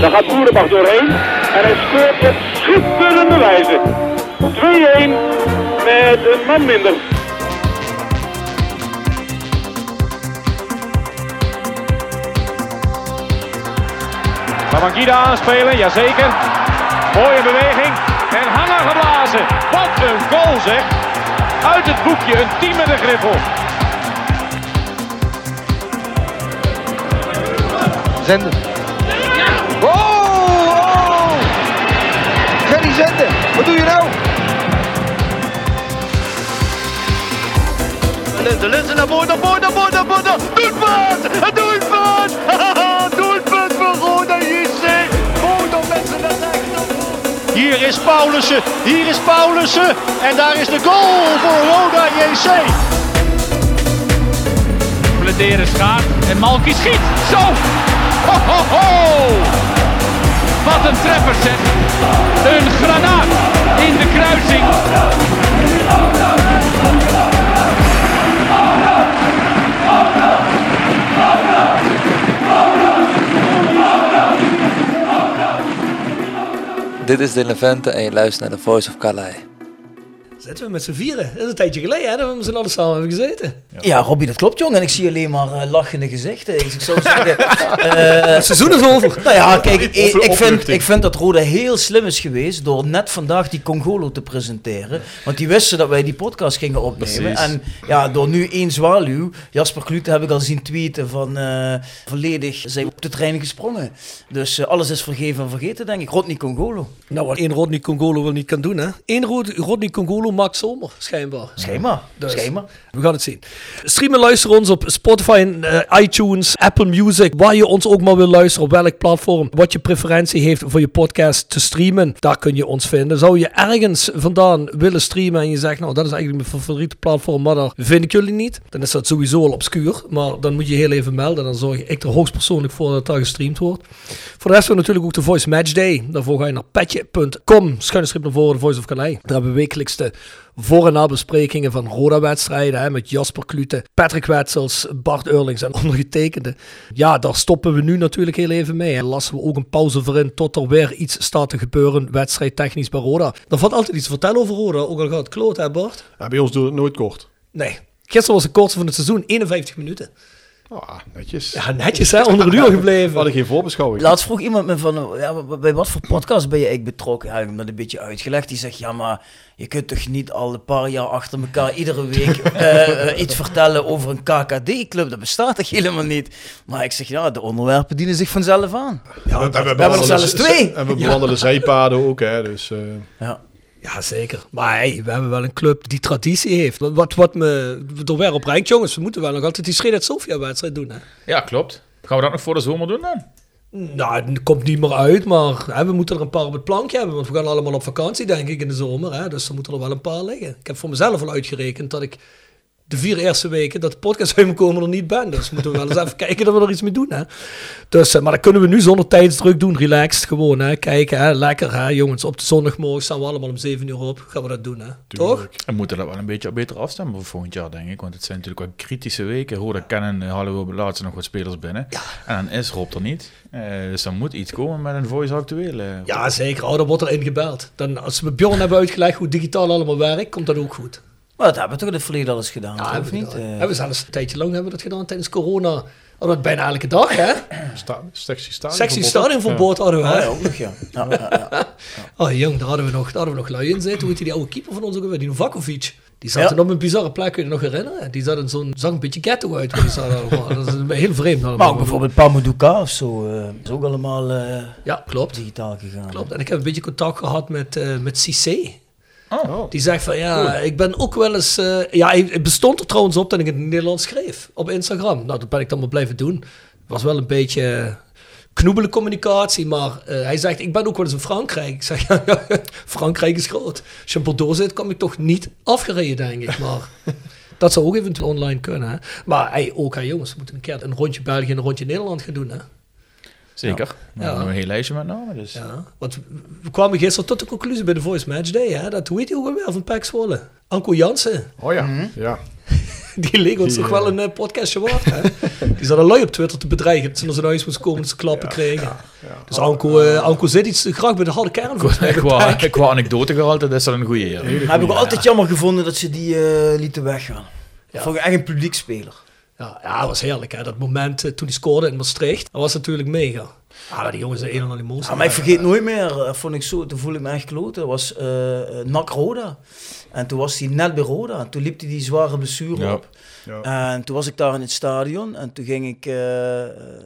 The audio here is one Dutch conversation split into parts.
Daar gaat Boerenbach doorheen. En hij scoort op schitterende wijze. 2-1 met een man minder. Babangida aanspelen, jazeker. Mooie beweging. En hangen geblazen. Wat een goal zeg. Uit het boekje, een team met een griffel. Zenden. Wat doe je nou? Linzen, Linzen naar voren, naar voren, naar voren, naar voren. Doelpunt! Een doelpunt! voor Roda JC. Roda mensen naar. Hier is Paulussen, hier is Paulussen. En daar is de goal voor Roda JC. Blederen schaart en Malky schiet. Zo! Ho, ho, ho! Wat een treffer zeg. Een granaat in de kruising. Dit is Dylan Vente en je luistert naar The Voice of Calais. Zitten we met z'n vieren. Dat is een tijdje geleden hè, dat we met z'n allen samen hebben gezeten. Ja, Robbie, dat klopt, jongen. En ik zie alleen maar eh, lachende gezichten. Dus ik zou zeggen... eh, Het seizoen is over. nou ja, kijk, ik, ik, vind, ik vind dat Roda heel slim is geweest door net vandaag die Congolo te presenteren. Want die wisten dat wij die podcast gingen opnemen. En ja, door nu één zwaluw, Jasper Klute heb ik al zien tweeten van eh, volledig zijn op de trein gesprongen. Dus alles is vergeven en vergeten, denk ik. Rodney Congolo. Nou, wat één Rodney Congolo wel niet kan doen, hè? Eén Rod- Rodney Congolo maakt zomer, schijnbaar. Schema. Dus. Schema. We gaan het zien. Stream en luister ons op Spotify, eh, iTunes, Apple Music. Waar je ons ook maar wil luisteren, op welk platform. Wat je preferentie heeft voor je podcast te streamen. Daar kun je ons vinden. Zou je ergens vandaan willen streamen en je zegt, nou dat is eigenlijk mijn favoriete platform, maar daar vind ik jullie niet. Dan is dat sowieso al obscuur. Maar dan moet je heel even melden. Dan zorg ik er hoogstpersoonlijk voor dat daar gestreamd wordt. Voor de rest hebben natuurlijk ook de Voice Match Day. Daarvoor ga je naar petje.com, schuine strip naar voren, Voice of Calais. Daar hebben we wekelijks de voor- en nabesprekingen van Roda-wedstrijden. Met Jasper Klute, Patrick Wetsels, Bart Eurlings en ondergetekende. Ja, daar stoppen we nu natuurlijk heel even mee. En lassen we ook een pauze voor in tot er weer iets staat te gebeuren, wedstrijdtechnisch bij Roda. Er valt altijd iets te vertellen over Roda, ook al gaat het kloot, hè Bart? Ja, bij ons doet het nooit kort. Nee. Gisteren was de kortste van het seizoen, 51 minuten. Ah, netjes. Ja, netjes hè, onder een uur We gebleven. hadden geen voorbeschouwing. Laatst vroeg iemand me van, ja, bij wat voor podcast ben je eigenlijk betrokken? Ja, ik heb dat een beetje uitgelegd. Die zegt, ja, maar je kunt toch niet al een paar jaar achter elkaar iedere week eh, eh, iets vertellen over een KKD-club? Dat bestaat toch helemaal niet? Maar ik zeg, ja, de onderwerpen dienen zich vanzelf aan. Ja, we, hebben er zelfs twee. En we bewandelen zijpaden ook, hè. Dus, eh, Ja. Ja, zeker. Maar hey, we hebben wel een club die traditie heeft. Wat, wat me er weer op rijdt, jongens, we moeten wel nog altijd die Sredat Sofia-wedstrijd doen. Hè? Ja, klopt. Gaan we dat nog voor de zomer doen dan? Nou, het komt niet meer uit, maar hè, we moeten er een paar op het plankje hebben. Want we gaan allemaal op vakantie, denk ik, in de zomer. Hè? Dus er moeten er wel een paar liggen. Ik heb voor mezelf al uitgerekend dat ik de vier eerste weken dat de podcast uitkomen er niet ben. Dus moeten we wel eens even kijken dat we er iets mee doen. Hè? Dus, eh, maar dat kunnen we nu zonder tijdsdruk doen. Relaxed gewoon. Hè? Kijken, hè? lekker. Hè? Jongens, op de zondagmorgen staan we allemaal om 7 uur op. Gaan we dat doen, hè? toch? We moeten dat wel een beetje beter afstemmen voor volgend jaar, denk ik. Want het zijn natuurlijk wel kritische weken. Roda kennen halen we laatste nog wat spelers binnen. En dan is Rob er niet. Eh, dus dan moet iets komen met een voice actueel. eh, Ja, zeker. Oh, dan wordt er ingebeld. Dan, als we Bjorn hebben uitgelegd hoe digitaal allemaal werkt, komt dat ook goed. Maar dat hebben we toch in het verleden al eens gedaan, Ja, of we niet? gedaan. Eh, Hebben we zelfs een tijdje lang hebben we dat gedaan tijdens corona. Hadden we het bijna elke dag, hè? sta, sexy stadion. Sexy verbod. stadionverbod hadden we, oh, hè? ja, ook nog, ja. ja, ja, ja. Oh, jong, daar hadden we nog, daar hadden we nog lui in zitten. Hoe heet die oude keeper van ons ook alweer? Die Novakovic. Die zat Ja. toen op een bizarre plek, kun je je nog herinneren? Die zat in zo'n, zag een beetje ghetto uit. Die zat allemaal. dat is heel vreemd allemaal. Maar ook bijvoorbeeld Pamuduka of zo. eh, is ook allemaal eh, Ja, klopt. digitaal gegaan. Klopt. En ik heb een beetje contact gehad met, eh met Cissé. Oh. Die zegt van ja, ik ben ook wel eens. eh, ja, het bestond er trouwens op dat ik het in het Nederlands schreef op Instagram. Nou, dat ben ik dan maar blijven doen. Was wel een beetje knoebele communicatie. Maar eh, hij zegt, ik ben ook wel eens in Frankrijk. Ik zeg, ja, Frankrijk is groot. Als je in Bordeaux zit, kom ik toch niet afgereden, denk ik. Maar dat zou ook eventueel online kunnen. Hè? Maar hey, ook, hè, jongens, we moeten een keer een rondje België en een rondje Nederland gaan doen. Hè? Zeker. Ja. We hebben een heel lijstje met namen. Dus. Ja, want we kwamen gisteren tot de conclusie bij de Voice Match Day. Hè? Dat hoe heet hij ook alweer van Pax Zwolle? Anko Jansen. Oh ja, ja. Die leek ons toch wel eh, een eh, podcastje waard. Hè? Die zat een lui op Twitter te bedreigen. Dat ze naar zijn huis moest komen dat ze klappen kregen. Dus Anko, eh, Anko zit iets graag bij de harde kern. Qua, qua anecdote gehalte, dat is dat een goede eer. Heb ik altijd jammer gevonden dat ze die eh, lieten weggaan. Ja. Vond ik echt een publiekspeler. Ja, ja, dat was heerlijk. Hè? Dat moment eh, toen hij scoorde in Maastricht, dat was natuurlijk mega. Ah, maar die jongens zijn een en al emotie. Ja, maar ik vergeet nooit meer, dat vond ik zo, toen voel ik me echt kloten. Dat was eh eh, NAC Roda. En toen was hij net bij Roda. En toen liep hij die zware blessure Ja. op. Ja. En toen was ik daar in het stadion. En toen ging ik eh,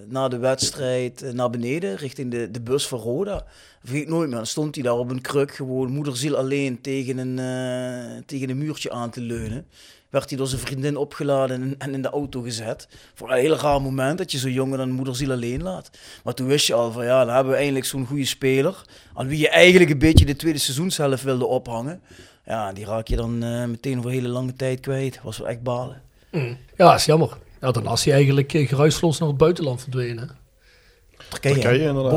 na de wedstrijd eh, naar beneden, richting de, de bus van Roda. Vergeet nooit meer. Dan stond hij daar op een kruk, gewoon moederziel alleen tegen een, eh, tegen een muurtje aan te leunen. Werd hij door zijn vriendin opgeladen en, en in de auto gezet. Voor een heel raar moment dat je zo'n jongen dan moederziel alleen laat. Maar toen wist je al van ja, dan hebben we eindelijk zo'n goede speler. Aan wie je eigenlijk een beetje de tweede seizoenshelft wilde ophangen. Ja, die raak je dan eh, meteen voor een hele lange tijd kwijt. Was wel echt balen. Mm. Ja, is jammer. Ja, dan was hij eigenlijk eh, geruisloos naar het buitenland verdwenen. Turkije, Turkije inderdaad.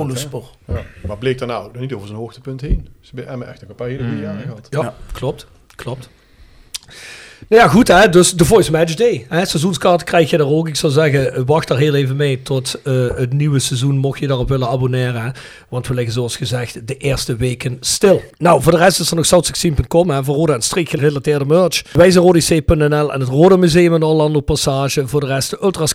Ja. Maar bleek daarna ook nog niet over zijn hoogtepunt heen. Ze hebben Emmen echt een paar hele goede jaren gehad. Ja, Ja. klopt. Klopt. Nou ja, goed hè. Dus de Voice Match Day. Hè? Seizoenskaart krijg je er ook. Ik zou zeggen, eh, wacht daar heel even mee tot eh, het nieuwe seizoen, mocht je daarop willen abonneren. Want we liggen zoals gezegd de eerste weken stil. Nou, voor de rest is er nog south16.com hè, voor rode en streek gerelateerde merch. Wij zijn rodic.nl en het Rode Museum in Orlando Passage. Voor de rest de Ultras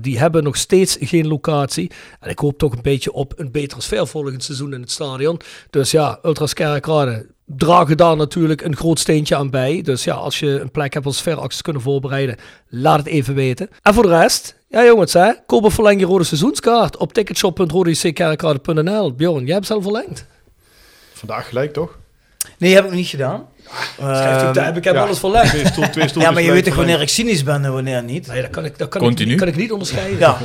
die hebben nog steeds geen locatie. En ik hoop toch een beetje op een betere sfeer volgend seizoen in het stadion. Dus ja, Ultras Kerkrade dragen daar natuurlijk een groot steentje aan bij. Dus ja, als je een plek hebt als sfeeracties kunnen voorbereiden, laat het even weten. En voor de rest, ja jongens, hè, koop of verleng je rode seizoenskaart op ticketshop.rodickerkrade.nl. Bjorn, jij hebt ze al verlengd. Vandaag gelijk toch? Nee, heb ik nog niet gedaan. Schrijft Ehm, daar, ik heb ja. alles. Twee, stoel, twee stoeltjes ja, maar je weet toch wanneer ik cynisch ben en wanneer niet? Nee, dat kan ik, dat kan Continu. ik, kan ik niet onderscheiden. Ja.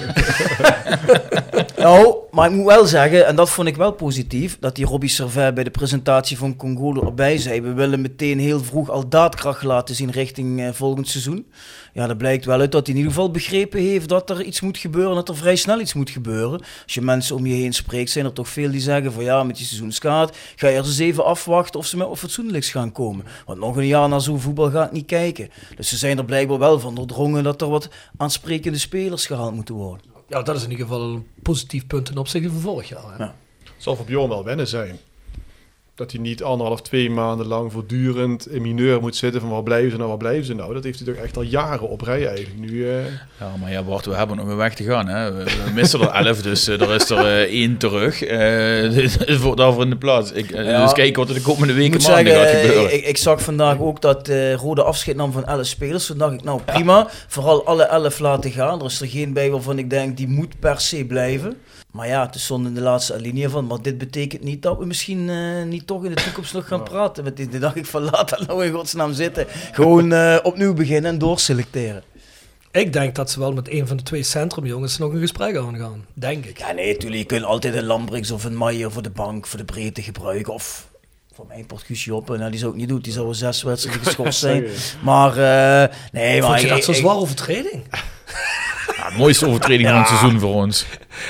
nou, maar ik moet wel zeggen, en dat vond ik wel positief, dat die Robbie Servet bij de presentatie van Congolo erbij zei. We willen meteen heel vroeg al daadkracht laten zien richting eh, volgend seizoen. Ja, dat blijkt wel uit dat hij in ieder geval begrepen heeft dat er iets moet gebeuren, dat er vrij snel iets moet gebeuren. Als je mensen om je heen spreekt, zijn er toch veel die zeggen van ja, met die seizoenskaart ga je eerst eens even afwachten of ze met of fatsoenlijks gaan komen. Want nog een jaar naar zo'n voetbal gaat niet kijken. Dus ze zijn er blijkbaar wel van doordrongen dat er wat aansprekende spelers gehaald moeten worden. Ja, dat is in ieder geval een positief punt ten opzichte van vorig jaar. Hè. Ja. Het zal voor Bjorn wel wennen zijn. Dat hij niet anderhalf, twee maanden lang voortdurend in mineur moet zitten van waar blijven ze nou, waar blijven ze nou. Dat heeft hij toch echt al jaren op rij eigenlijk. Nu, eh, Ja, maar ja, Bart, we hebben nog een weg te gaan. Hè. We, we missen er elf, dus eh, er is er eh, één terug. Eh voor, daarvoor in de plaats. Ik, Ja. Dus kijken wat er de komende weken maanden zeggen, gaat gebeuren. ik, ik zag vandaag ook dat eh, Rode afscheid nam van 11 spelers. Toen dacht ik, nou prima, vooral alle 11 laten gaan. Er is er geen bij waarvan ik denk, die moet per se blijven. Maar ja, het stond in de laatste alinea van, maar dit betekent niet dat we misschien eh, niet toch in de toekomst nog gaan praten. Met dit. Toen dacht ik van, laat dat nou in godsnaam zitten. Gewoon eh, opnieuw beginnen en doorselecteren. Ik denk dat ze wel met een van de twee centrumjongens nog een gesprek aan gaan. Denk ik. Ja, nee, natuurlijk. Je kunt altijd een Lambrix of een Maier voor de bank, voor de breedte gebruiken. Of voor mijn portkusje op. Nou, die zou ik niet doen. Die zou wel zes wedstrijden geschorst zijn. Maar, eh, nee, maar... Vond je ik- dat zo'n ik- zware overtreding? Ja, de mooiste overtreding van het seizoen voor ons.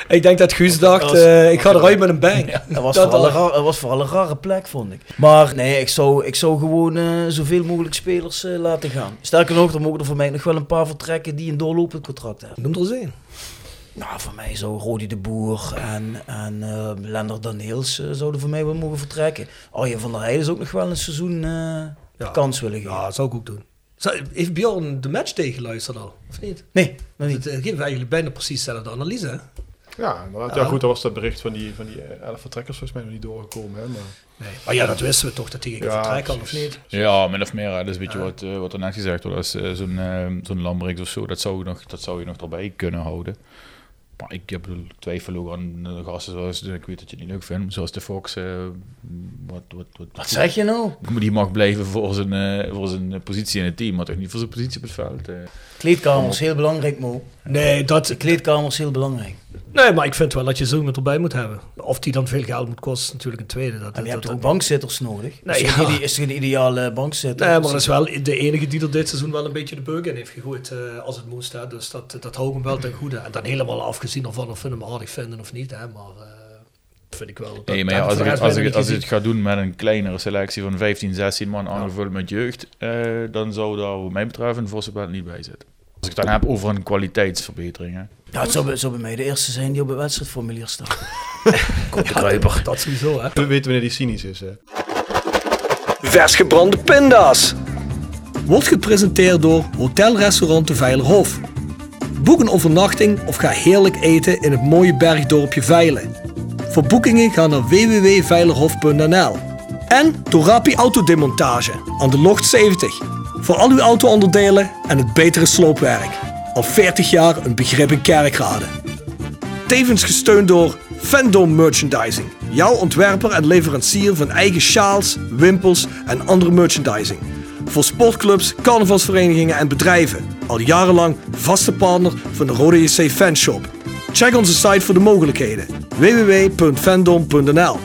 Ik denk dat Guus dacht, was- eh, ik ga eruit met een bang. Dat was, Dat vooral een al. raar- dat was vooral een rare plek, vond ik. Maar nee, ik zou, ik zou gewoon eh, zoveel mogelijk spelers eh, laten gaan. Sterker nog, er mogen er voor mij nog wel een paar vertrekken die een doorlopend contract hebben. Noem er eens één. Nou, voor mij zou Rodi de Boer en, en eh Lender Daniels zouden voor mij wel mogen vertrekken. Arjen van der Heijden is ook nog wel een seizoen eh, Ja. kans willen geven. Ja, dat zou ik ook doen. Heeft Bjorn de match geluisterd al? Of niet? Nee, nog niet. Het eh, geeft eigenlijk bijna precies dezelfde analyse. Hè? ja, inderdaad. Ja. ja, goed, dat was dat bericht van die, van die eh, elf vertrekkers volgens mij nog niet doorgekomen. Hè, maar, Nee. Maar ja, dat wisten we toch, dat hij ging Ja, vertrekken al, of niet? Ja, min of meer. hè. Dat is een beetje wat, eh, wat er net gezegd wordt. Als zo'n eh, zo'n Lambrix of zo, dat zou, je nog, dat zou je nog erbij kunnen houden. Maar ik heb, ik twijfel ook aan de gasten zoals, ik weet dat je het niet leuk vindt, zoals de Fox, eh, wat, wat, wat, Wat zeg je nou? Die mag blijven voor zijn, eh, voor zijn positie in het team, maar toch niet voor zijn positie op het veld. eh. Kleedkamer is heel belangrijk, Mo. Nee, dat, De kleedkamer is heel belangrijk. Nee, maar ik vind wel dat je zo iemand erbij moet hebben. Of die dan veel geld moet kosten, is natuurlijk een tweede. Dat, En je dat, hebt ook bankzitters nodig. Nee, is, geen ja. is geen ideale bankzitter. Nee, maar dat is wel de enige die er dit seizoen wel een beetje de beuk in heeft gegooid eh, als het moest. Hè. Dus dat, dat houdt hem wel ten goede. En dan helemaal afgezien ervan of we hem aardig vinden of niet. Hè. Maar eh, dat vind ik wel. dat- Nee, maar ja, als, ik voor als, ik, als ik het ga doen met een kleinere selectie van 15, 16 man aangevuld met jeugd, eh, dan zou daar wat mij betreft een Vossenbelt niet bij zitten. Als ik het dan heb over een kwaliteitsverbetering. Hè. Ja, het zou, bij- zou bij mij de eerste zijn die op het wedstrijdformulier staat. Komt de Kruiper. Dat sowieso, hè. We weten wanneer die cynisch is. Hè. Vers gebrande pinda's. Wordt gepresenteerd door Hotel Restaurant de Veilerhof. Boek een overnachting of ga heerlijk eten in het mooie bergdorpje Veilen. Voor boekingen ga naar www.veilerhof.nl. En door Rapi Autodemontage aan de Locht 70. Voor al uw auto-onderdelen en het betere sloopwerk. Al 40 jaar een begrip in Kerkrade. Tevens gesteund door Fandom Merchandising. Jouw ontwerper en leverancier van eigen sjaals, wimpels en andere merchandising. Voor sportclubs, carnavalsverenigingen en bedrijven. Al jarenlang vaste partner van de Rode JC Fanshop. Check onze site voor de mogelijkheden. www.fandom.nl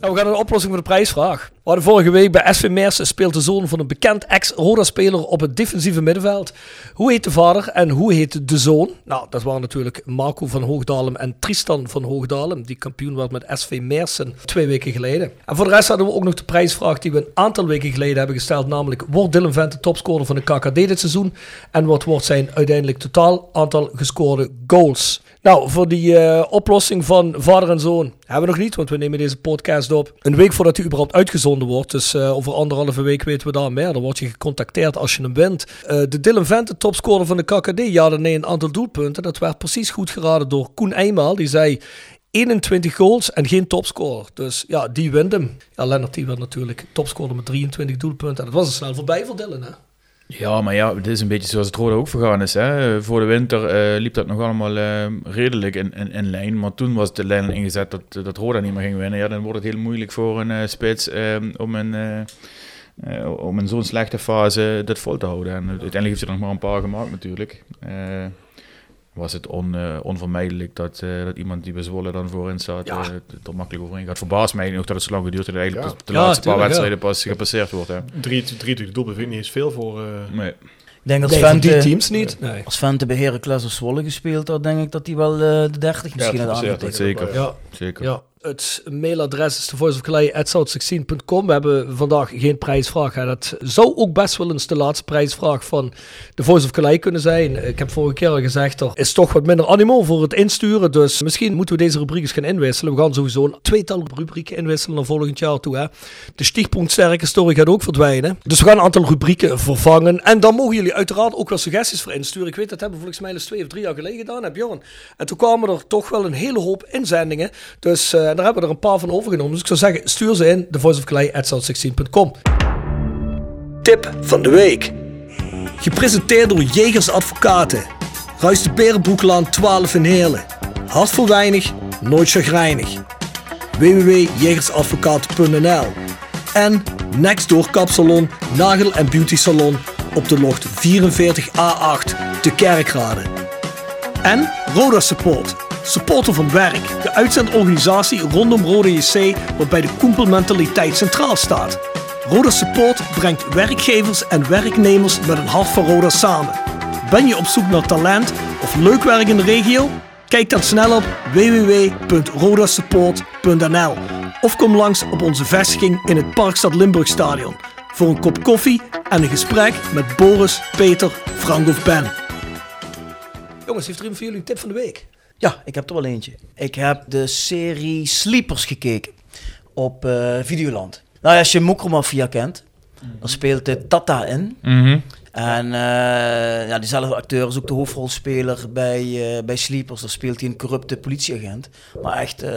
nou, we gaan naar de oplossing van de prijsvraag. Hadden vorige week bij SV Meersen speelt de zoon van een bekend ex-Roda-speler op het defensieve middenveld. Hoe heet de vader en hoe heet de zoon? Nou, dat waren natuurlijk Marco van Hoogdalem en Tristan van Hoogdalem, die kampioen werd met SV Meersen twee weken geleden. En voor de rest hadden we ook nog de prijsvraag die we een aantal weken geleden hebben gesteld, namelijk wordt Dylan Vent de topscorer van de KKD dit seizoen? En wat wordt zijn uiteindelijk totaal aantal gescoorde goals? Nou, voor die eh, oplossing van vader en zoon hebben we nog niet, want we nemen deze podcast op een week voordat hij überhaupt uitgezonden wordt. Dus eh, over anderhalve week weten we daar meer. Dan word je gecontacteerd als je hem wint. Eh, de Dylan Vente, topscorer van de KKD, ja, nee een aantal doelpunten. Dat werd precies goed geraden door Koen Eijmaal. Die zei 21 goals en geen topscorer. Dus ja, die wint hem. Ja, Lennart die werd natuurlijk topscorer met 23 doelpunten. En dat was er snel voorbij voor Dylan, hè? Ja, maar ja, het is een beetje zoals het Rode ook vergaan is. Hè. Voor de winter eh, liep dat nog allemaal eh, redelijk in, in, in lijn. Maar toen was de lijn ingezet dat, dat Roda niet meer ging winnen. Ja, dan wordt het heel moeilijk voor een eh, spits eh, om, een, eh, eh, om in zo'n slechte fase dat vol te houden. En uiteindelijk heeft hij er nog maar een paar gemaakt natuurlijk. Eh, was het on, eh, onvermijdelijk dat, eh, dat iemand die bij Zwolle dan voorin staat Ja. eh, er makkelijk overheen gaat. Verbaast mij nog dat het zo lang geduurd heeft. Dat eigenlijk Ja. de Ja, laatste paar tuurlijk, wedstrijden pas gepasseerd wordt. Hè. Drie, 23 doelpunten vind ik niet eens veel voor... eh, Nee. Ik denk als Nee, van die teams niet. Nee. als Vente bij Heracles of Zwolle gespeeld had, denk ik dat hij wel eh, de 30 misschien Ja, had dat aangetekend. zeker. Ja, zeker. Ja, het mailadres is thevoiceofcalais.south16.com. We hebben vandaag geen prijsvraag. Hè. Dat zou ook best wel eens de laatste prijsvraag van de Voice of kunnen zijn. Ik heb vorige keer al gezegd, er is toch wat minder animo voor het insturen. Dus misschien moeten we deze rubriek eens gaan inwisselen. We gaan sowieso een tweetal rubrieken inwisselen naar volgend jaar toe. Hè. De stichtpunt sterke story gaat ook verdwijnen. Dus we gaan een aantal rubrieken vervangen. En dan mogen jullie uiteraard ook wel suggesties voor insturen. Ik weet, dat hebben we volgens mij eens twee of drie jaar geleden gedaan, heb Bjorn. En toen kwamen er toch wel een hele hoop inzendingen. Dus eh, daar hebben we er een paar van overgenomen. Dus ik zou zeggen, stuur ze in, thevoiceofcalais.south16.com. Tip van de week. Gepresenteerd door Jegers Advocaten. Ruist de Berenbroeklaan 12 in Heerlen. Hart voor weinig, nooit chagrijnig. www.jegersadvocaten.nl En Nextdoor Kapsalon, Nagel en Beauty Salon op de locht 44A8 te Kerkrade. En Roda Support. Supporter van werk. De uitzendorganisatie rondom Roda JC waarbij de koempelmentaliteit centraal staat. Roda Support brengt werkgevers en werknemers met een hart voor Roda samen. Ben je op zoek naar talent of leuk werk in de regio? Kijk dan snel op www.rodasupport.nl of kom langs op onze vestiging in het Parkstad Limburgstadion voor een kop koffie en een gesprek met Boris, Peter, Frank of Ben. Jongens, heeft er iemand voor jullie een tip van de week? Ja, ik heb er wel eentje. Ik heb de serie Sleepers gekeken op eh, Videoland. Nou ja, als je Mokromafia kent, dan speelt de Tata in. Mhm. En eh, ja, diezelfde acteur is ook de hoofdrolspeler bij, eh, bij Sleepers. Daar speelt hij een corrupte politieagent. Maar echt uh,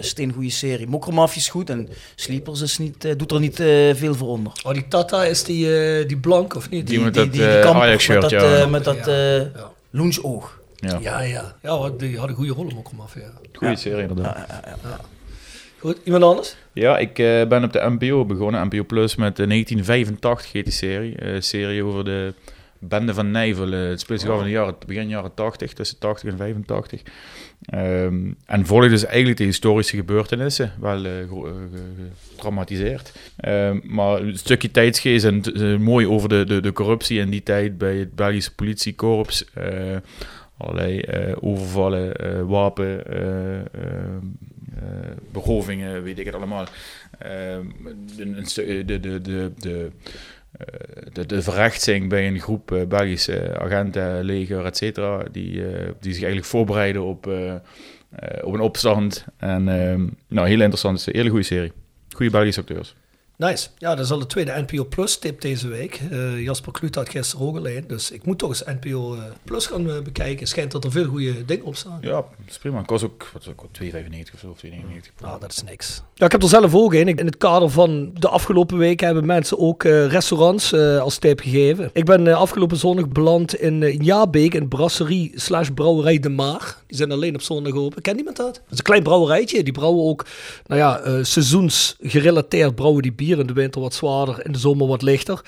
steengoede serie. Mokromafia is goed en Sleepers is niet, doet er niet eh, veel voor onder. Oh, die Tata is die, eh, die blank of niet? Die met die, Ajax-shirt, met dat, ja. eh, met dat Ja, eh, ja. Ja. Ja, die hadden goede rollen ook om af. Ja. Goeie serie inderdaad. Ja, ja, ja. Goed, iemand anders? Ja, ik uh, ben op de NPO begonnen, NPO Plus, met de 1985 heet die serie. Uh, serie over de bende van Nijvel. Uh, het speelt zich af in de jaren, begin jaren 80, tussen 80 en 85. Um, en volgt dus eigenlijk de historische gebeurtenissen, wel getraumatiseerd. Um, maar een stukje tijdsgeest en mooi over de, de, de corruptie in die tijd bij het Belgische politiekorps allerlei uh, overvallen, uh, wapen, uh, berovingen, weet ik het allemaal. Ehm, de, de, de, de, de, de, verrechtsing bij een groep Belgische agenten, leger, et die, die zich eigenlijk voorbereiden op, op een opstand. En ehm, nou, heel interessant, een hele goede serie. Goede Belgische acteurs. Nice. Ja, dat is al de tweede NPO Plus tip deze week. Uh, Jasper Kluut had gisteren ook alleen. Dus ik moet toch eens NPO uh, eh, Plus gaan uh, bekijken. Schijnt dat er veel goede dingen op staan. Ja, dat is prima. Kost ook, wat ook 2,95 of zo, 2,99. Ah, dat is niks. Ja, ik heb er zelf ook in. In het kader van de afgelopen week hebben mensen ook restaurants als tip gegeven. Ik ben afgelopen zondag beland in Jabeek, een brasserie slash brouwerij De Maar. Die zijn alleen op zondag open. Kent iemand dat? Dat is een klein brouwerijtje. Die brouwen ook, nou ja, seizoensgerelateerd brouwen die bier in de winter wat zwaarder, in de zomer wat lichter.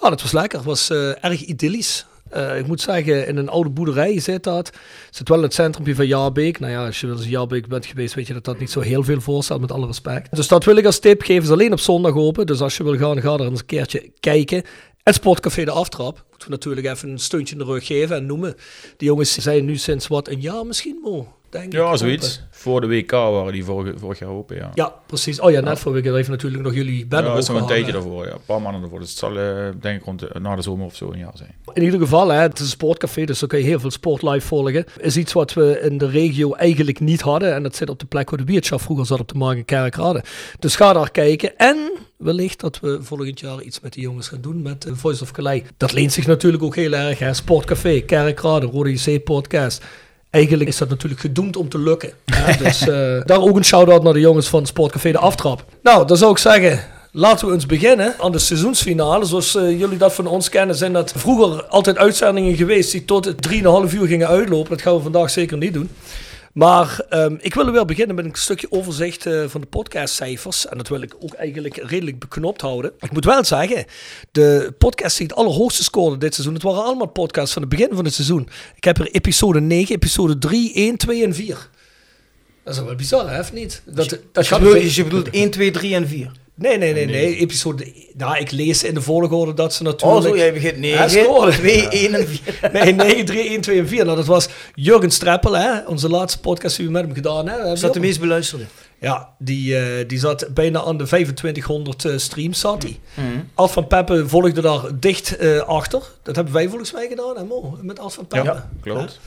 Ja, dat was lekker. Het was uh, erg idyllisch. Uh, ik moet zeggen, in een oude boerderij zit dat. Zit wel in het centrum van Jaarbeek. Nou ja, als je wel eens Jaarbeek bent geweest, weet je dat dat niet zo heel veel voorstelt, met alle respect. Dus dat wil ik als tip geven. is alleen op zondag open. Dus als je wil gaan, ga er eens een keertje kijken. En Sportcafé de Aftrap. Moeten we natuurlijk even een steuntje in de rug geven en noemen. Die jongens zijn nu sinds wat, een jaar misschien, Mo? Denk ja, zoiets. Voor de WK waren die vorig, vorig jaar open, ja. Ja, precies. Oh ja, net voor WK heeft natuurlijk nog jullie banner Ja, dat is nog een tijdje daarvoor, ja. Een paar maanden daarvoor. Dus het zal uh, denk ik rond de, na de zomer of zo een jaar zijn. In ieder geval, hè, het is een sportcafé, dus dan kun je heel veel sport live volgen. Is iets wat we in de regio eigenlijk niet hadden. En dat zit op de plek waar de biertje vroeger zat op de Markt in Kerkrade. Dus ga daar kijken. En wellicht dat we volgend jaar iets met die jongens gaan doen met Voice of Calais. Dat leent zich natuurlijk ook heel erg, hè. Sportcafé, Kerkrade, Rode JC podcast eigenlijk is dat natuurlijk gedoemd om te lukken. dus uh, daar ook een shout-out naar de jongens van Sportcafé De Aftrap. Nou, dan zou ik zeggen, Laten we eens beginnen aan de seizoensfinale. Zoals uh, jullie dat van ons kennen, zijn dat vroeger altijd uitzendingen geweest die tot 3,5 uur gingen uitlopen. Dat gaan we vandaag zeker niet doen. Maar um, ik wil wel beginnen met een stukje overzicht uh, van de podcastcijfers. En dat wil ik ook eigenlijk redelijk beknopt houden. Ik moet wel zeggen, de podcast die het allerhoogste scoorde dit seizoen, het waren allemaal podcasts van het begin van het seizoen. Ik heb er episode 9, episode 3, 1, 2 en 4. Dat is wel bizar, hè, of niet? Dat, dat, je, bedoelt, je bedoelt 1, 2, 3 en 4? Nee, nee, nee, nee. Episode. Nou, ik lees in de volgorde dat ze natuurlijk. Oh, zo, jij begint 9, 2, 1 en 4. nee, 9, 3, 1, 2 en 4. Nou, dat was Jurgen Streppel, hè? Onze laatste podcast die we met hem gedaan hebben. Is dat de meest beluisterde? Ja, die, uh, die zat bijna aan de 2500 uh, streams zat hij. Mm -hmm. Alf van Peppe volgde daar dicht uh, achter. Dat hebben wij volgens mij gedaan, hè, Mo? Met Alf van Peppe. Ja, klopt.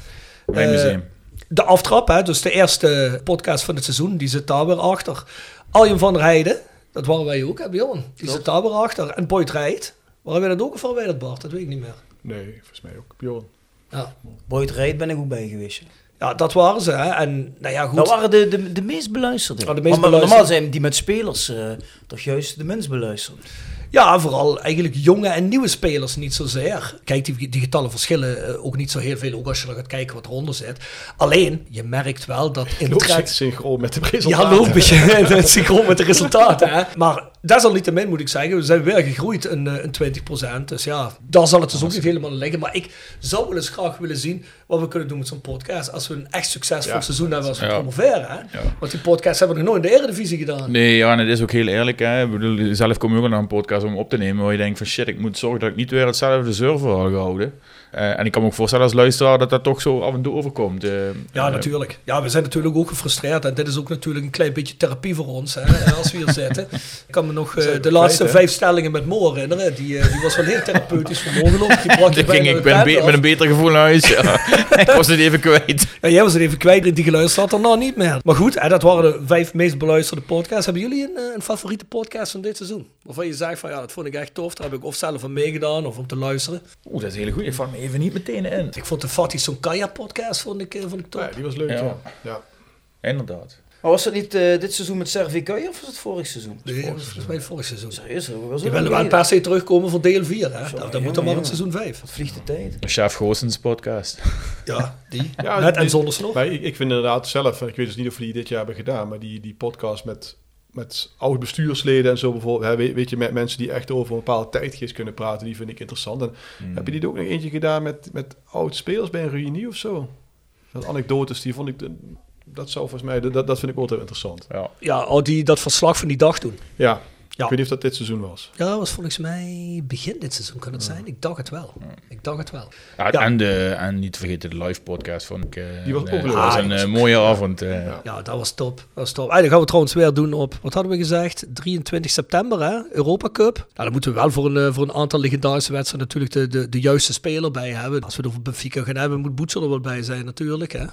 Mijn museum. De aftrap, hè, dus de eerste podcast van het seizoen, die zit daar weer achter. Aljen van der Heijden, dat waren wij ook, hè Bjorn? Die zit daar weer achter. En Boyd rijdt. Waren wij dat ook of waren wij dat Bart? Dat weet ik niet meer. Nee, volgens mij ook Bjorn. Ja. Boyd rijdt ben ik ook bij geweest. Ja, dat waren ze. Hè. En, nou ja, goed. Dat waren de, de, de meest beluisterde. Ja, de meest maar, beluisterde. Normaal zijn die met spelers uh, toch juist de minst beluisterd. Ja, vooral eigenlijk jonge en nieuwe spelers niet zozeer. Kijk, die, die getallen verschillen uh, ook niet zo heel veel, ook als je dan gaat kijken wat eronder zit. Alleen, je merkt wel dat in trek... synchroon met de resultaten. Ja, logisch. synchroon met de resultaten. Hè. Maar desalniettemin moet ik zeggen, we zijn weer gegroeid in, uh, in 20%. Dus ja, daar zal het dus ook niet helemaal liggen. Maar ik zou wel eens graag willen zien wat we kunnen doen met zo'n podcast. Als we een echt succesvol ja. seizoen hebben als we ja. promoveren. Hè? Ja. Want die podcast hebben we nog nooit in de Eredivisie gedaan. Nee, ja, en het is ook heel eerlijk. Hè. Ik bedoel, zelf kom je ook naar een podcast om op te nemen waar je denkt van shit, ik moet zorgen dat ik niet weer hetzelfde server al gehouden. Uh, en ik kan me ook voorstellen als luisteraar dat dat toch zo af en toe overkomt. Uh, ja, uh, natuurlijk. Ja, we zijn natuurlijk ook gefrustreerd. En dit is ook natuurlijk een klein beetje therapie voor ons, hè, als we hier zitten. Ik kan me nog de laatste vijf stellingen met Mo herinneren. Die, die was wel heel therapeutisch voor Mo geloof Die brak je ging ik ben be met een beter gevoel naar huis. Ja. ik was het even kwijt. Ja, jij was het even kwijt. Die geluisterd had er nou niet meer. Maar goed, hè, dat waren de vijf meest beluisterde podcasts. Hebben jullie een, een favoriete podcast van dit seizoen? Waarvan je zegt van ja, dat vond ik echt tof. Daar heb ik of zelf aan meegedaan of om te luisteren. Oeh, dat is een hele goede. Ik vond me even niet meteen in. Ik vond de Fatih Sonkaya podcast vond ik, vond ik top. Ja, die was leuk, ja. ja. ja. Inderdaad. Maar was dat niet uh, dit seizoen met Servikaya of was het vorig seizoen? Nee, dat was volgens mij vorig seizoen. Serieus? Je willen wel per se terugkomen voor deel 4. Hè? Zo, nou, dan moet dan maar in seizoen 5. Wat vliegt de tijd. De Chef Goossens podcast. Ja, die. ja, Met en zonder. Maar ik, ik vind inderdaad zelf, ik weet dus niet of jullie dit jaar hebben gedaan, maar die, die podcast met met oud bestuursleden en zo bijvoorbeeld. Hè, weet, weet, je, met mensen die echt over een bepaalde tijdgeest kunnen praten, die vind ik interessant. En Mm. heb je die ook nog eentje gedaan met, met oud spelers bij een reunie of zo? Dat anekdotes, die vond ik, dat zou volgens mij, dat, dat vind ik altijd interessant. Ja. Ja, oh, die, dat verslag van die dag toen. Ja, Ja. ik weet niet of dat dit seizoen was. Ja, dat was volgens mij begin dit seizoen, kan het zijn? Ik dacht het wel. Ik dacht het wel. Ja, Ja. En, de, en niet te vergeten de live podcast vond ik. eh, Die was ook eh, dat was Ah, een die eh, mooie avond. eh. Ja. Ja, dat was top. Dat was top. En dan gaan we trouwens weer doen op, wat hadden we gezegd? 23 september, hè? Europa Cup. Nou, dan moeten we wel voor een, voor een aantal legendarische wedstrijden natuurlijk de, de, de juiste speler bij hebben. Als we het over Benfica gaan hebben, moet Boetsel er wel bij zijn natuurlijk, hè?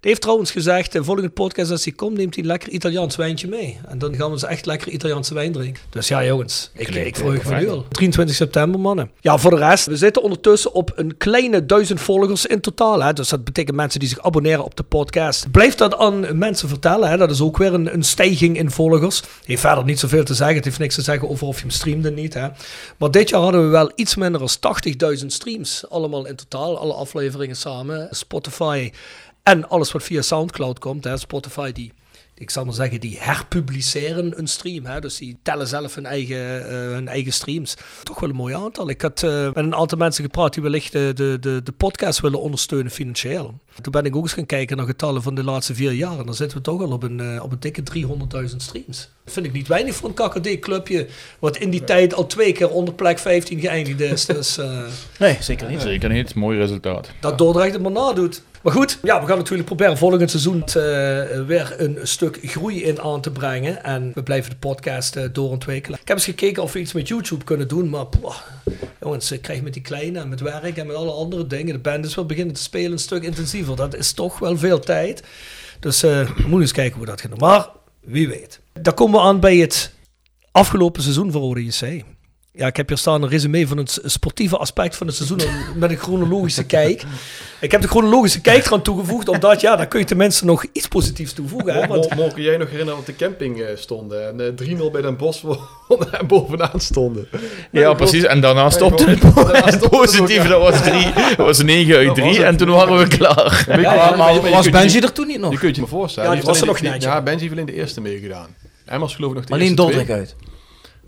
Die heeft trouwens gezegd, de volgende podcast als hij komt, neemt hij een lekker Italiaans wijntje mee. En dan gaan we ze echt lekker Italiaanse wijn drinken. Dus ja, jongens, ik, Klinkt, ik verheug me nu al. 23 september, mannen. Ja, voor de rest, we zitten ondertussen op een kleine duizend volgers in totaal. Hè? Dus dat betekent mensen die zich abonneren op de podcast. Blijf dat aan mensen vertellen. Hè? Dat is ook weer een, een stijging in volgers. Heeft verder niet zoveel te zeggen. Het heeft niks te zeggen over of je hem streamde niet. Hè? Maar dit jaar hadden we wel iets minder dan 80.000 streams. Allemaal in totaal, alle afleveringen samen. Spotify en alles wat via Soundcloud komt. Hè? Spotify die ik zal maar zeggen, die herpubliceren een stream. Hè? Dus die tellen zelf hun eigen, eh, hun eigen streams. Toch wel een mooi aantal. Ik had eh, met een aantal mensen gepraat die wellicht eh, de, de, de podcast willen ondersteunen financieel. Toen ben ik ook eens gaan kijken naar getallen van de laatste vier jaar. En dan zitten we toch al op een, eh, op een dikke 300.000 streams. Dat vind ik niet weinig voor een KKD-clubje. Wat in die tijd al twee keer onder plek 15 geëindigd is. Dus eh, Nee, zeker niet. Zeker niet, mooi resultaat. dat Dordrecht het maar nadoet. Maar goed, ja, we gaan natuurlijk proberen volgend seizoen eh, weer een stuk groei in aan te brengen. En we blijven de podcast eh, doorontwikkelen. Ik heb eens gekeken of we iets met YouTube kunnen doen. Maar poh, jongens, ik krijg met die kleine en met werk en met alle andere dingen. De band is wel beginnen te spelen een stuk intensiever. Dat is toch wel veel tijd. Dus eh, we moeten eens kijken hoe dat doen. Maar wie weet. Dan komen we aan bij het afgelopen seizoen voor Rode JC. Ja, ik heb hier staan een resume van het sportieve aspect van het seizoen met een chronologische kijk. Ik heb de chronologische kijk eraan toegevoegd, omdat ja, dan kun je tenminste nog iets positiefs toevoegen. Hè? Want, Mogen kun jij nog herinneren dat de camping eh, stonden en eh 3-0 bij Den Bosch en bovenaan stonden? Ja, precies. En daarna stopte het, positieve. ook, Dat was, drie, dat was 9 uit Dat was 3 het. en toen waren we klaar. Ja, Ja, maar- was Benji je- er toen niet nog? Je kunt je me voorstellen. Ja, die was er nog net, ja. Benji heeft alleen de eerste meegedaan. Emmers geloof ik nog de Alleen Dordrecht uit.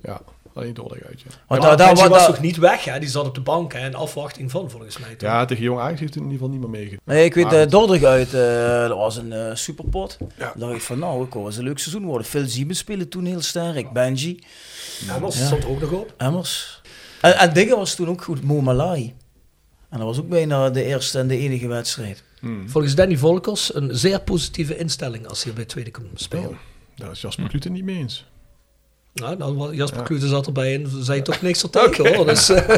Ja, alleen Dordrecht uit, ja. Want daar, was toch niet weg, hè? die zat op de bank hè, in afwachting van, volgens mij. toch? Ja, tegen Jong Ajax heeft hij in ieder geval niet meer meegedaan. Nee, ik weet uh, Dordrecht uit, eh, dat was een eh, superpot. Ja. Daar dacht ik van, nou, ik was een leuk seizoen worden. Phil Ziemens spelen toen heel sterk. Benji, Emmers Ja. stond er ook nog op. Emmers. En, en Digger was toen ook goed, Mo Malai. En dat was ook bijna de eerste en de enige wedstrijd. Hmm. Volgens Danny Volkers een zeer positieve instelling als hij bij Tweede komt spelen. Oh, daar is Jasper Klute niet mee eens. Nou, nou, wa- Jasper Ja. Klute zat erbij en zei toch niks ertegen hoor. Dus, eh,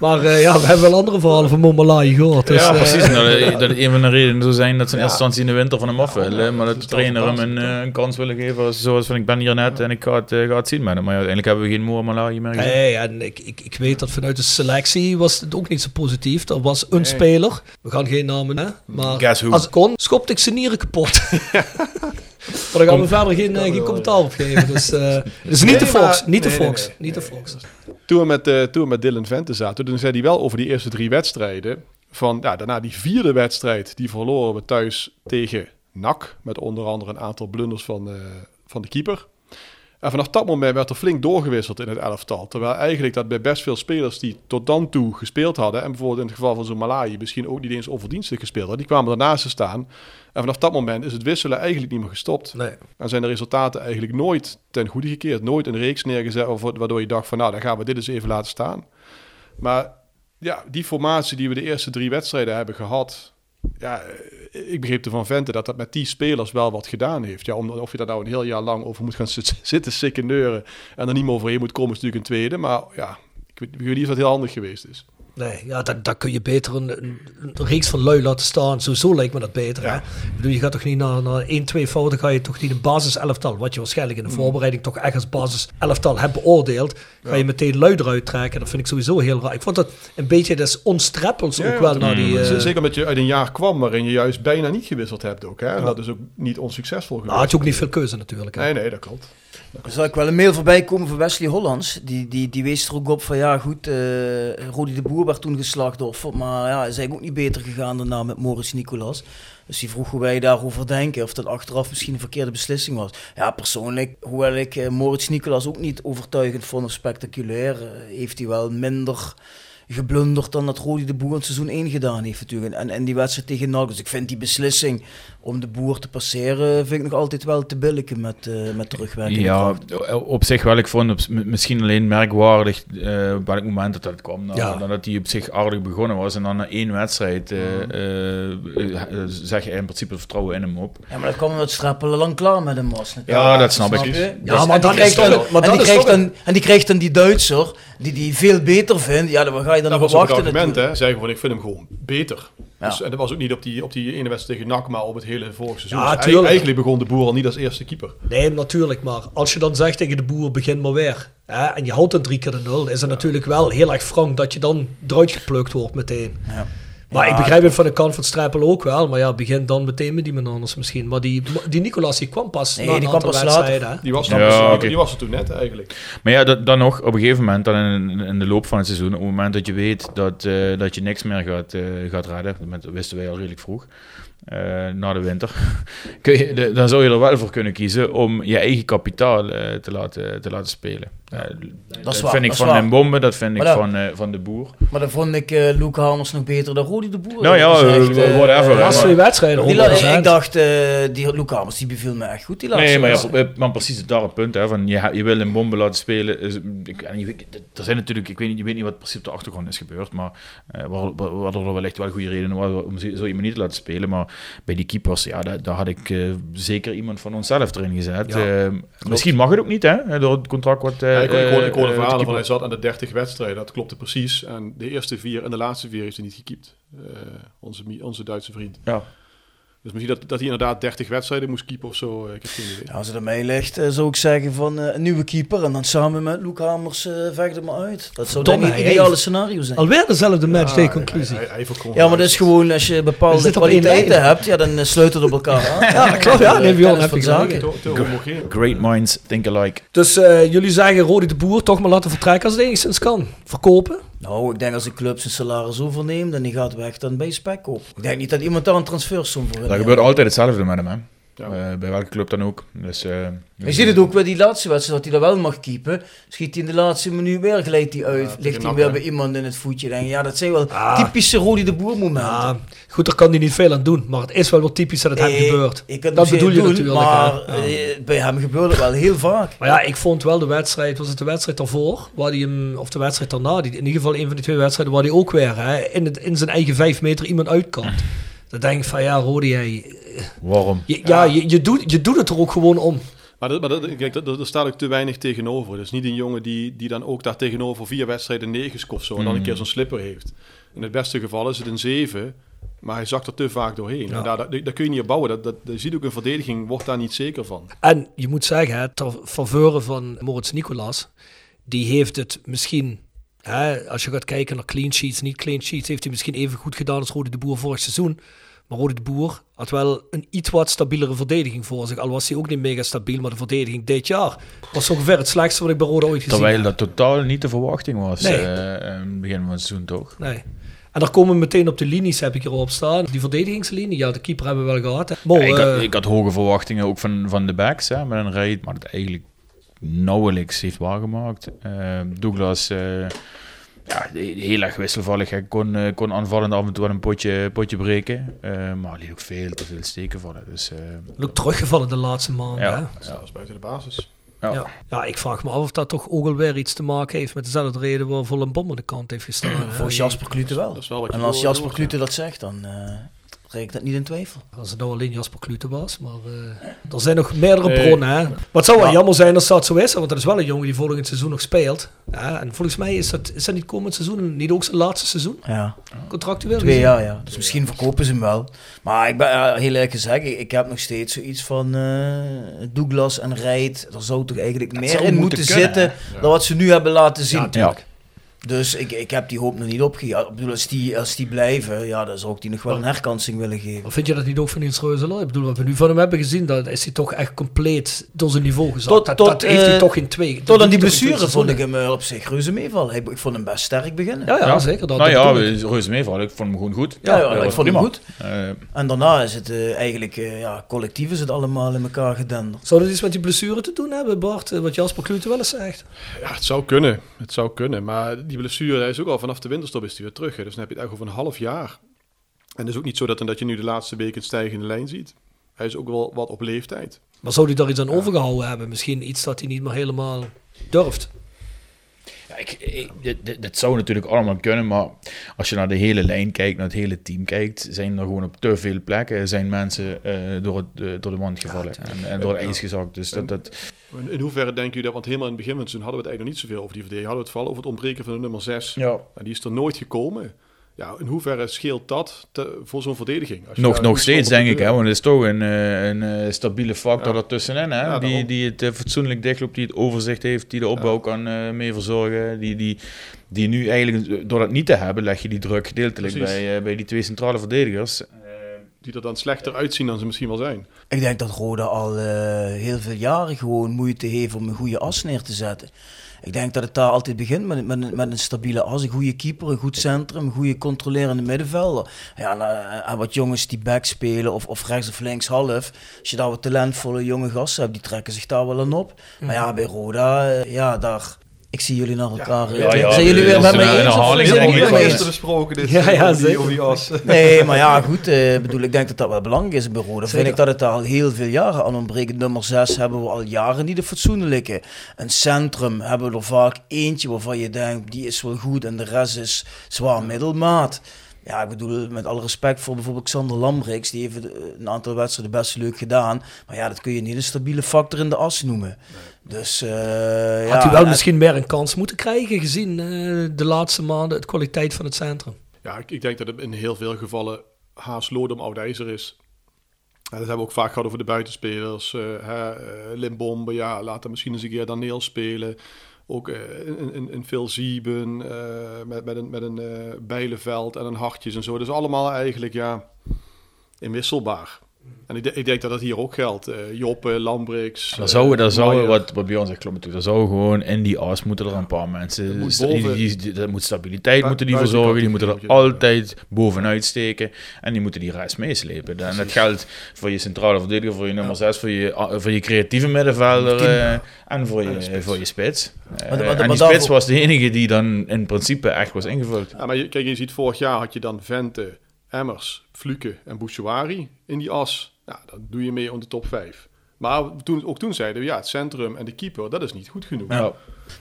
maar eh, ja, we hebben wel andere verhalen van Momalai gehoord. Dus, ja, eh, precies. Dat, dat een van de redenen zou zijn dat ze in Ja. eerste instantie in de winter van hem af willen. Maar dat de trainer hem een, een kans willen geven. Zoals van ik ben hier net en ik ga het, ga het zien met hem. Maar ja, uiteindelijk hebben we geen Moer Malayi meer gezien. Nee, en ik, ik, ik weet dat vanuit de selectie was het ook niet zo positief. Er was een Nee. speler, we gaan geen namen hè, maar als het kon, schopte ik zijn nieren kapot. maar daar gaan we verder geen, eh, geen commentaar op geven. Dus, eh het is niet de Nee, maar- Fox, niet de nee, nee, Fox, nee. niet de Fox. Toen we met, eh, toen we met Dylan Vente zaten, toen zei hij wel over die eerste drie wedstrijden. Van ja, daarna die vierde wedstrijd, die verloren we thuis tegen NAC. Met onder andere een aantal blunders van, eh, van de keeper. En vanaf dat moment werd er flink doorgewisseld in het elftal. Terwijl eigenlijk dat bij best veel spelers die tot dan toe gespeeld hadden. En bijvoorbeeld in het geval van zo'n Malayi misschien ook niet eens onverdienstelijk gespeeld hadden. Die kwamen ernaast te staan. En vanaf dat moment is het wisselen eigenlijk niet meer gestopt. Nee. En zijn de resultaten eigenlijk nooit ten goede gekeerd. Nooit een reeks neergezet waardoor je dacht van nou, dan gaan we dit eens even laten staan. Maar ja, die formatie die we de eerste drie wedstrijden hebben gehad. Ja, eh, ik begreep ervan Vente dat dat met die spelers wel wat gedaan heeft. Ja, om, of je daar nou een heel jaar lang over moet gaan zit- zitten sikken neuren en er niet meer overheen moet komen, is natuurlijk een tweede. Maar ja, ik weet, ik weet niet of dat heel handig geweest is. Nee, ja, daar, daar kun je beter een, een, een reeks van lui laten staan. Sowieso lijkt me dat beter. Hè? Ik bedoel, je gaat toch niet naar, naar 1, 2 fouten, ga je toch niet een basis elftal, wat je waarschijnlijk in de voorbereiding toch echt als basis elftal hebt beoordeeld, ga je meteen lui eruit trekken. Dat vind ik sowieso heel raar. Ik vond dat een beetje des onstreppels ook wel naar die... Z- eh, Zeker omdat je uit een jaar kwam waarin je juist bijna niet gewisseld hebt ook. Hè? En dat is ook niet onsuccesvol geweest. nou, had je ook niet veel keuze natuurlijk. Hè? Nee, nee, dat klopt. Er zal ik wel een mail voorbij komen van Wesley Hollands. Die, die, die wees er ook op van ja goed, eh Rodi de Boer werd toen geslacht door. Maar ja, is eigenlijk ook niet beter gegaan daarna met Maurice Nicolas. Dus die vroeg hoe wij daarover denken. Of dat achteraf misschien een verkeerde beslissing was. Ja, persoonlijk, hoewel ik uh, Moritz Nicolas ook niet overtuigend vond of spectaculair, heeft hij wel minder geblunderd dan dat Rodi de Boer in seizoen 1 gedaan heeft natuurlijk. En, en die wedstrijd tegen NAC. Dus ik vind die beslissing om de Boer te passeren, vind ik nog altijd wel te billijken met, uh, met terugwerking. Ja, op zich wel. Ik vond op, misschien alleen merkwaardig uh, op welk moment dat, dat kwam. Nou, ja. dat hij op zich aardig begonnen was. En dan na één wedstrijd uh, zeg je in principe vertrouwen in hem op. Ja, maar dan kwam het strappelen lang klaar met hem was. Ja, dat snap, ik. Ja, dus, maar dan krijgt dan, maar en, die krijgt dan, en die krijgt dan die Duitser, die die veel beter vindt. Ja, dan ga je dan nog wachten. Dat argument, hè. Zeggen van, ik vind hem gewoon beter. Dus, en dat was ook niet op die, op die ene wedstrijd tegen NAC, maar op het hele vorige seizoen. Ja, dus eigenlijk begon de boer al niet als eerste keeper. Nee, natuurlijk. Maar als je dan zegt tegen de boer, begin maar weer. Hè, en je houdt een drie keer de nul, is het natuurlijk wel heel erg frank dat je dan eruit geplukt wordt meteen. Ja. Maar ik begrijp het van de kant van Strijpel ook wel. Maar ja, begin dan meteen met die anders misschien. Maar die, die Nicolas, die kwam pas nee, die kwam pas later. Die was, ja, die was er toen net eigenlijk. Maar ja, dat, dan nog, op een gegeven moment, dan in, in, de loop van het seizoen, op het moment dat je weet dat, uh, dat je niks meer gaat, uh, gaat redden, dat wisten wij al redelijk vroeg, uh, na de winter, kun je, de, dan zou je er wel voor kunnen kiezen om je eigen kapitaal uh, te, laten, te laten spelen. Dat, dat waar, vind ik van een bombe, dat vind ik van, van de boer. Maar dan vond ik uh, Luke Hamers nog beter dan Rodi de Boer. Nou ja, echt, whatever. De laatste twee wedstrijden. Die ik dacht, die Luke Hamers die beviel me echt goed. Die nee, maar, ja, maar precies het daar het punt. Hè, van je, je wil een bombe laten spelen. ik, en je, er zijn natuurlijk, ik weet, niet, je weet niet wat precies op de achtergrond is gebeurd, maar waardoor er wellicht wel goede redenen waren om zo iemand niet te laten spelen. Maar bij die keepers, ja, daar, daar had ik uh, zeker iemand van onszelf erin gezet. Ja, uh, misschien mag het ook niet, hè, door het contract wat... Ja, ik, ik, ik hoorde verhalen van hij zat aan de 30 wedstrijden, dat klopte precies. En de eerste vier en de laatste vier heeft hij niet gekiept. onze, onze Duitse vriend. Ja. Dus misschien dat, dat hij inderdaad 30 wedstrijden moest keeper of zo. Ik heb geen idee. als het aan mij ligt, zou ik zeggen van uh, een nieuwe keeper. En dan samen met Luke Hamers uh, vechten maar uit. Dat zou dan een ideale scenario zijn. Alweer dezelfde matchday conclusie. ja, maar dat is gewoon als je bepaalde kwaliteiten hebt, ja, dan sluit het op elkaar aan. ja, klopt. Ja, neem je heb zaken. Great minds think alike. Dus jullie zeggen Rodi de Boer toch maar laten vertrekken als het enigszins kan. Verkopen? Nou, ik denk als een club zijn salaris overneemt en die gaat weg, dan bij spek op. Ik denk niet dat iemand daar een transfersom voor heeft. Dat gebeurt altijd hetzelfde met hem, hè. Ja. Uh, bij welke club dan ook. Dus, uh, je ziet het ook bij die laatste wedstrijd, dat hij er wel mag keepen. Schiet hij in de laatste minuut weer, glijdt hij uit. ligt hij weer bij iemand in het voetje. Denk, ja, dat zijn wel ah. typische Rodi de Boer momenten. Ah. goed, daar kan hij niet veel aan doen. Maar het is wel wel typisch dat het hem gebeurt. dat bedoel je natuurlijk. Maar eh, bij hem gebeurt het wel heel vaak. Maar ja, ik vond wel de wedstrijd, was het de wedstrijd daarvoor? Waar hij hem, of de wedstrijd daarna, die, in ieder geval een van die twee wedstrijden, waar hij ook weer hè, in, het, in zijn eigen vijf meter iemand uitkant. Dan denk ik van ja, Rodi, jij, Waarom? Je, ja, Je, je, doet, je doet het er ook gewoon om. Maar, dat, maar dat, kijk, dat, daar staat ook te weinig tegenover. Dus niet een jongen die, die dan ook daar tegenover vier wedstrijden negen of zo. En dan een keer mm. zo'n slipper heeft. In het beste geval is het een zeven. Maar hij zakt er te vaak doorheen. En daar, daar, daar, kun je niet op bouwen. Dat, dat, je ziet ook een verdediging, wordt daar niet zeker van. En je moet zeggen, hè, ter faveur van Moritz Nicolas, die heeft het misschien, hè, als je gaat kijken naar clean sheets, niet clean sheets, heeft hij misschien even goed gedaan als Rode de Boer vorig seizoen. Maar Rode de Boer had wel een iets wat stabielere verdediging voor zich. Al was hij ook niet mega stabiel, maar de verdediging dit jaar was ongeveer het slechtste wat ik bij Rode ooit gezien Terwijl dat totaal niet de verwachting was nee. uh, in het begin van het seizoen, toch? Nee. En daar komen we meteen op de linies, heb ik erop staan. Die verdedigingslinie, ja, de keeper hebben we wel gehad. Mo, ik, had, uh, ik, had, hoge verwachtingen ook van, van de backs, hè, met een rijd, maar het eigenlijk nauwelijks heeft waargemaakt. Uh, Douglas ja, heel erg wisselvallig. Hij kon, uh, kon aanvallend af en toe een potje, potje breken. Uh, maar liet ook veel te veel steken vallen. Dus, uh, ook teruggevallen de laatste maanden. Ja, hè? ja dat is buiten de basis. Ja. ja. Ja. ik vraag me af of dat toch ook alweer iets te maken heeft met dezelfde reden waar een Bom aan de kant heeft gestaan. Voor Jasper Klute wel. Dat is wel wat en als Jasper Klute dat zegt, dan trek ik dat niet in twijfel. Als het nou alleen Jasper Klute was, maar uh, er zijn nog meerdere bronnen. Hè. Maar het zou wel jammer zijn als dat zo is, want dat is wel een jongen die volgend seizoen nog speelt. Ja, en volgens mij is dat, is dat niet komend seizoen, niet ook zijn laatste seizoen? Ja. Contractueel Twee jaar, ja. Dus misschien verkopen ze hem wel. Maar ik ben uh, heel eerlijk gezegd, ik, ik, heb nog steeds zoiets van uh, Douglas en Rijt. Er zou toch eigenlijk meer in moeten, zitten dan wat ze nu hebben laten zien. Ja, Dus ik, ik heb die hoop nog niet opgegeven. Ik bedoel, als die, als die blijven, ja, dan zou ik die nog wel een herkansing willen geven. Of vind je dat niet ook van Niels Reuzelaar? Ik bedoel, wat we nu van hem hebben gezien, dan is hij toch echt compleet door zijn niveau gezakt. Tot, dat, tot, dat heeft hij uh, toch in twee. Tot aan die blessure vond ik hem uh, op zich reuze meevallen. Ik vond hem best sterk beginnen. Ja, ja, ja. zeker. Dat, nou ja, reuze meevallen. Ik vond hem gewoon goed. Ja, ja, ik vond hem goed. Uh, en daarna is het eigenlijk, ja, collectief is het allemaal in elkaar gedenderd. Zou dat iets met die blessure te doen hebben, Bart? Wat Jasper Klute wel eens zegt? Ja, het zou kunnen. Het zou kunnen. Maar die blessure hij is ook al vanaf de winterstop is hij weer terug. Hè. Dus dan heb je het echt over een half jaar. En het is ook niet zo dat, dat je nu de laatste week een stijgende lijn ziet. Hij is ook wel wat op leeftijd. Maar zou hij daar iets aan ja. overgehouden hebben? Misschien iets dat hij niet meer helemaal durft? Ik, ik, dit, dit, zou natuurlijk allemaal kunnen, maar als je naar de hele lijn kijkt, naar het hele team kijkt, zijn er gewoon op te veel plekken zijn mensen uh, door, het, uh, door de wand gevallen ja, en, en, door het ijs gezakt. Dus dat, dat... In hoeverre denken jullie dat, want helemaal in het begin van het hadden we het eigenlijk nog niet zoveel over die verdediging, hadden we het vooral over het ontbreken van de nummer 6. Ja. En die is er nooit gekomen. Ja, in hoeverre scheelt dat te, voor zo'n verdediging? nog nog steeds, denk ik, hè, want het is toch een, een, een stabiele factor ja. ertussenin, hè, ja, die, die het fatsoenlijk dichtloopt, die het overzicht heeft, die de opbouw ja. kan uh, mee verzorgen, die, die, die nu eigenlijk, door dat niet te hebben, leg je die druk gedeeltelijk bij, uh, bij die twee centrale verdedigers. Die er dan slechter uitzien dan ze misschien wel zijn. Ik denk dat Roda al uh, heel veel jaren gewoon moeite heeft om een goede as neer te zetten. Ik denk dat het daar altijd begint met, met, met een stabiele as, een goede keeper, een goed centrum, een goede controlerende middenvelder. Ja, en, en wat jongens die back spelen of, of rechts of links half. Als je daar wat talentvolle jonge gasten hebt, die trekken zich daar wel aan op. Maar ja, bij Roda, ja, daar, ik zie jullie naar elkaar. Ja, ja, zijn jullie weer met mij eens? Of jullie niet eens? besproken dit ja, ja, over, die, over die as. Nee, maar ja, goed. Uh, bedoel, ik denk dat dat wel belangrijk is bij Roda. Vind ik dat het daar al heel veel jaren aan ontbreekt. Nummer 6 hebben we al jaren niet de fatsoenlijke. Een centrum hebben we er vaak eentje waarvan je denkt, die is wel goed en de rest is zwaar middelmaat. Ja, ik bedoel, met alle respect voor bijvoorbeeld Xander Lambrix, die heeft een aantal wedstrijden best leuk gedaan. Maar ja, dat kun je niet een stabiele factor in de as noemen. Nee. Dus, uh, Had ja, u wel misschien meer een kans moeten krijgen, gezien uh, de laatste maanden, de kwaliteit van het centrum? Ja, ik, ik denk dat het in heel veel gevallen haast Lodem oud-ijzer is. Ja, dat hebben we ook vaak gehad over de buitenspelers. Uh, hè, Limbombe, ja, laat hem misschien eens een keer Daniel spelen ook in, in, in, veel Zieben, uh, met, met een, met een uh, Bijleveld en een Hartjes en zo. Dus allemaal eigenlijk ja, inwisselbaar. En ik, ik denk dat dat hier ook geldt. Uh, Joppe, Lambrix. Dan zou, dan zou wat, wat bij ons zegt, klopt natuurlijk. Dan zou gewoon in die as moeten er een paar mensen. Dat moet, boven, die, die, dat moet stabiliteit moeten die verzorgen. Die moeten er altijd bovenuit steken. En die moeten die rest meeslepen. En dat geldt voor je centrale verdediger, voor je nummer 6, ja. voor, je, voor je creatieve middenvelder uh, en voor je, spits. voor je spits. Uh, maar, maar, en die spits was de enige die dan in principe echt was ingevuld. Ja, maar je, kijk, je ziet vorig jaar had je dan Vente. Emmers, Fluke en Bouchouari in die as. Nou, dan doe je mee om de top 5. Maar toen, ook toen zeiden we, ja, het centrum en de keeper, dat is niet goed genoeg. Ja.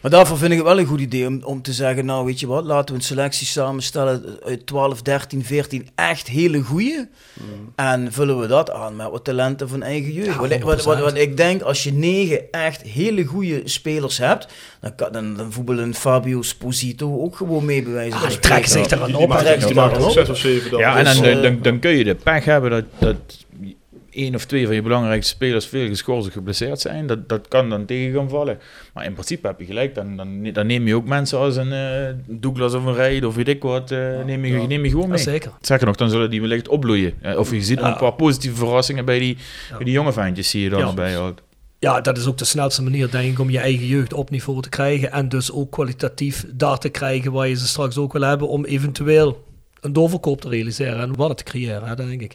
Maar daarvoor vind ik het wel een goed idee om, om te zeggen, nou weet je wat, laten we een selectie samenstellen uit 12, 13, 14 echt hele goeie. Mm. En vullen we dat aan met wat talenten van eigen jeugd. Ja, want, wat, wat, wat, ik denk, als je negen echt hele goede spelers hebt, dan, kan, dan, dan voetballen Fabio Sposito ook gewoon mee bewijzen. Ah, trekt zich er aan op. Die maakt er 6 of 7 dan. Ja, en dan, dan, dan, dan kun je de pech hebben dat... dat één of twee van je belangrijkste spelers veel geschorst of geblesseerd zijn, dat, dat kan dan tegen gaan vallen. Maar in principe heb je gelijk, dan, dan, dan neem je ook mensen als een uh, Douglas of een Rijd of weet ik wat, uh, neem, je, neem je gewoon mee. Ja, zeker. Zeker nog, dan zullen die wellicht opbloeien. Uh, of je ziet een paar positieve verrassingen bij die, bij die jonge ventjes, zie je dan houdt. Ja, dat is ook de snelste manier, denk ik, om je eigen jeugd op niveau te krijgen. En dus ook kwalitatief daar te krijgen waar je ze straks ook wil hebben om eventueel een doorverkoop te realiseren en wat te creëren, denk ik.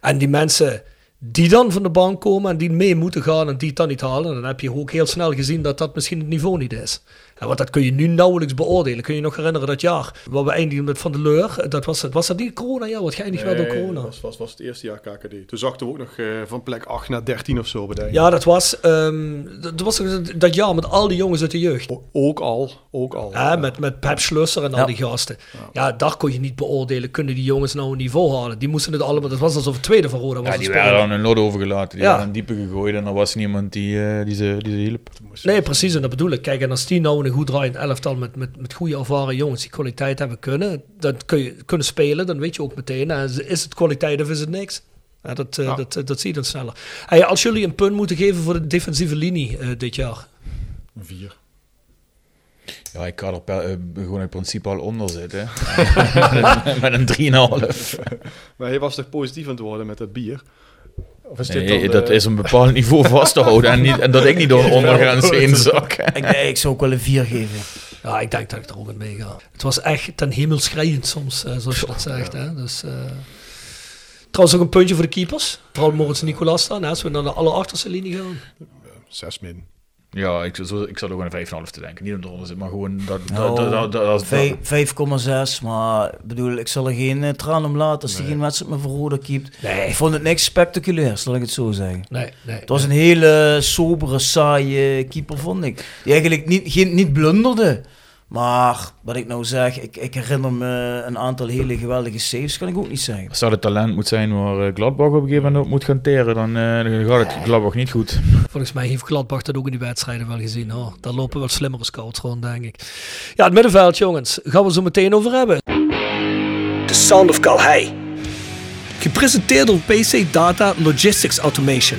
En die mensen die dan van de bank komen en die mee moeten gaan en die het dan niet halen, dan heb je ook heel snel gezien dat dat misschien het niveau niet is. Want dat kun je nu nauwelijks beoordelen. Kun je nog herinneren dat jaar waar we eindigden met Van de Leur? Dat was, was dat niet corona? Ja, wat geëindigd nee, werd door corona. Dat was, was, was het eerste jaar KKD. Toen zakten we ook nog uh, van plek 8 naar 13 of zo bij Ja, dat was, um, dat was dat jaar met al die jongens uit de jeugd. O, ook al, ook al. Ja, ja. Met, met Pep Schlusser en ja. al die gasten. Ja. ja. daar kon je niet beoordelen. Kunnen die jongens nou een niveau halen? Die moesten het allemaal, dat was alsof het tweede van Roda was. Ja, die werden dan een lot overgelaten. Die werden diepe gegooid en er was niemand die, uh, die, ze, die ze hielp. Nee, precies. En dat bedoel ik. Kijk, en als die nou een goed draaiend elftal met, met, met goede ervaren jongens die kwaliteit hebben kunnen, dan kun je kunnen spelen, dan weet je ook meteen, uh, is het kwaliteit of is het niks? Ja, dat, ja. dat, dat, dat zie je dan sneller. Hey, als jullie een punt moeten geven voor de defensieve linie uh, dit jaar? Een vier. Ja, ik kan er uh, gewoon in principe al onder zitten. met een 3,5. maar hij was toch positief aan het worden met het bier? Of is nee, dan, dat is een bepaald niveau vast te houden en, niet, en dat ik niet door een ondergrens heen zak. ik, ik zou ook wel een 4 geven. Ja, ik denk dat ik er ook in meega. Het was echt ten hemel schrijend soms, uh, zoals je dat zegt. Hè? Dus, uh... Trouwens ook een puntje voor de keepers. Vooral Moritz Nicolas dan, als we naar de allerachterste linie gaan. Zes min. Ja, ik, zo, ik zat ook aan een 5,5 te denken. Niet om de onder zit, maar gewoon dat... Oh, dat, dat, dat 5,6, maar bedoel, ik zal er geen uh, traan om laten als hij geen wedstrijd meer voor Roda keept. Nee. Ik vond het niks spectaculairs, laat ik het zo zeggen. Nee, nee. Het was een hele sobere, saaie keeper, vond ik. Die eigenlijk niet, geen, niet blunderde. Maar wat ik nou zeg, ik, ik herinner me een aantal hele geweldige saves, kan ik ook niet zeggen. Als dat het talent moet zijn waar eh, Gladbach op een gegeven moment op moet gaan teren, dan, uh, gaat het Gladbach niet goed. Volgens mij heeft Gladbach dat ook in die wedstrijden wel gezien. Oh, daar lopen wel slimmere scouts rond, denk ik. Ja, het middenveld, jongens, gaan we zo meteen over hebben. The Sound of Calhei. Gepresenteerd door PC Data Logistics Automation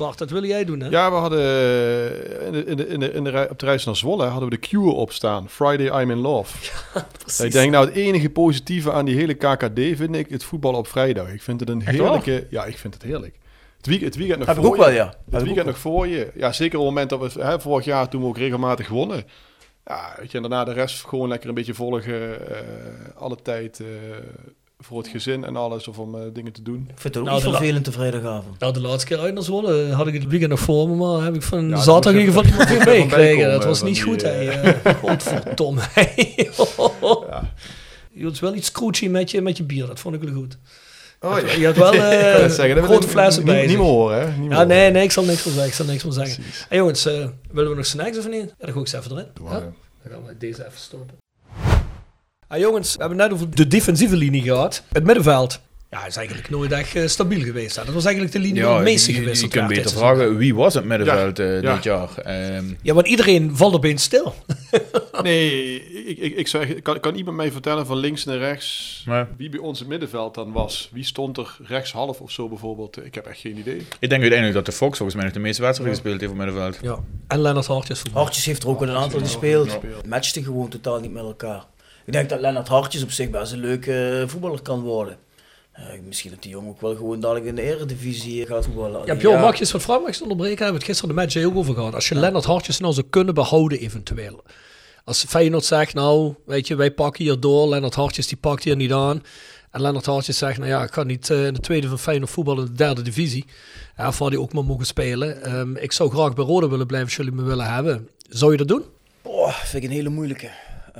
Bart, dat wil jij doen, hè? Ja, we hadden eh, in de, in de, in de, in de, op de reis naar Zwolle hadden we de cure op staan. Friday I'm in Love. Ja, precies. Ik denk, nou, het enige positieve aan die hele KKD vind ik het voetbal op vrijdag. Ik vind het een heerlijke... Ja, ik vind het heerlijk. Het weekend, het weekend nog Heb voor ook je. Wel, ja. Het weekend nog voor je. Ja, zeker op het moment dat we... Hè, vorig jaar toen we ook regelmatig gewonnen. Ja, weet je, en daarna de rest gewoon lekker een beetje volgen. Uh, alle tijd... Uh, voor het gezin en alles, of om uh, dingen te doen. Ik vind het ook nou, niet vervelend de vrijdagavond. Nou, de laatste keer uit naar Zwolle eh, had ik het weekend nog voor me, maar heb ik van ja, zaterdag in ieder geval iemand weer meegekregen. Dat was niet goed, hè. Uh, Godverdomme. ja. Je had wel iets scroochy met je, met je bier, dat vond ik wel goed. Oh, ja. Je had wel uh, zeggen, grote flessen bij Niet meer horen, hè? Niet meer ja, nee, nee, ik zal niks van zeggen. Ik zal niks van zeggen. Hey, jongens, uh, willen we nog snacks of niet? Ja, dan ga ik eens even erin. Ja? Dan gaan we deze even stoppen. Ah, jongens, we hebben net over de defensieve linie gehad. Het middenveld. Ja, is eigenlijk nooit echt uh, stabiel geweest. Dat was eigenlijk de linie ja, waar het meeste gewisseld Je, je kunt beter vragen, wie was het middenveld ja, uh, ja. dit jaar? Um, ja, want iedereen valt opeens stil. nee, ik, ik, ik zeg, kan, kan iemand mij vertellen van links naar rechts nee. wie bij ons het middenveld dan was? Wie stond er rechtshalf of zo bijvoorbeeld? Ik heb echt geen idee. Ik denk uiteindelijk dat de Fox volgens mij nog de meeste wedstrijden gespeeld heeft op middenveld. Ja, en Lennart Hartjes. Hartjes heeft er ook een aantal gespeeld. Matchte gewoon totaal niet met elkaar. Ik denk dat Lennart Hartjes op zich best een leuke voetballer kan worden. Uh, misschien dat die jongen ook wel gewoon dadelijk in de eredivisie gaat voetballen. Ja, Bjorn, mag je eens wat onderbreken? We hebben het gisteren de match ook over gehad. Als je ja. Lennart Hartjes nou zou kunnen behouden eventueel. Als Feyenoord zegt, nou, weet je, wij pakken hier door. Lennart Hartjes die pakt hier niet aan. En Lennart Hartjes zegt, nou ja, ik ga niet uh, in de tweede van Feyenoord voetballen in de derde divisie. Ja, of hij ook maar mogen spelen. Um, ik zou graag bij Rode willen blijven als jullie me willen hebben. Zou je dat doen? Oh, vind ik een hele moeilijke.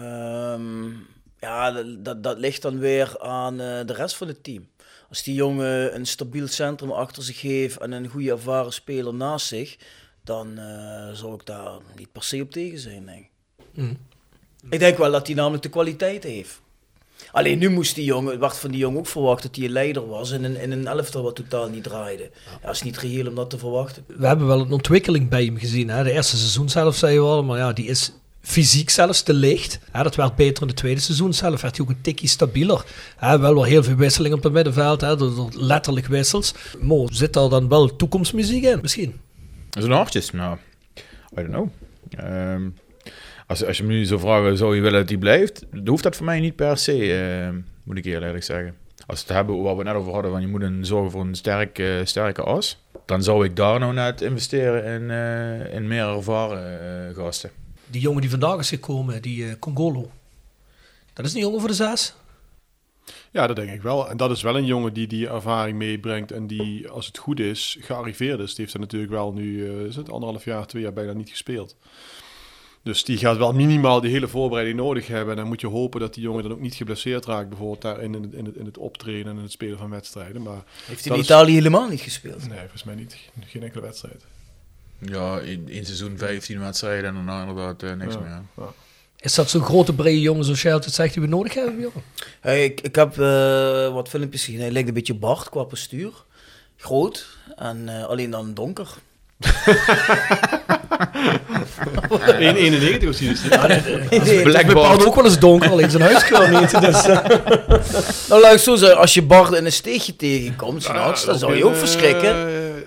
Um, ja, dat, dat ligt dan weer aan uh, de rest van het team. Als die jongen een stabiel centrum achter zich heeft en een goede ervaren speler naast zich, dan uh, zou ik daar niet per se op tegen zijn, denk ik. Mm. Ik denk wel dat hij namelijk de kwaliteit heeft. Alleen nu moest die jongen, werd van die jongen ook verwacht dat hij een leider was in een, in een elftal wat totaal niet draaide. Ja, dat is niet reëel om dat te verwachten. We hebben wel een ontwikkeling bij hem gezien. Hè? De eerste seizoen zelf zei je wel, maar ja, die is fysiek zelfs te licht. Dat werd beter in het tweede seizoen zelf. Werd hij ook een tikje stabieler. Wel wel heel veel wisseling op het middenveld. Letterlijk wissels. Mo, zit daar dan wel toekomstmuziek in misschien? Dat is een hartjes. Nou, I don't know. Um, als, als je me nu zo vragen, zou je willen dat hij blijft? Dan hoeft dat voor mij niet per se, uh, moet ik eerlijk zeggen. Als we het hebben waar we net over hadden, van je moet een zorgen voor een sterke, sterke as. Dan zou ik daar nou net investeren in, uh, in meer ervaren uh, gasten die jongen die vandaag is gekomen, die uh, Congolo. Dat is een jongen voor de zes? Ja, dat denk ik wel. En dat is wel een jongen die die ervaring meebrengt en die, als het goed is, gearriveerd is. Die heeft er natuurlijk wel nu, uh, is het anderhalf jaar, twee jaar bijna niet gespeeld. Dus die gaat wel minimaal die hele voorbereiding nodig hebben. En dan moet je hopen dat die jongen dan ook niet geblesseerd raakt, bijvoorbeeld daar in, het, in, het, in het optreden en het spelen van wedstrijden. Maar heeft hij in Italië helemaal niet gespeeld? Nee, volgens mij niet. Geen enkele wedstrijd. Ja, in, in seizoen 15 wedstrijden en daarna inderdaad uh, niks meer. Ja. Is dat zo'n grote brede jongen zoals jij altijd zegt die we nodig hebben, Bjorn? Hey, ik, ik heb uh, wat filmpjes gezien. Hij lijkt een beetje Bart qua postuur. Groot en uh, alleen dan donker. 1,91 of zoiets. Ja, nee, bepaalt ook wel eens donker, alleen zijn huiskleur niet. Dus, uh. nou, laat ik zo zeggen, als je Bart in een steegje tegenkomt, ja, dan zou je ook verschrikken.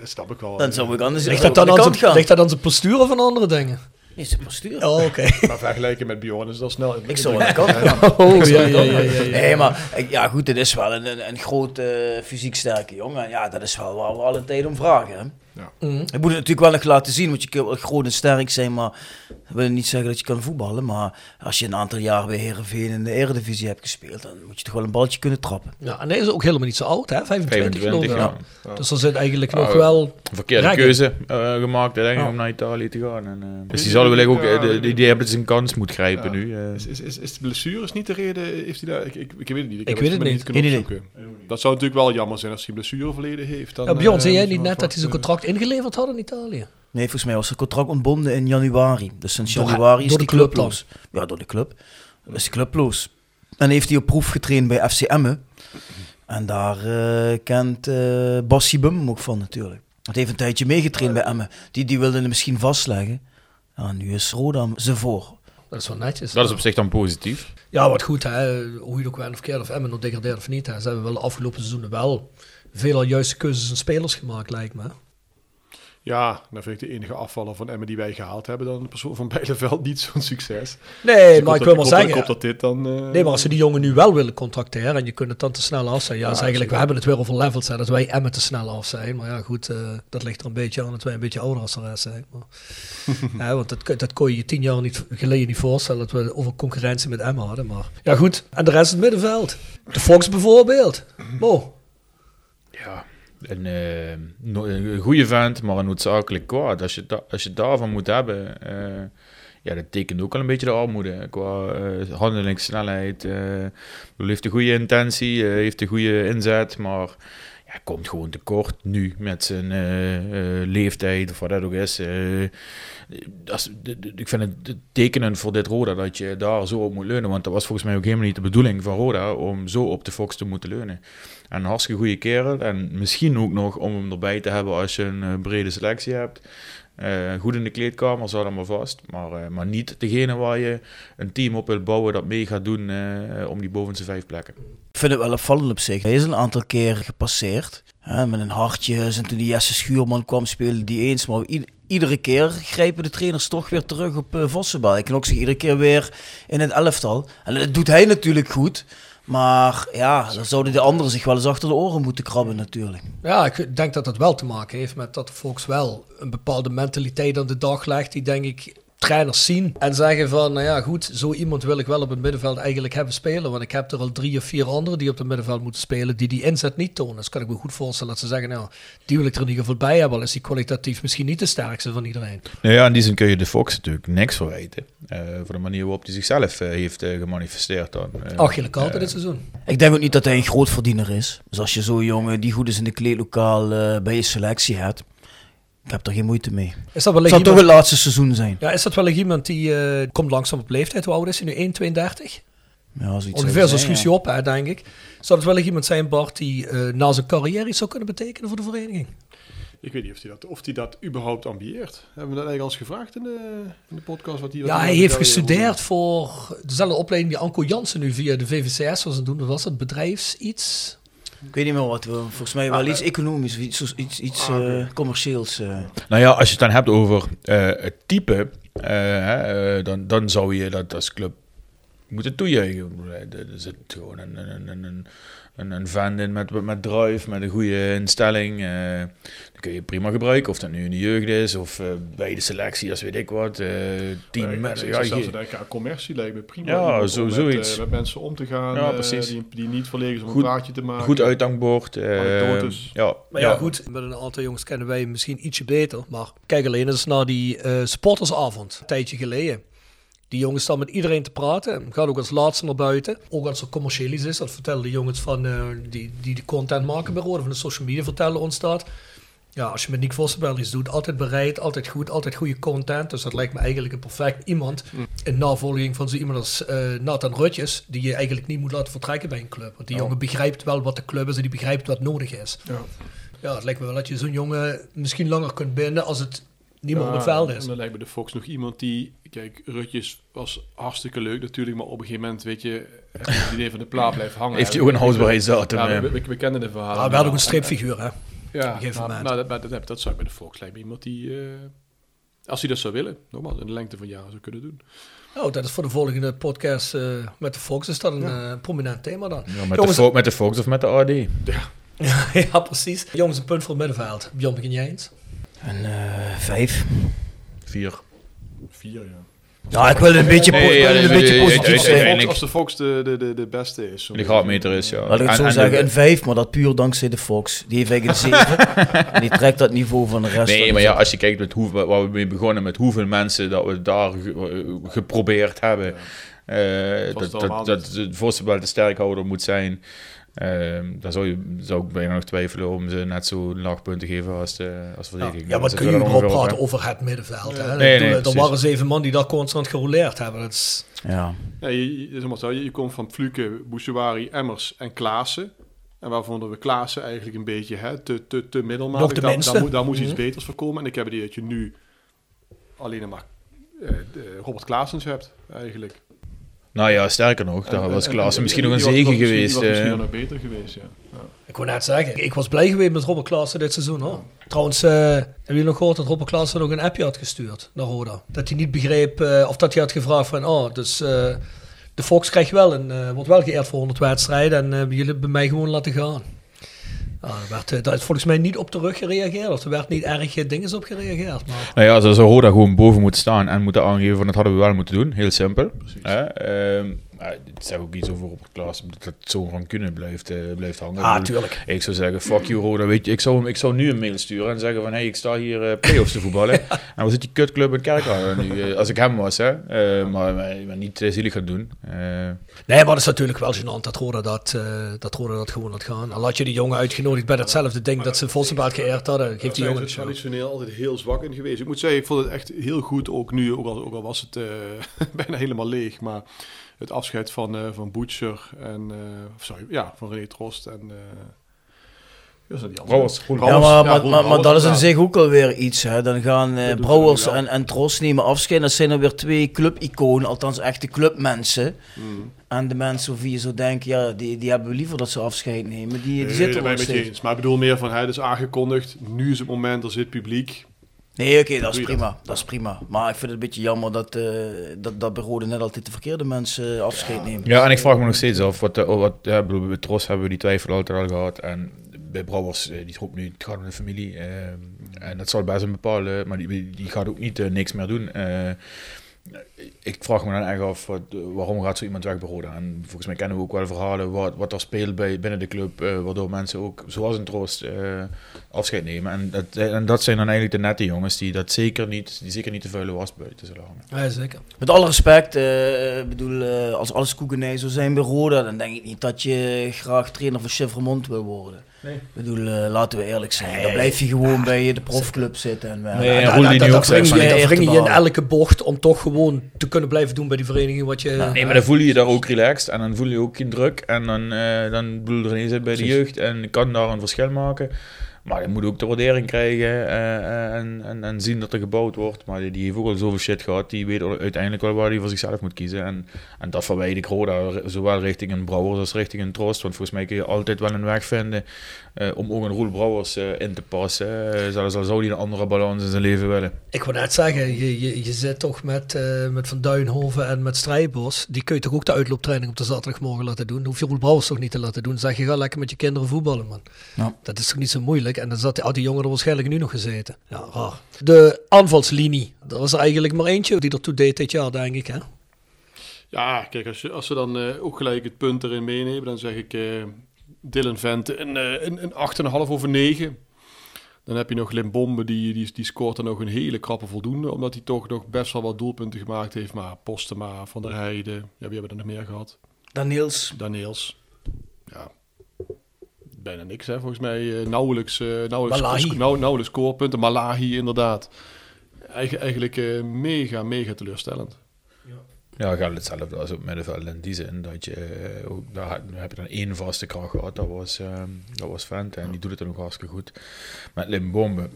Snap ik wel. Dan zou ik anders ligt dat dan aan zijn, gaan. Ligt dat aan zijn postuur of aan andere dingen? Nee, zijn postuur. Oh, oké. Maar vergeleken met Bjorn is dat snel... Ik zou aan de kant gaan. Oh, ja, ja, ja, ja, Nee, maar ja, goed, het is wel een, een, een grote, fysiek sterke jongen. Ja, dat is wel waar we alle tijd om vragen, hè. Ja. Mm. Ik moet het natuurlijk wel nog laten zien, want je kunt wel groot en sterk zijn, maar dat wil niet zeggen dat je kan voetballen. Maar als je een aantal jaar bij Herenveen in de Eredivisie hebt gespeeld, dan moet je toch wel een balletje kunnen trappen. Ja, en hij is ook helemaal niet zo oud, hè? 25, 25 ja. ja. Dus er zit eigenlijk nog wel... Verkeerde keuze uh, gemaakt, denk ik, om naar Italië te gaan. En, uh, dus die zal wel ook, uh, die, die hebben zijn kans moet grijpen nu. Is, is, is, is de blessure niet de reden? Heeft hij daar, ik, ik, ik weet het niet. Ik, ik weet het niet. niet kunnen opzoeken. Dat zou natuurlijk wel jammer zijn als hij blessure verleden heeft. Dan, ja, Bjorn, zei jij niet net dat hij zijn contract ingeleverd had in Italië? Nee, volgens mij was zijn contract ontbonden in januari. Dus sinds januari is die clubloos. Ja, door de club. is clubloos. En heeft hij op proef getraind bij FC Emmen. En daar uh, kent uh, Bassi Bum ook van natuurlijk. Het heeft een tijdje meegetraind bij Emmen. Die, die wilde hem misschien vastleggen. Ja, nu is Roda ze voor. Dat is wel netjes. Dat is op zich dan positief. Ja, wat goed. Hè. Hoe je ook wel of keer of Emmen nog degradeert of niet. Hè. Ze hebben wel de afgelopen seizoenen wel veel juiste keuzes en spelers gemaakt, lijkt me. Ja, dan vind ik de enige afvaller van Emmen die wij gehaald hebben dan de persoon van Bijleveld niet zo'n succes. Nee, dus maar ik, wil maar zeggen... Ik dat dit dan... Uh... Nee, maar als ze die jongen nu wel willen contracteren en je kunt het dan te snel af zijn. Ja, ja eigenlijk, we hebben het weer over levels, hè, dat wij Emmen te snel af zijn. Maar ja, goed, uh, dat ligt er een beetje aan dat wij een beetje ouder als de rest zijn. Maar, ja, want dat, dat kon je je tien jaar niet, geleden niet voorstellen, dat we over concurrentie met Emmen hadden. Maar ja, goed. En de rest het middenveld. De Fox bijvoorbeeld. Mo. Een, uh, een goede vent, maar een noodzakelijk kwaad. Als je, da als je daarvan moet hebben, uh, ja, dat tekent ook al een beetje de armoede. Qua uh, handelingssnelheid. Uh, heeft een goede intentie, heeft een goede inzet, maar ja, komt gewoon tekort nu met zijn leeftijd of wat dat ook is. Dat ik vind het tekenend voor dit Roda dat je daar zo op moet leunen, want dat was volgens mij ook helemaal niet de bedoeling van Roda om zo op de Fox te moeten leunen. En een hartstikke goede kerel. En misschien ook nog om hem erbij te hebben als je een uh, brede selectie hebt. Uh, goed in de kleedkamer, zou dan maar vast. Maar, maar niet degene waar je een team op wilt bouwen dat mee gaat doen om die bovenste vijf plekken. Ik vind het wel opvallend op zich. Hij is een aantal keer gepasseerd. Hè, met een hartje. En toen die Jesse Schuurman kwam, speelde die eens. Maar iedere keer grijpen de trainers toch weer terug op uh, Vossenbal. Ik kan ook zich iedere keer weer in het elftal. En dat doet hij natuurlijk goed. Maar ja, dan zouden de anderen zich wel eens achter de oren moeten krabben natuurlijk. Ja, ik denk dat dat wel te maken heeft met dat Volks wel een bepaalde mentaliteit aan de dag legt die denk ik trainers zien en zeggen van, nou ja, goed, zo iemand wil ik wel op het middenveld eigenlijk hebben spelen. Want ik heb er al drie of vier anderen die op het middenveld moeten spelen, die die inzet niet tonen. Dus kan ik me goed voorstellen dat ze zeggen, nou, die wil ik er in ieder geval bij hebben. Al is die kwalitatief misschien niet de sterkste van iedereen. Nou ja, in die zin kun je de Fox natuurlijk niks verwijten. Uh, voor de manier waarop hij zichzelf uh, heeft uh, gemanifesteerd dan. Uh, Ach, je altijd dit seizoen. Ik denk ook niet dat hij een groot verdiener is. Dus als je zo'n jongen die goed is in de kleedlokaal bij je selectie hebt, ik heb er geen moeite mee. Is dat wel het zal toch het laatste seizoen zijn. Ja, is dat wel iemand die uh, komt langzaam op leeftijd? Hoe oud is hij nu? 1,32? Ja, Ongeveer zoals Guusje op, hè, denk ik. Zou het wel iemand zijn, Bart, die uh, na zijn carrière iets zou kunnen betekenen voor de vereniging? Ik weet niet of hij dat, of hij dat überhaupt ambieert. Hebben we dat eigenlijk al eens gevraagd in de, in de podcast? Wat hij, ja, hij heeft gestudeerd voor dezelfde opleiding die Anko Jansen nu via de VVCS was aan doen. Dat was het bedrijfs-iets. Ik weet niet meer wat we. Volgens mij wel ah, iets economisch, iets, iets, iets ah, uh, commercieels. Uh. Nou ja, als je het dan hebt over uh, het type, dan, dan zou je dat als club moeten toejuichen. Er zit gewoon een, een, een, een een, een fan in met, met drive, met een goede instelling. Kun je prima gebruiken. Of dat nu in de jeugd is of uh, bij de selectie, als weet ik wat. Uh, team ja, met, ja, zelfs commercie lijkt me prima. Ja, zo, met, zoiets. met mensen om te gaan ja, precies. die, die niet verlegen om goed, een praatje te maken. Goed uitdankbord. ja. Maar ja, goed. Met een aantal jongens kennen wij misschien ietsje beter. Maar kijk alleen eens naar die supportersavond, een tijdje geleden. Die jongens staan met iedereen te praten. Gaat ook als laatste naar buiten. Ook als er commercieel is. Dat vertellen de jongens van, uh, die, die de content maken bij Rode, van de social media vertellen ons dat. Ja, als je met Nick Vossenberg iets doet, altijd bereid, altijd goed, altijd goede content. Dus dat lijkt me eigenlijk een perfect iemand Mm. in navolging van zo iemand als eh, Nathan Rutjes, die je eigenlijk niet moet laten vertrekken bij een club. Want die Ja. jongen begrijpt wel wat de club is en die begrijpt wat nodig is. Ja. Ja, het lijkt me wel dat je zo'n jongen misschien langer kunt binden als het niet meer op Ja, het veld En is. dan lijkt me de Fox nog iemand die... Kijk, Rutjes was hartstikke leuk natuurlijk, maar op een gegeven moment, weet je, het idee van de plaat blijft hangen. Heeft hij ook een houdbaarheidsdatum? Ja, eh? we, we, we kennen de verhalen. Maar wel ook een streepfiguur, hè? Ja, een gegeven maar, moment. maar dat, maar dat, dat zou ik bij de Fox lijkt me iemand die, eh, als hij dat zou willen, nogmaals, in de lengte van jaren zou kunnen doen. Oh, dat is voor de volgende podcast eh, met de Fox. Is dat een eh, prominent thema dan? Ja, met, Jongens- de met de Fox of met de AD? ja, precies. Jongens, een punt voor het middenveld. Bjorn, begin jij eens? En eh, vijf. Vier. Vier, ja. Ja, ik wil een beetje, po- Nee, ik ja, wil een nee, beetje nee, positief nee, zijn. nee, Fox, nee. als de Fox de, de, de, de beste is. zo De graadmeter is, ja. Laat ik het zo En- en zeggen, de- een vijf, maar dat puur dankzij de Fox. Die heeft eigenlijk een zeven. en die trekt dat niveau van de rest. Nee, maar ja, als je kijkt met hoe, waar we mee begonnen, met hoeveel mensen dat we daar ge- eh, geprobeerd hebben. eh, was dat, het allemaal dat, dat de voorstel de sterkhouder moet zijn. Ehm daar zou, je, zou ik bijna nog twijfelen om ze net zo laag punten te geven als de, als Ja, verdediging. ja, wat Dat kun je er überhaupt praten over het middenveld? Hè? Nee, nee, er waren zeven man die daar constant gerouleerd hebben. Dat is, Ja. Ja, je, je, zeg maar zo, je, je komt van Fluke, Bouchouari, Emmers en Klaassen. En waar vonden we Klaassen eigenlijk een beetje hè, te, te, te middelmatig. Nog de daar, daar, moet, daar moest iets beters voor komen. En ik heb het idee dat je nu alleen maar eh, de Robert Klaasens hebt, eigenlijk. Nou ja, sterker nog, daar En- was en- Klaassen en- misschien nog een zegen geweest. Die was misschien eh. nog beter geweest, ja. ja. ik wou net zeggen, ik was blij geweest met Robert Klaassen dit seizoen. Hoor. Trouwens, eh hebben jullie nog gehoord dat Robert Klaassen nog een appje had gestuurd naar Roda? Dat hij niet begreep, eh, of dat hij had gevraagd van, oh, dus eh, de Fox krijgt wel een, eh, wordt wel geëerd voor 100 wedstrijden en eh, jullie bij mij gewoon laten gaan. Daar, werd, eh, daar is volgens mij niet op terug gereageerd, of er werd niet erg eh, dinges op gereageerd. Maar Nou ja, ze zou Roda gewoon boven moeten staan en moeten aangeven van dat hadden we wel moeten doen. Heel simpel. Hè? Maar het zegt ook iets over Robert Klaas, dat het zo van kunnen blijft, eh, blijft hangen. ah, tuurlijk. Ik zou zeggen, fuck you Roda, weet je, ik zou, hem- ik zou nu een mail sturen en zeggen van, hey, ik sta hier eh play-offs te voetballen. En waar zit die kutclub in Kerkrade nu, eh, als ik hem was, hè. Eh, maar, maar, maar niet uh, zielig gaan doen. Eh, Nee, maar het is natuurlijk wel gênant dat Roda dat, eh, dat, Roda dat gewoon had gaan. Al had je die jongen uitgenodigd bij datzelfde ding dat ze Vossenbaard geëerd hadden, geeft die Daar jongen traditioneel altijd heel zwak in geweest. Ik moet zeggen, ik vond het echt heel goed, ook nu, ook al, ook al was het eh, bijna helemaal leeg, maar het afscheid van, eh van Butcher en, eh, of sorry, ja, van René Trost en... eh dat die? Brouwers, Ja, maar, maar, Roel maar, maar dat is in zich ook alweer iets. Hè. Dan gaan eh Brouwers en, en Tros nemen afscheid. Dat zijn dan weer twee clubiconen, althans echte clubmensen. Mm. En de mensen of wie je zou denken, ja, die, die hebben we liever dat ze afscheid nemen. Die, die Nee, zitten er eens. Maar ik bedoel meer van, hij is aangekondigd, nu is het moment, er zit publiek. Nee, oké, dat is prima. Dat is prima. Maar ik vind het een beetje jammer dat, eh dat, dat bij net altijd de verkeerde mensen eh, afscheid nemen. Ja, en ik vraag me nog steeds af, wat, eh, wat ja, bedoel, bij Tros hebben we die twijfel altijd al gehad. En bij Brouwers, eh, die roept nu, het gaat om de familie. eh, en dat zal best een bepaalde, maar die, die gaat ook niet niks meer doen. Eh, ik vraag me dan echt af, wat, eh, waarom gaat zo iemand weg bij Roda? En volgens mij kennen we ook wel verhalen wat, wat er speelt bij, binnen de club, eh, waardoor mensen ook, zoals een Troost, eh, afscheid nemen. En dat, en dat zijn dan eigenlijk de nette jongens die dat zeker niet, die zeker niet de vuile was buiten zullen hangen. Ja, zeker. Met alle respect, eh, bedoel, eh, als alles koekenij zou zijn bij Roda, dan denk ik niet dat je graag trainer van Chevremont wil worden. Nee. Ik bedoel, eh, laten we eerlijk zijn. Dan blijf je gewoon bij de profclub zitten. En, werken. Nee, En en wring je in elke bocht om toch gewoon te kunnen blijven doen bij die vereniging wat je... Nee, maar dan voel je je daar ook relaxed en dan voel je ook geen druk. En dan, eh dan bedoel zit bij de jeugd en kan daar een verschil maken. Maar je moet ook de waardering krijgen eh, en, en, en zien dat er gebouwd wordt. Maar die, die heeft ook al zoveel shit gehad, die weet uiteindelijk wel waar hij voor zichzelf moet kiezen. En, en dat verwijt ik Roda, zowel richting een Brouwers als richting een Troost. Want volgens mij kun je altijd wel een weg vinden eh, om ook een Roel Brouwers eh, in te passen. Zelfs al zou hij een andere balans in zijn leven willen. Ik wou net zeggen, je, je, je zit toch met, eh, met Van Duinhoven en met Strijbos. Die kun je toch ook de uitlooptraining op de zaterdagmorgen laten doen. Dan hoef je Roel Brouwers toch niet te laten doen. Zeg je, ga lekker met je kinderen voetballen, man. Ja. Dat is toch niet zo moeilijk? En dan zat die, had die jongen er waarschijnlijk nu nog gezeten. Ja, raar. De aanvalslinie. Er was er eigenlijk maar eentje die ertoe deed dit jaar, denk ik, hè? Ja, kijk, als, je, als ze dan eh, ook gelijk het punt erin meenemen, dan zeg ik eh Dylan Vente een, eh, een, een 8,5 over 9. Dan heb je nog Limbombe, die, die, die scoort dan nog een hele krappe voldoende, omdat hij toch nog best wel wat doelpunten gemaakt heeft. Maar Postema, Van der Heijden, ja, wie hebben er nog meer gehad? Daniels. Daniels. Ja. bijna niks, hè, volgens mij. Uh, nauwelijks, uh, nauwelijks, nou, nauwelijks scorepunten. Malahi, inderdaad. Eigen, eigenlijk uh, mega, mega teleurstellend. Ja, gaat hetzelfde als op middenveld in die zin. Dat je, ook, daar heb je dan één vaste kracht gehad, dat was, uh, dat was Vente. En die doet het er nog hartstikke goed. Met Limbombe,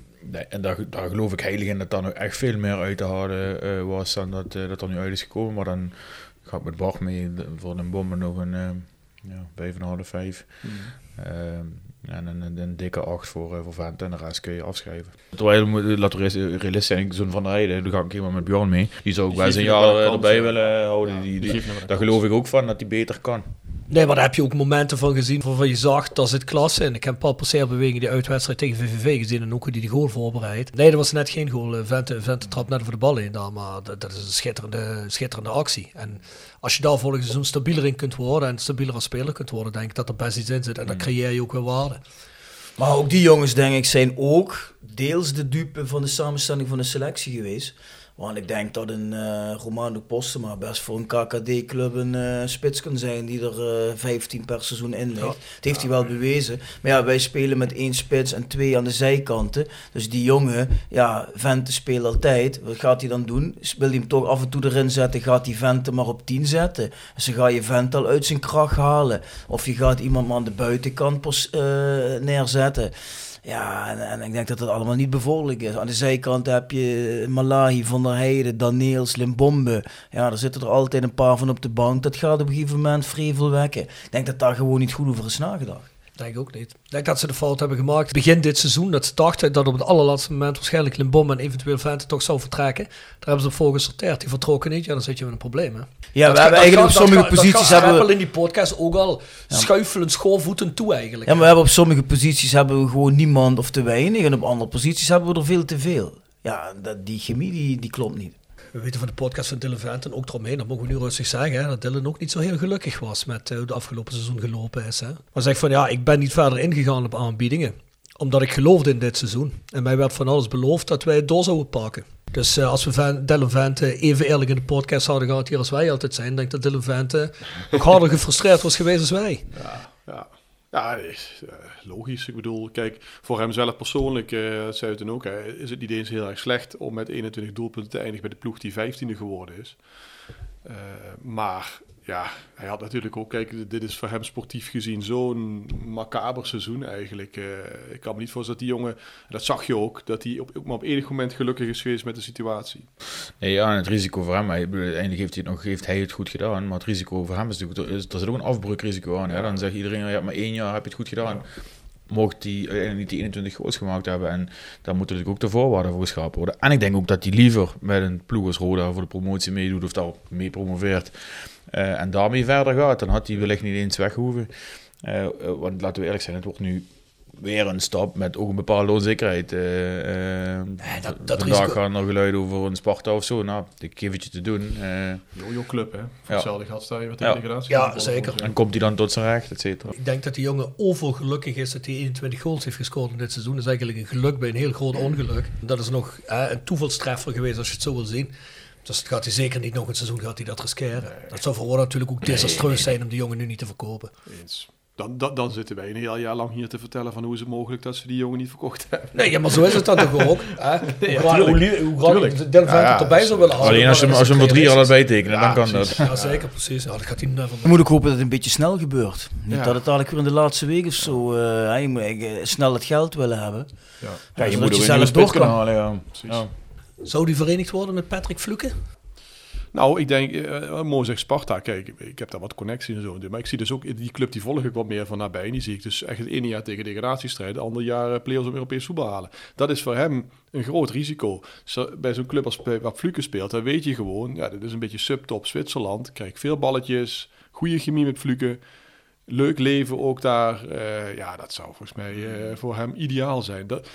en daar, daar geloof ik heilig in dat daar nog echt veel meer uit te halen uh, was dan dat, uh, dat er nu uit is gekomen. Maar dan ga ik met Bach mee voor Limbombe nog een ja, en een half, vijf. Mm. En een, een, dikke 8 voor, uh, voor Vente en de rest kun je afschrijven. Terwijl, laten we realistisch zijn, zo'n Van der Heijden, daar ga ik helemaal met Bjorn mee. Die zou ook wel zijn jaar erbij willen houden. Die, die, daar geloof ik ook van, dat hij beter kan. Nee, maar daar heb je ook momenten van gezien waarvan je zag, dat zit klasse. En ik heb Paul beweging die uitwedstrijd tegen VVV gezien en ook hoe die de goal voorbereid. Nee, dat was net geen goal. Vente, Vente trap net over de bal in daar, maar dat, dat, is een schitterende, schitterende actie. En als je daar volgens seizoen stabieler in kunt worden en stabieler als speler kunt worden, denk ik dat er best iets in zit. En dan mm. creëer je ook weer waarde. Maar ook die jongens, denk ik, zijn ook deels de dupe van de samenstelling van de selectie geweest. Want ik denk dat een uh, Romano Postema best voor een KKD-club een uh, spits kan zijn die er uh, eh, 15 per seizoen in ligt. Dat heeft hij wel bewezen. Maar ja, wij spelen met één spits en twee aan de zijkanten. Dus die jongen, ja, Vente speelt altijd. Wat gaat hij dan doen? Wil hij hem toch af en toe erin zetten? Gaat hij Vente maar op 10 zetten? Dus dan ga je Vente al uit zijn kracht halen. Of je gaat iemand maar aan de buitenkant neerzetten. Ja, en, ik denk dat dat allemaal niet bevorderlijk is. Aan de zijkant heb je Malahi, Van der Heijden, Daniels, Limbombe. Ja, daar zitten er altijd een paar van op de bank. Dat gaat op een gegeven moment vrevel wekken. Ik denk dat daar gewoon niet goed over is nagedacht. Denk ook niet. Ik denk dat ze de fout hebben gemaakt begin dit seizoen. Dat ze dachten dat op het allerlaatste moment waarschijnlijk Limbom en eventueel Vente toch zou vertrekken. Daar hebben ze voor gesorteerd. Die vertrokken niet. Ja, dan zit je met een probleem. Hè? Ja, we hebben eigenlijk op sommige posities hebben we in die podcast ook al ja. schuifelen, schoorvoeten toe eigenlijk. Ja, maar we hebben op sommige posities hebben we gewoon niemand of te weinig. En op andere posities hebben we er veel te veel. Ja, dat, die chemie die, die klopt niet we weten van de podcast van Dylan Venten ook eromheen, dat mogen we nu rustig zeggen, hè, dat Dylan ook niet zo heel gelukkig was met hoe de afgelopen seizoen gelopen is. Hè. Maar zegt van ja, ik ben niet verder ingegaan op aanbiedingen, omdat ik geloofde in dit seizoen. En mij werd van alles beloofd dat wij het door zouden pakken. Dus uh, als we Van, Dylan Vente even eerlijk in de podcast hadden gehad hier als wij altijd zijn, denk ik dat Dylan Vente nog harder gefrustreerd was geweest als wij. Ja, ja. Ja, eh, logisch. Ik bedoel, kijk, voor hem zelf persoonlijk, uh, zei het dan ook, hè, is het niet eens heel erg slecht om met 21 doelpunten te eindigen bij de ploeg die 15e geworden is. Uh, maar ja, hij had natuurlijk ook, kijk, dit is voor hem sportief gezien zo'n macaber seizoen eigenlijk. Uh, ik kan me niet voorstellen dat die jongen, dat zag je ook, dat hij op, maar op enig moment gelukkig is geweest met de situatie. Nee, ja, en het risico voor hem, eindelijk heeft hij, het nog, heeft hij het goed gedaan, maar het risico voor hem is natuurlijk, er, is, zit ook een afbreukrisico aan. Hè? Dan zegt iedereen, ja, maar één jaar heb je het goed gedaan. Mocht hij uiteindelijk niet die 21 goals gemaakt hebben. En daar moeten natuurlijk ook de voorwaarden voor geschapen worden. En ik denk ook dat hij liever met een ploeg als Roda voor de promotie meedoet of daar mee promoveert uh, en daarmee verder gaat, dan had hij wellicht niet eens weg hoeven. Uh, want laten we eerlijk zijn, het wordt nu weer een stap met ook een bepaalde onzekerheid. Uh, nee, dat, dat vandaag risico... gaan er geluiden over een Sparta of zo. Nou, ik geef het je te doen. Uh, Jojo club, hè? Voor ja. hetzelfde geld sta je wat ja. degradatie. Ja, zeker. En komt hij dan tot zijn recht, et cetera. Ik denk dat die jongen overgelukkig is dat hij 21 goals heeft gescoord in dit seizoen. Dat is eigenlijk een geluk bij een heel groot ongeluk. Dat is nog een toevalstreffer geweest als je het zo wil zien. Dus het gaat hij zeker niet nog een seizoen gaat hij dat riskeren. Dat zou voor natuurlijk ook desastreus zijn om die jongen nu niet te verkopen. Eens. Dan, dan, dan, zitten wij een heel jaar lang hier te vertellen van hoe is het mogelijk dat ze die jongen niet verkocht hebben. Nee, ja, maar zo is het dan toch ook. Hè? Nee, hoe, hoe, hoe graag de ja, erbij zou willen halen. Alleen als je hem voor drie jaar laat bijtekenen, dan kan dat. Ja, zeker, precies. Ja, dat gaat hij Dan moet ik hopen dat het een beetje snel gebeurt. Niet dat het eigenlijk weer in de laatste week of zo, uh, je moet uh, snel het geld willen hebben. Ja, ja je moet je zelf door kunnen halen. Ja. Zou die verenigd worden met Patrick Fluke? Nou, ik denk, uh, mooi zegt Sparta, kijk, ik heb daar wat connecties en zo. Maar ik zie dus ook, die club die volg ik wat meer van nabij. En die zie ik dus echt het ene jaar tegen degradatiestrijd, het andere jaar uh, play-offs op Europees voetbal halen. Dat is voor hem een groot risico. Zo, bij zo'n club als wat Fluke speelt, dan weet je gewoon, ja, dit is een beetje subtop Zwitserland. Krijg veel balletjes, goede chemie met Fluke. Leuk leven ook daar. Ja, dat zou volgens mij voor hem ideaal zijn. Dat,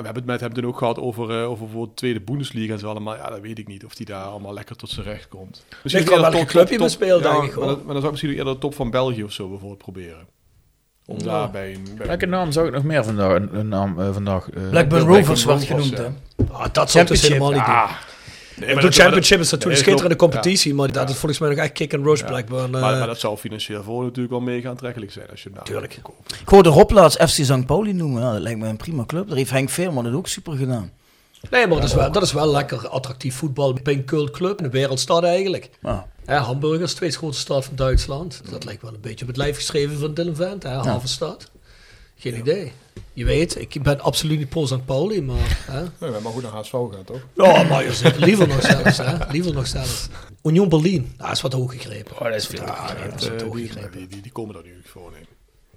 we hebben het met hem toen ook gehad over, uh, over bijvoorbeeld tweede Bundesliga en zo allemaal. Ja, dat weet ik niet of hij daar allemaal lekker tot zijn recht komt. Misschien wel welke club je bespeelt, denk ik. Maar, maar, dan zou ik misschien eerder de top van België of zo bijvoorbeeld proberen. Om ja. daar bij een... Welke naam zou ik nog meer vandaag... Een, naam, uh, vandaag uh, Blackburn Rovers wordt genoemd, hè? Ah, dat zou dus helemaal niet doen. Nee, de championship is natuurlijk een schitterende competitie, maar dat is volgens mij nog echt kick and rush Blackburn. Maar, maar, dat zal financieel voor natuurlijk wel mega aantrekkelijk zijn als je hem Tuurlijk. koopt. Ik hoorde Rob laatst FC St. Pauli noemen. Ja, dat lijkt me een prima club. Daar heeft Henk Veerman het ook super gedaan. Nee, maar dat is, wel, dat is wel lekker attractief voetbal bij een cultclub, een wereldstad eigenlijk. Ja. Hamburg is de tweede grootste stad van Duitsland. Dat lijkt wel een beetje op het lijf geschreven van Dylan Vent, hè, havenstad. Geen idee. Je weet, ik ben absoluut niet pro St. Pauli, maar... Hè? Nee, maar goed naar HSV gaan, toch? Ja, maar je zegt liever nog zelfs, hè. Liever nog zelfs. Union Berlin, dat is wat hoog gegrepen. Oh, dat is veel. Ja, dat is wat Eh, die, die, die, komen er nu niet voor, nee.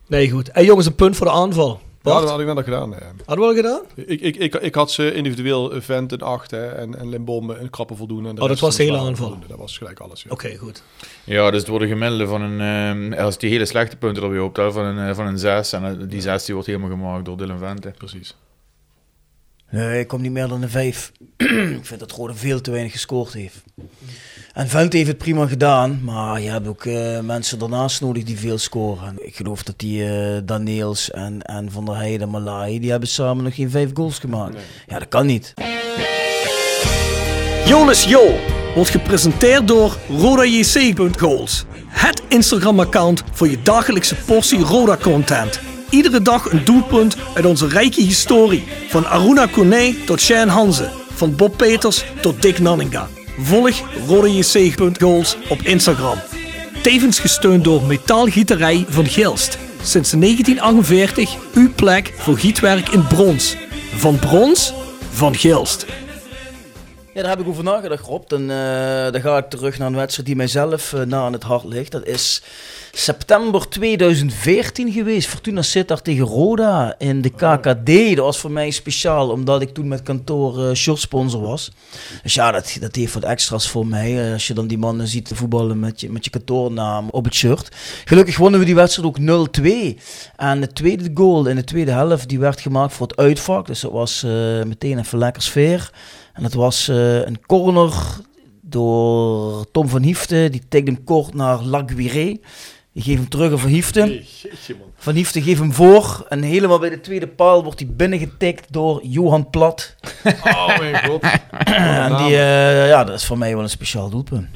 Nee, goed. En jongens, een punt voor de aanval. Ja, dat had ik net al gedaan. ja. hadden we al gedaan? Ik, ik, ik, ik had ze individueel Vent een 8 hè, en, en Limbom een krappe voldoende. En de Oh, dat was de hele aanval. voldoende. Dat was gelijk alles. Ja. Oké, goed. Ja, dus het worden gemiddelde van een... ehm, als die hele slechte punten er weer optellen, van een, eh, van een 6. En eh, die 6 die wordt helemaal gemaakt door Dylan Vente. Precies. Nee, ik kom niet meer dan een 5. ik vind dat Rode veel te weinig gescoord heeft. En Vent heeft het prima gedaan, maar je hebt ook eh, mensen daarnaast nodig die veel scoren. En Ik geloof dat die eh Daniels en, en Van der Heijden en Malai, die hebben samen nog geen vijf goals gemaakt. Ja, dat kan niet. Jolis Jo wordt gepresenteerd door RodaJC.goals. Het Instagram-account voor je dagelijkse portie Roda-content. Iedere dag een doelpunt uit onze rijke historie. Van Aruna Kone tot Shane Hanze. Van Bob Peters tot Dick Nanninga. Volg RodaJC.goals op Instagram. Tevens gesteund door Metaalgieterij van Gilst. Sinds 1948 uw plek voor gietwerk in brons. Van brons, van Gilst. Ja, daar heb ik over nagedacht, Rob. Dan, eh, dan ga ik terug naar een wedstrijd die mijzelf eh, na aan het hart ligt. Dat is september 2014 geweest. Fortuna Sittard tegen Roda in de KKD. Dat was voor mij speciaal, omdat ik toen met kantoor eh shirtsponsor was. Dus ja, dat, dat heeft wat extra's voor mij. Als je dan die mannen ziet voetballen met je, met je kantoornaam op het shirt. Gelukkig wonnen we die wedstrijd ook 0-2. En de tweede goal in de tweede helft, die werd gemaakt voor het uitvak. Dus dat was meteen even lekker sfeer. En het was eh, een corner door Tom van Hiefte. Die tikte hem kort naar Laguiré. Die geeft hem terug aan Van Hiefte. Van Hiefte geeft hem voor. En helemaal bij de tweede paal wordt hij binnengetikt door Johan Plat. Oh mijn god. en die, eh, ja, dat is voor mij wel een speciaal doelpunt.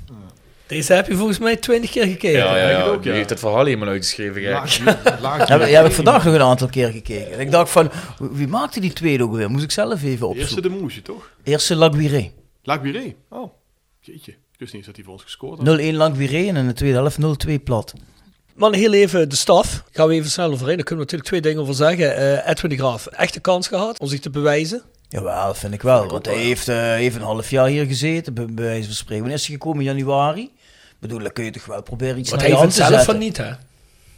Deze heb je volgens mij twintig keer gekeken. Ja, ja, ja. ook, heeft het verhaal helemaal uitgeschreven. gek. Laag, laag, Ja, ja, heb ik vandaag nog een aantal keer gekeken. En ik dacht van, wie maakte die tweede ook weer? Moest ik zelf even Eerste opzoeken. de moesje, toch? Eerste Laguiré. 0-1 Laguiré. Oh, jeetje. Ik wist niet eens dat hij voor ons gescoord had. Laguiré en in de tweede helft 0-2 Plat. Man, heel even de staf. Gaan we even snel overheen. Daar kunnen we natuurlijk twee dingen over zeggen. Eh, Edwin de Graaf, echte kans gehad om zich te bewijzen. Jawel, vind ik wel. Want hij heeft, eh, heeft een half jaar hier gezeten, bij, bij wijze van spreken. Wanneer is hij gekomen? In januari? Bedoel, dan kun je toch wel proberen iets Want naar hij je hand vindt te zelf zetten. van niet, hè?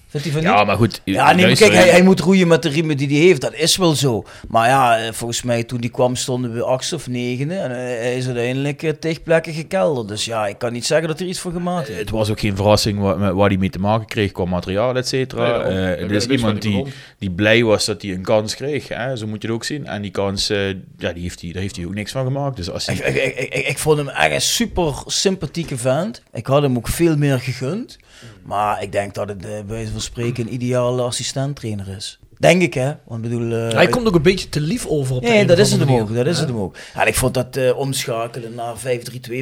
Vindt hij van Ja, niet? maar goed. Ja, nee, maar kijk, hij, hij moet roeien met de riemen die hij heeft. Dat is wel zo. Maar ja, eh, volgens mij toen die kwam stonden we achtste of negende. En eh, hij is uiteindelijk uh, tegen plekken gekelderd. Dus ja, ik kan niet zeggen dat er iets voor gemaakt is. Het was ook geen verrassing waar, hij mee te maken kreeg qua materiaal, et cetera. Nee. Eh, het is iemand die, die blij was dat hij een kans kreeg. Hè? Zo moet je het ook zien. En die kans, eh, ja, die heeft hij, daar heeft hij ook niks van gemaakt. Dus als hij... Ik, ik, ik, ik, ik vond hem echt een super sympathieke vent. Ik had hem ook veel meer gegund. Maar ik denk dat het eh, bij wijze van spreken een ideale assistenttrainer is. Denk ik, hè? Want ik bedoel... eh, Hij komt ook een beetje te lief over op de Nee, dat is het hem ook. Dat is het hem ook. En ik vond dat eh, omschakelen naar 5-3-2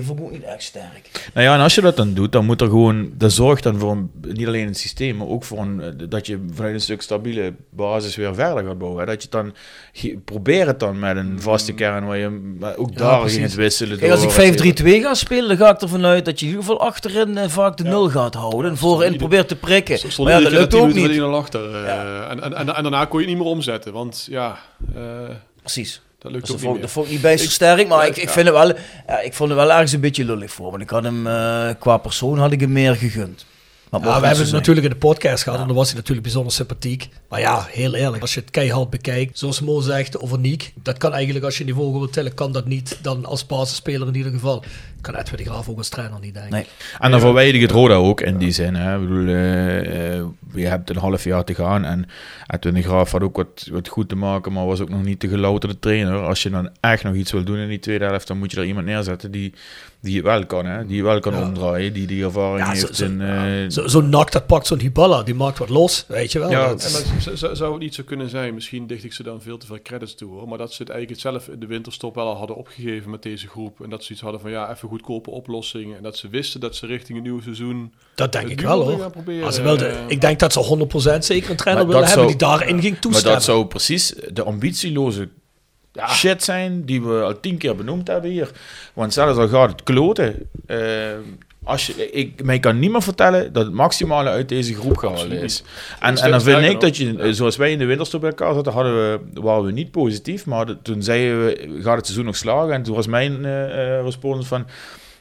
vond ik ook niet echt sterk. Nou ja, en als je dat dan doet, dan moet er gewoon, dat zorgt dan voor een, niet alleen het systeem, maar ook voor een, eh, dat je vanuit een stuk stabiele basis weer verder gaat bouwen. Hè. Dat je het dan, ge- probeer het dan met een vaste kern, waar je ook daar precies. ging het wisselen. Kijk, als ik cetera. 5-3-2 ga spelen, dan ga ik ervan uit dat je in ieder geval achterin vaak de nul gaat houden. En voorin probeert te prikken. Maar ja, dat lukt ook niet. met 1-0 achter. eh, en, en, en, en daarna kon je het niet meer omzetten. Want ja, eh, Precies. dat lukt Dus ook dat, vond, niet vond ik niet bijster sterk, maar ik, ik, ja. vind het wel, ik vond het wel ergens een beetje lullig voor. Want ik had hem, eh, qua persoon had ik hem meer gegund. Maar Ja, we hebben het natuurlijk in de podcast gehad en dan was hij natuurlijk bijzonder sympathiek. Maar ja, heel eerlijk, als je het keihard bekijkt, zoals Mo zegt over Niek, dat kan eigenlijk als je niveau wilt tillen, kan dat niet dan als basisspeler in ieder geval. Kan Edwin de Graaf ook als trainer niet denken. Nee. En dan verwijder ik het Roda ook in die zin. Hè. Ik bedoel, eh, eh, je hebt een half jaar te gaan en Edwin de Graaf had ook wat, wat goed te maken, maar was ook nog niet de gelouterde trainer. Als je dan echt nog iets wil doen in die tweede helft, dan moet je er iemand neerzetten die, die het wel kan, hè? die wel kan omdraaien, die die ervaring Ja, heeft. eh, Zo'n zo nak, dat pakt zo'n Hiballa, die maakt wat los, weet je wel. Ja, Dat- En maar zou het niet zo kunnen zijn, misschien dicht ik ze dan veel te veel credits toe hoor, maar dat ze het eigenlijk zelf in de winterstop wel al hadden opgegeven met deze groep. En dat ze iets hadden van ja, even goedkope oplossingen. En dat ze wisten dat ze richting een nieuw seizoen... dat denk ik wel hoor. Als ze wel de- eh, ik denk dat ze 100% zeker een trainer Maar willen hebben die daarin ging maar toestemmen. dat zou precies de ambitieloze shit zijn die we al tien keer benoemd hebben hier. Want zelfs al gaat het kloten, eh, als je, ik, mij kan niemand vertellen dat het maximale uit deze groep gehaald is. En, en dan vind ik dat je, zoals wij in de winterstop bij elkaar zaten, hadden we, waren we niet positief. Maar toen zeiden we, gaat het seizoen nog slagen? En toen was mijn eh, eh, respons van...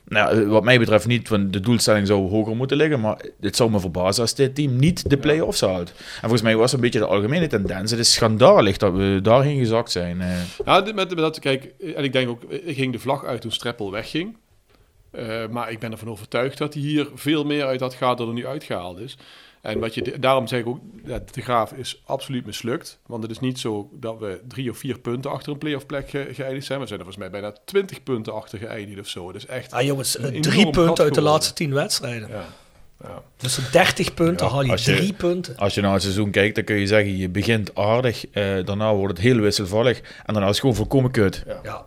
Nou, eh, wat mij betreft niet, want de doelstelling zou hoger moeten liggen. Maar het zou me verbazen als dit team niet de play-offs haalt. En volgens mij was een beetje de algemene tendens. Het is schandalig dat we daarheen gezakt zijn. eh. Dit- met, met dat, kijk, en ik denk ook, ik ging de vlag uit toen Streppel wegging. Eh, maar ik ben ervan overtuigd dat hij hier veel meer uit had gehaald dan er nu uitgehaald is. En wat je, daarom zeg ik ook, ja, de Graaf is absoluut mislukt. Want het is niet zo dat we drie of vier punten achter een playoff plek ge- geëindigd zijn. We zijn er volgens mij bijna twintig punten achter geëindigd of zo. Is echt... Ah jongens, drie punten uit de laatste tien wedstrijden. Ja. Ja. Dus 30 punten Ja, haal je als je- drie punten. Als je naar het seizoen kijkt, dan kun je zeggen, je begint aardig. eh, daarna wordt het heel wisselvallig. En daarna is het gewoon volkomen kut. Ja.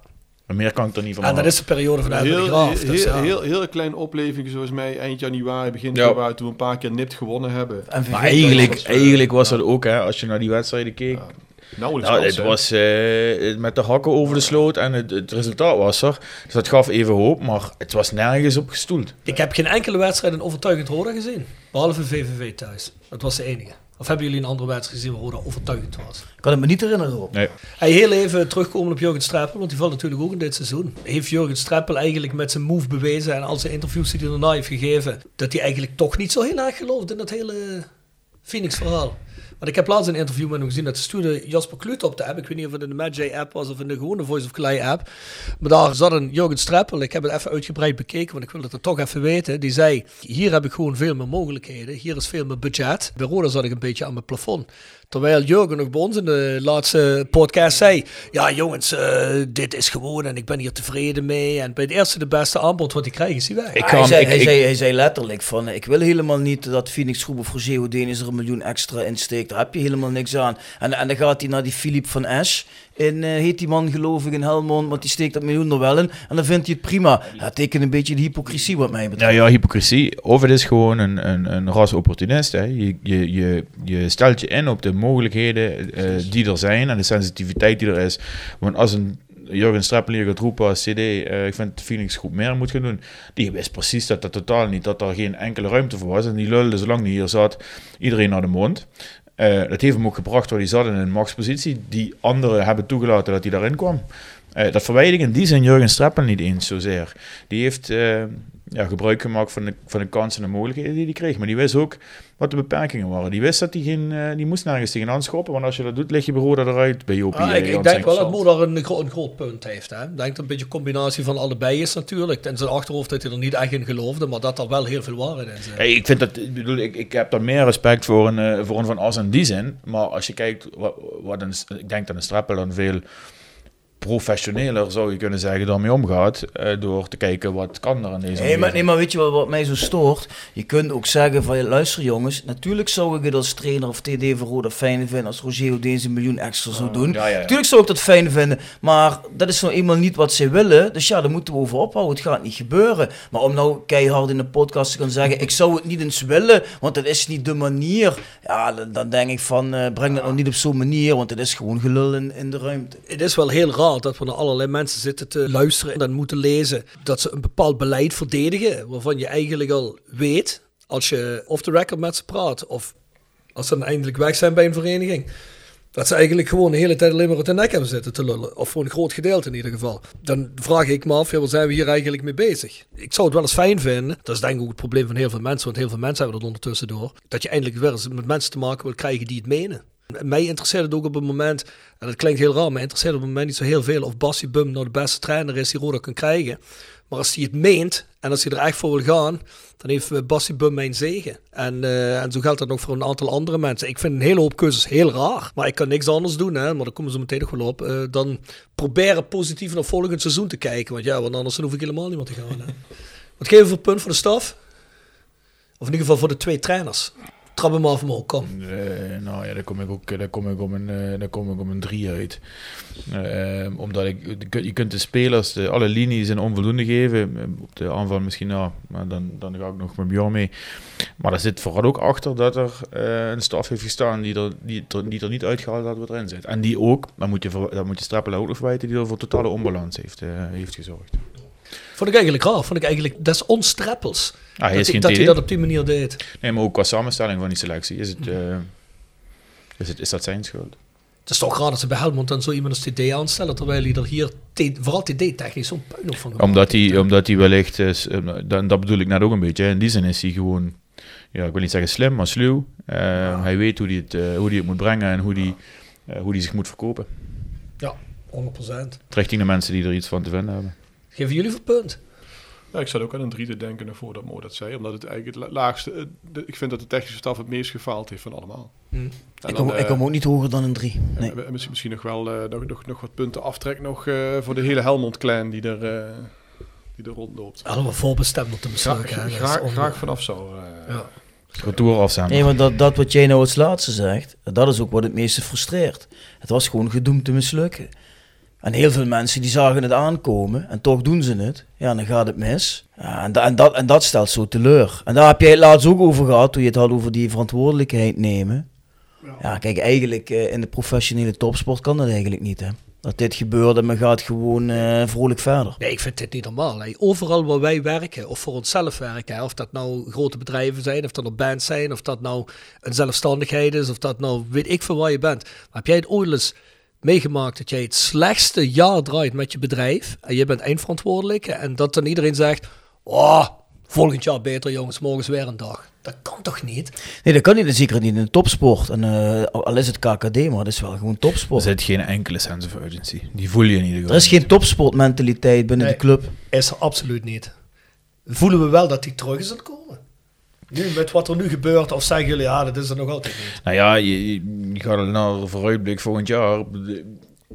Maar meer kan ik er niet van En dat is de periode van Edwin de Heel, Graaf. heel, dus ja. heel, heel klein opleving zoals mij eind januari, begin Ja. februari, toen we een paar keer nipt gewonnen hebben. Maar eigenlijk, was, eigenlijk was dat ook, hè, als je naar die wedstrijden keek. Nauwelijks Nou, het was eh, met de hakken over de sloot en het, het resultaat was er. Dus dat gaf even hoop, maar het was nergens op gestoeld. Ik heb geen enkele wedstrijd een overtuigend Roda gezien. Behalve VVV thuis. Dat was de enige. Of hebben jullie een andere wedstrijd gezien waar Roda overtuigend was? Ik kan het me niet herinneren op. Nee. Hey, heel even terugkomen op Jurgen Streppel, want die valt natuurlijk ook in dit seizoen. Heeft Jurgen Streppel eigenlijk met zijn move bewezen en al zijn interviews die hij daarna heeft gegeven, dat hij eigenlijk toch niet zo heel erg gelooft in dat hele Phoenix-verhaal? Want ik heb laatst een interview met hem gezien, dat stuurde Jasper Kluut op de app. Ik weet niet of het in de Magi-app was of in de gewone Voice of Clay-app. Maar daar zat een Jurgen Streppel, ik heb het even uitgebreid bekeken, want ik wil het er toch even weten. Die zei, hier heb ik gewoon veel meer mogelijkheden, hier is veel meer budget. Bij Roda zat ik een beetje aan mijn plafond. Terwijl Jurgen nog bij ons in de laatste podcast zei: Ja, jongens, eh, dit is gewoon en ik ben hier tevreden mee. En bij het eerste de beste aanbod wat hij krijgt, is hij weg. Ik hij, zei, ik- hij, ik- zei, hij zei letterlijk van, ik wil helemaal niet dat Phoenix Groep of Roger Houdin er een miljoen extra insteekt. Daar heb je helemaal niks aan. En, en dan gaat hij naar die Philippe van Esch. In, eh, heet die man geloof ik in Helmond, want die steekt dat miljoen er wel in. En dan vindt hij het prima. Dat tekent een beetje de hypocrisie wat mij Ja, betreft. ja, hypocrisie. Of het is gewoon een, een, een ras opportunist. Hè. Je, je, je, je stelt je in op de mogelijkheden eh, die er zijn en de sensitiviteit die er is. Want als een Jurgen Streppel hier gaat roepen als CD, eh, ik vind dat Phoenix groep meer moet gaan doen. Die wist precies dat dat totaal niet, dat er geen enkele ruimte voor was. En die lulde zolang die hier zat, iedereen naar de mond. Eh, dat heeft hem ook gebracht waar hij zat in een machtspositie. Die anderen hebben toegelaten dat hij daarin kwam. Eh, dat verwijt ik in die zin Jurgen Streppel niet eens zozeer. Die heeft eh, ja, gebruik gemaakt van de, van de kansen en de mogelijkheden die hij kreeg. Maar die wist ook wat de beperkingen waren. Die wist dat hij geen, eh, die moest nergens tegenaan schoppen. Want als je dat doet, lig je bureau eruit bij Jopie. Ah, ik, denk wel dat Engelszand. Mo daar een, gro- een groot punt heeft. Hè. Ik denk dat het een beetje een combinatie van allebei is natuurlijk. En zijn achterhoofd dat hij er niet echt in geloofde, maar dat er wel heel veel waarheid in zit. Hey, ik, vind dat, ik, bedoel, ik, ik heb daar meer respect voor een, voor een Van As in die zin. Maar als je kijkt, wat, wat een, ik denk dat een Streppel dan veel professioneler, zou je kunnen zeggen, daarmee omgaat. eh, door te kijken wat kan er in deze Nee maar, nee, maar weet je wat, wat mij zo stoort? Je kunt ook zeggen van, ja, luister jongens, natuurlijk zou ik het als trainer of TD voor Roda fijn vinden als Roger deze een miljoen extra zou doen. ja, ja, ja. Natuurlijk zou ik dat fijn vinden, maar dat is nou eenmaal niet wat zij willen. Dus ja, daar moeten we over ophouden. Het gaat niet gebeuren. Maar om nou keihard in de podcast te gaan zeggen, ik zou het niet eens willen, want dat is niet de manier. Ja, dan, dan denk ik van, eh, breng dat nou niet op zo'n manier, want het is gewoon gelul in, in de ruimte. Het is wel heel raar dat we naar allerlei mensen zitten te luisteren en dan moeten lezen dat ze een bepaald beleid verdedigen, waarvan je eigenlijk al weet, als je off the record met ze praat, of als ze eindelijk weg zijn bij een vereniging, dat ze eigenlijk gewoon de hele tijd alleen maar op de nek hebben zitten te lullen. Of voor een groot gedeelte in ieder geval. Dan vraag ik me af, ja, waar zijn we hier eigenlijk mee bezig? Ik zou het wel eens fijn vinden, dat is denk ik ook het probleem van heel veel mensen, want heel veel mensen hebben dat ondertussen door, dat je eindelijk weer eens met mensen te maken wil krijgen die het menen. Mij interesseert het ook op het moment, en dat klinkt heel raar, maar interesseert op het moment niet zo heel veel of Bassie Bum nou de beste trainer is die Roda kan krijgen. Maar als hij het meent en als hij er echt voor wil gaan, dan heeft eh, Bassie Bum mijn zegen. En, uh, en zo geldt dat nog voor een aantal andere mensen. Ik vind een hele hoop keuzes heel raar. Maar ik kan niks anders doen, hè, maar daar komen ze meteen nog wel op. Uh, dan proberen positief naar volgend seizoen te kijken. Want ja, want anders hoef ik helemaal niet meer te gaan. Hè. Wat geven we voor punt voor de staf? Of in ieder geval voor de twee trainers trap hem af kom. Uh, nou ja, daar kom ik ook daar kom ik om een, uh, daar kom ik om een 3 uit. Uh, omdat ik, je kunt de spelers de, alle linies een onvoldoende geven. Op de aanval misschien, nou, maar dan, dan ga ik nog met Bjorn mee. Maar er zit vooral ook achter dat er een staf heeft gestaan die er, die, die er niet uitgehaald had wat erin zit. En die ook, dan moet je, dan moet je ook nog verwijten, die er voor totale onbalans heeft, heeft gezorgd. Vond ik eigenlijk raar. Vond ik eigenlijk, dat is ons treppels. Ah, dat, hij, dat hij dat op die manier deed. Nee, maar ook qua samenstelling van die selectie is, het, uh, is, het, is dat zijn schuld. Het is toch raar dat ze bij Helmond dan zo iemand als TD aanstellen, terwijl hij er hier, vooral TD-technisch, zo'n puin van Omdat hij, omdat hij wellicht, is, dat, dat bedoel ik net ook een beetje, in die zin is hij gewoon, ja, ik wil niet zeggen slim, maar sluw. Uh, ja. Hij weet hoe hij het, hoe hij het moet brengen en hoe hij, hoe hij zich moet verkopen. Ja, 100%. Richting de mensen die er iets van te vinden hebben. Geven jullie voor punt? Ja, ik zat ook aan een 3 te denken voordat Mo dat zei. Omdat het eigenlijk het laagste... De, ik vind dat de technische staf het meest gefaald heeft van allemaal. Hmm. Ik, dan, kom, uh, ik kom ook niet hoger dan een 3. Nee. Misschien, misschien nog wel uh, nog, nog, nog wat punten aftrek nog uh, voor de hele Helmond-clan die er, die er rondloopt. Allemaal voorbestemd op de. Graag, graag, graag vanaf zo. ja. Retour afstaan. Nee, maar dat, dat wat jij nou het laatste zegt, dat is ook wat het meeste frustreert. Het was gewoon gedoemd te mislukken. En heel veel mensen die zagen het aankomen en toch doen ze het. Ja, dan gaat het mis. Ja, en, da en, dat, en dat stelt zo teleur. En daar heb jij het laatst ook over gehad, toen je het had over die verantwoordelijkheid nemen. Ja, ja kijk, eigenlijk uh, in de professionele topsport kan dat eigenlijk niet, hè. Dat dit gebeurt en men gaat gewoon uh, vrolijk verder. Nee, ik vind dit niet normaal. Hè. Overal waar wij werken, of voor onszelf werken, hè, of dat nou grote bedrijven zijn, of dat nou bands zijn, of dat nou een zelfstandigheid is, of dat nou weet ik veel waar je bent. Maar heb jij het ooit eens meegemaakt dat jij het slechtste jaar draait met je bedrijf en je bent eindverantwoordelijke en dat dan iedereen zegt, oh, volgend jaar beter jongens, morgens weer een dag. Dat kan toch niet? Nee, dat kan niet. Zeker niet in de topsport. En uh, al is het KKD, maar dat is wel gewoon topsport. Er zit geen enkele sense of urgency. Die voel je in ieder geval. Er is geen topsportmentaliteit binnen nee, de club. Is er absoluut niet. Voelen we wel dat die terug is aan het komen? Nu met wat er nu gebeurt, of zeggen jullie, ja, dat is er nog altijd niet? Nou ja, je, gaat naar vooruitblik volgend jaar.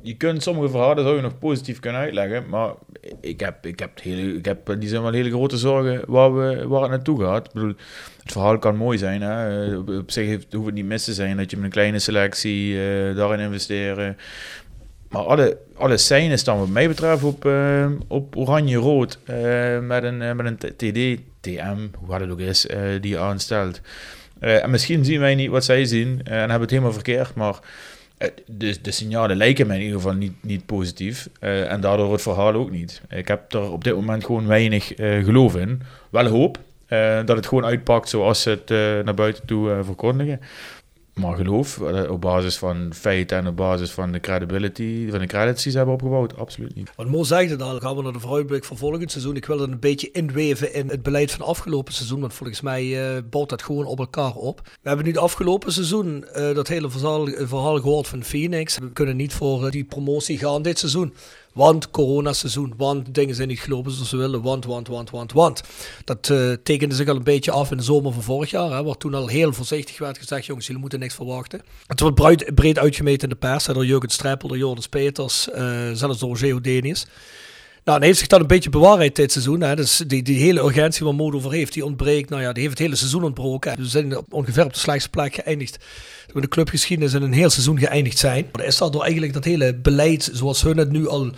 Je kunt sommige verhalen zou nog positief kunnen uitleggen, maar ik heb, ik heb, hele, ik heb die zijn wel hele grote zorgen waar, we, waar het naartoe gaat. Ik bedoel, het verhaal kan mooi zijn. Hè? Op, zich heeft, hoeft het niet mis te zijn dat je met een kleine selectie uh, daarin investeren. Maar alle, alle seinen staan wat mij betreft op, uh, op oranje-rood uh, met, een, met een TD, TM, hoe hard het ook is, die je aanstelt. en misschien zien wij niet wat zij zien en hebben het helemaal verkeerd, maar de, de signalen lijken mij in ieder geval niet, niet positief. En daardoor het verhaal ook niet. Ik heb er op dit moment gewoon weinig geloof in. Wel hoop dat het gewoon uitpakt zoals ze het naar buiten toe verkondigen. Maar geloof, op basis van feiten en op basis van de credibility, van de credits die ze hebben opgebouwd, absoluut niet. Want Mo zei het al, gaan we naar de vooruitblik van volgend seizoen. Ik wil dat een beetje inweven in het beleid van afgelopen seizoen, want volgens mij uh, bouwt dat gewoon op elkaar op. We hebben nu het afgelopen seizoen uh, dat hele verhaal, verhaal gehoord van Phoenix. We kunnen niet voor die promotie gaan dit seizoen. Want coronaseizoen, want dingen zijn niet gelopen zoals ze willen, want, want, want, want, want. Dat uh, tekende zich al een beetje af in de zomer van vorig jaar, hè, waar toen al heel voorzichtig werd gezegd, jongens, jullie moeten niks verwachten. Het wordt breed, breed uitgemeten in de pers, hè, door Jurgen Streppel, door Joris Peters, uh, zelfs door Geo Denius. Nou, en heeft zich dan een beetje bewaarheid dit seizoen. Hè. Dus die, die hele urgentie waar Modo voor heeft, die ontbreekt. Nou ja, die heeft het hele seizoen ontbroken. We zijn ongeveer op de slechtste plek geëindigd. We de clubgeschiedenis in een heel seizoen geëindigd zijn. Maar is dat door eigenlijk dat hele beleid, zoals hun het nu al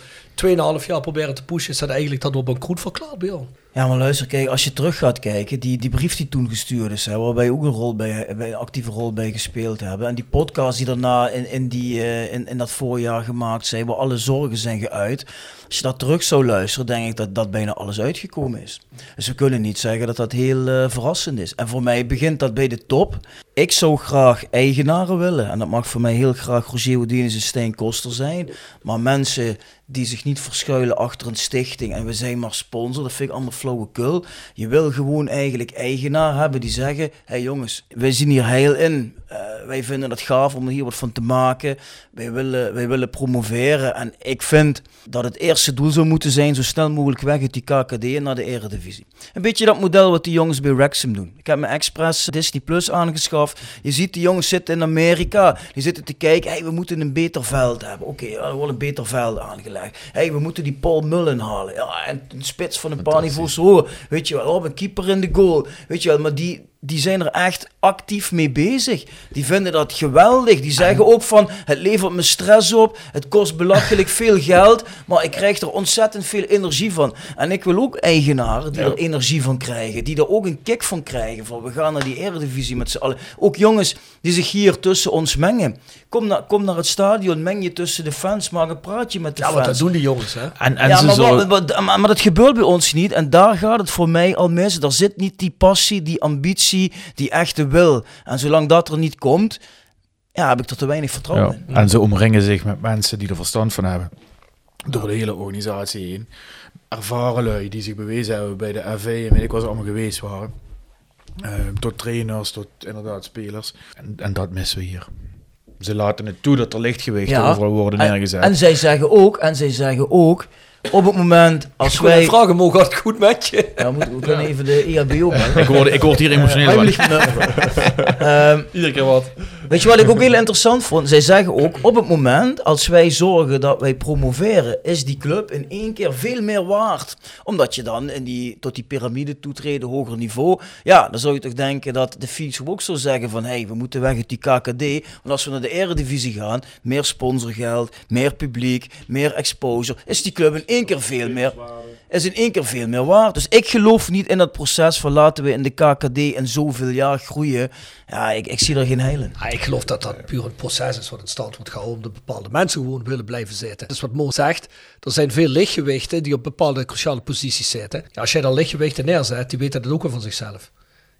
2,5 jaar proberen te pushen, is dat eigenlijk dat door bankroet verklaard, Bjorn? Ja, maar luister, kijk, als je terug gaat kijken, die, die brief die toen gestuurd is, hè, waar wij ook een, rol bij, een actieve rol bij gespeeld hebben. En die podcast die daarna in, in, die, uh, in, in dat voorjaar gemaakt zijn, waar alle zorgen zijn geuit. Als je dat terug zou luisteren, denk ik dat dat bijna alles uitgekomen is. Dus we kunnen niet zeggen dat dat heel uh, verrassend is. En voor mij begint dat bij de top. Ik zou graag eigenaren willen. En dat mag voor mij heel graag Roger Houdinius en Stijn Koster zijn. Maar mensen die zich niet verschuilen achter een stichting en we zijn maar sponsor, dat vind ik allemaal flauwekul. Je wil gewoon eigenlijk eigenaar hebben die zeggen, hé hey jongens, wij zien hier heil in. Uh, wij vinden het gaaf om hier wat van te maken. Wij willen, wij willen promoveren. En ik vind dat het eerste doel zou moeten zijn zo snel mogelijk weg uit die KKD naar de Eredivisie. Een beetje dat model wat die jongens bij Wrexham doen. Ik heb me expres Disney Plus aangeschaft. Je ziet die jongens zitten in Amerika. Die zitten te kijken, hey, we moeten een beter veld hebben. Oké, okay, er wordt een beter veld aangelegd. Hey, we moeten die Paul Mullen halen. Ja, en een spits van een paar niveaus hoger. Weet je wel, oh, een keeper in de goal. Weet je wel, maar die, die zijn er echt actief mee bezig. Die vinden dat geweldig. Die zeggen ook van, het levert me stress op, het kost belachelijk veel geld, maar ik krijg er ontzettend veel energie van. En ik wil ook eigenaren die er energie van krijgen, die er ook een kick van krijgen, van we gaan naar die eredivisie met z'n allen. Ook jongens die zich hier tussen ons mengen. Kom, naar kom naar het stadion, meng je tussen de fans, maak een praatje met de ja, fans. Ja, dat doen die jongens, hè? En, en ja, maar, maar, maar, maar dat gebeurt bij ons niet. En daar gaat het voor mij al mis. Er zit niet die passie, die ambitie, die echte wil. En zolang dat er niet komt, ja, heb ik er te weinig vertrouwen in. En ze omringen zich met mensen die er verstand van hebben. Door de hele organisatie heen. Ervaren lui die zich bewezen hebben bij de FV en weet ik wat ze allemaal geweest waren. Uh, tot trainers, tot inderdaad spelers. En, en dat missen we hier. Ze laten het toe dat er lichtgewicht ja, overal worden neergezet. En, en zij zeggen ook, en zij zeggen ook, op het moment als ik wij... vragen mogen het goed met je. Ja, we, we kunnen even de EHBO ik, word, ik word hier emotioneel uh, um, Iedere keer wat. Weet je wat ik ook heel interessant vond? Zij zeggen ook, op het moment als wij zorgen dat wij promoveren, is die club in één keer veel meer waard. Omdat je dan in die, tot die piramide toetreden, hoger niveau. Ja, dan zou je toch denken dat de Phoenix ook zou zeggen van, hé, hey, we moeten weg uit die KKD. Want als we naar de Eredivisie gaan, meer sponsorgeld, meer publiek, meer exposure, is die club in één keer veel meer is in één keer veel meer waard. Dus ik geloof niet in dat proces van laten we in de KKD in zoveel jaar groeien. Ja, ik, ik zie er geen heil in. Ja, ik geloof dat dat puur een proces is wat in stand wordt gehouden om de bepaalde mensen gewoon willen blijven zitten. Dus wat Mo zegt, er zijn veel lichtgewichten die op bepaalde cruciale posities zitten. Ja, als jij dan lichtgewichten neerzet, die weten dat ook wel van zichzelf.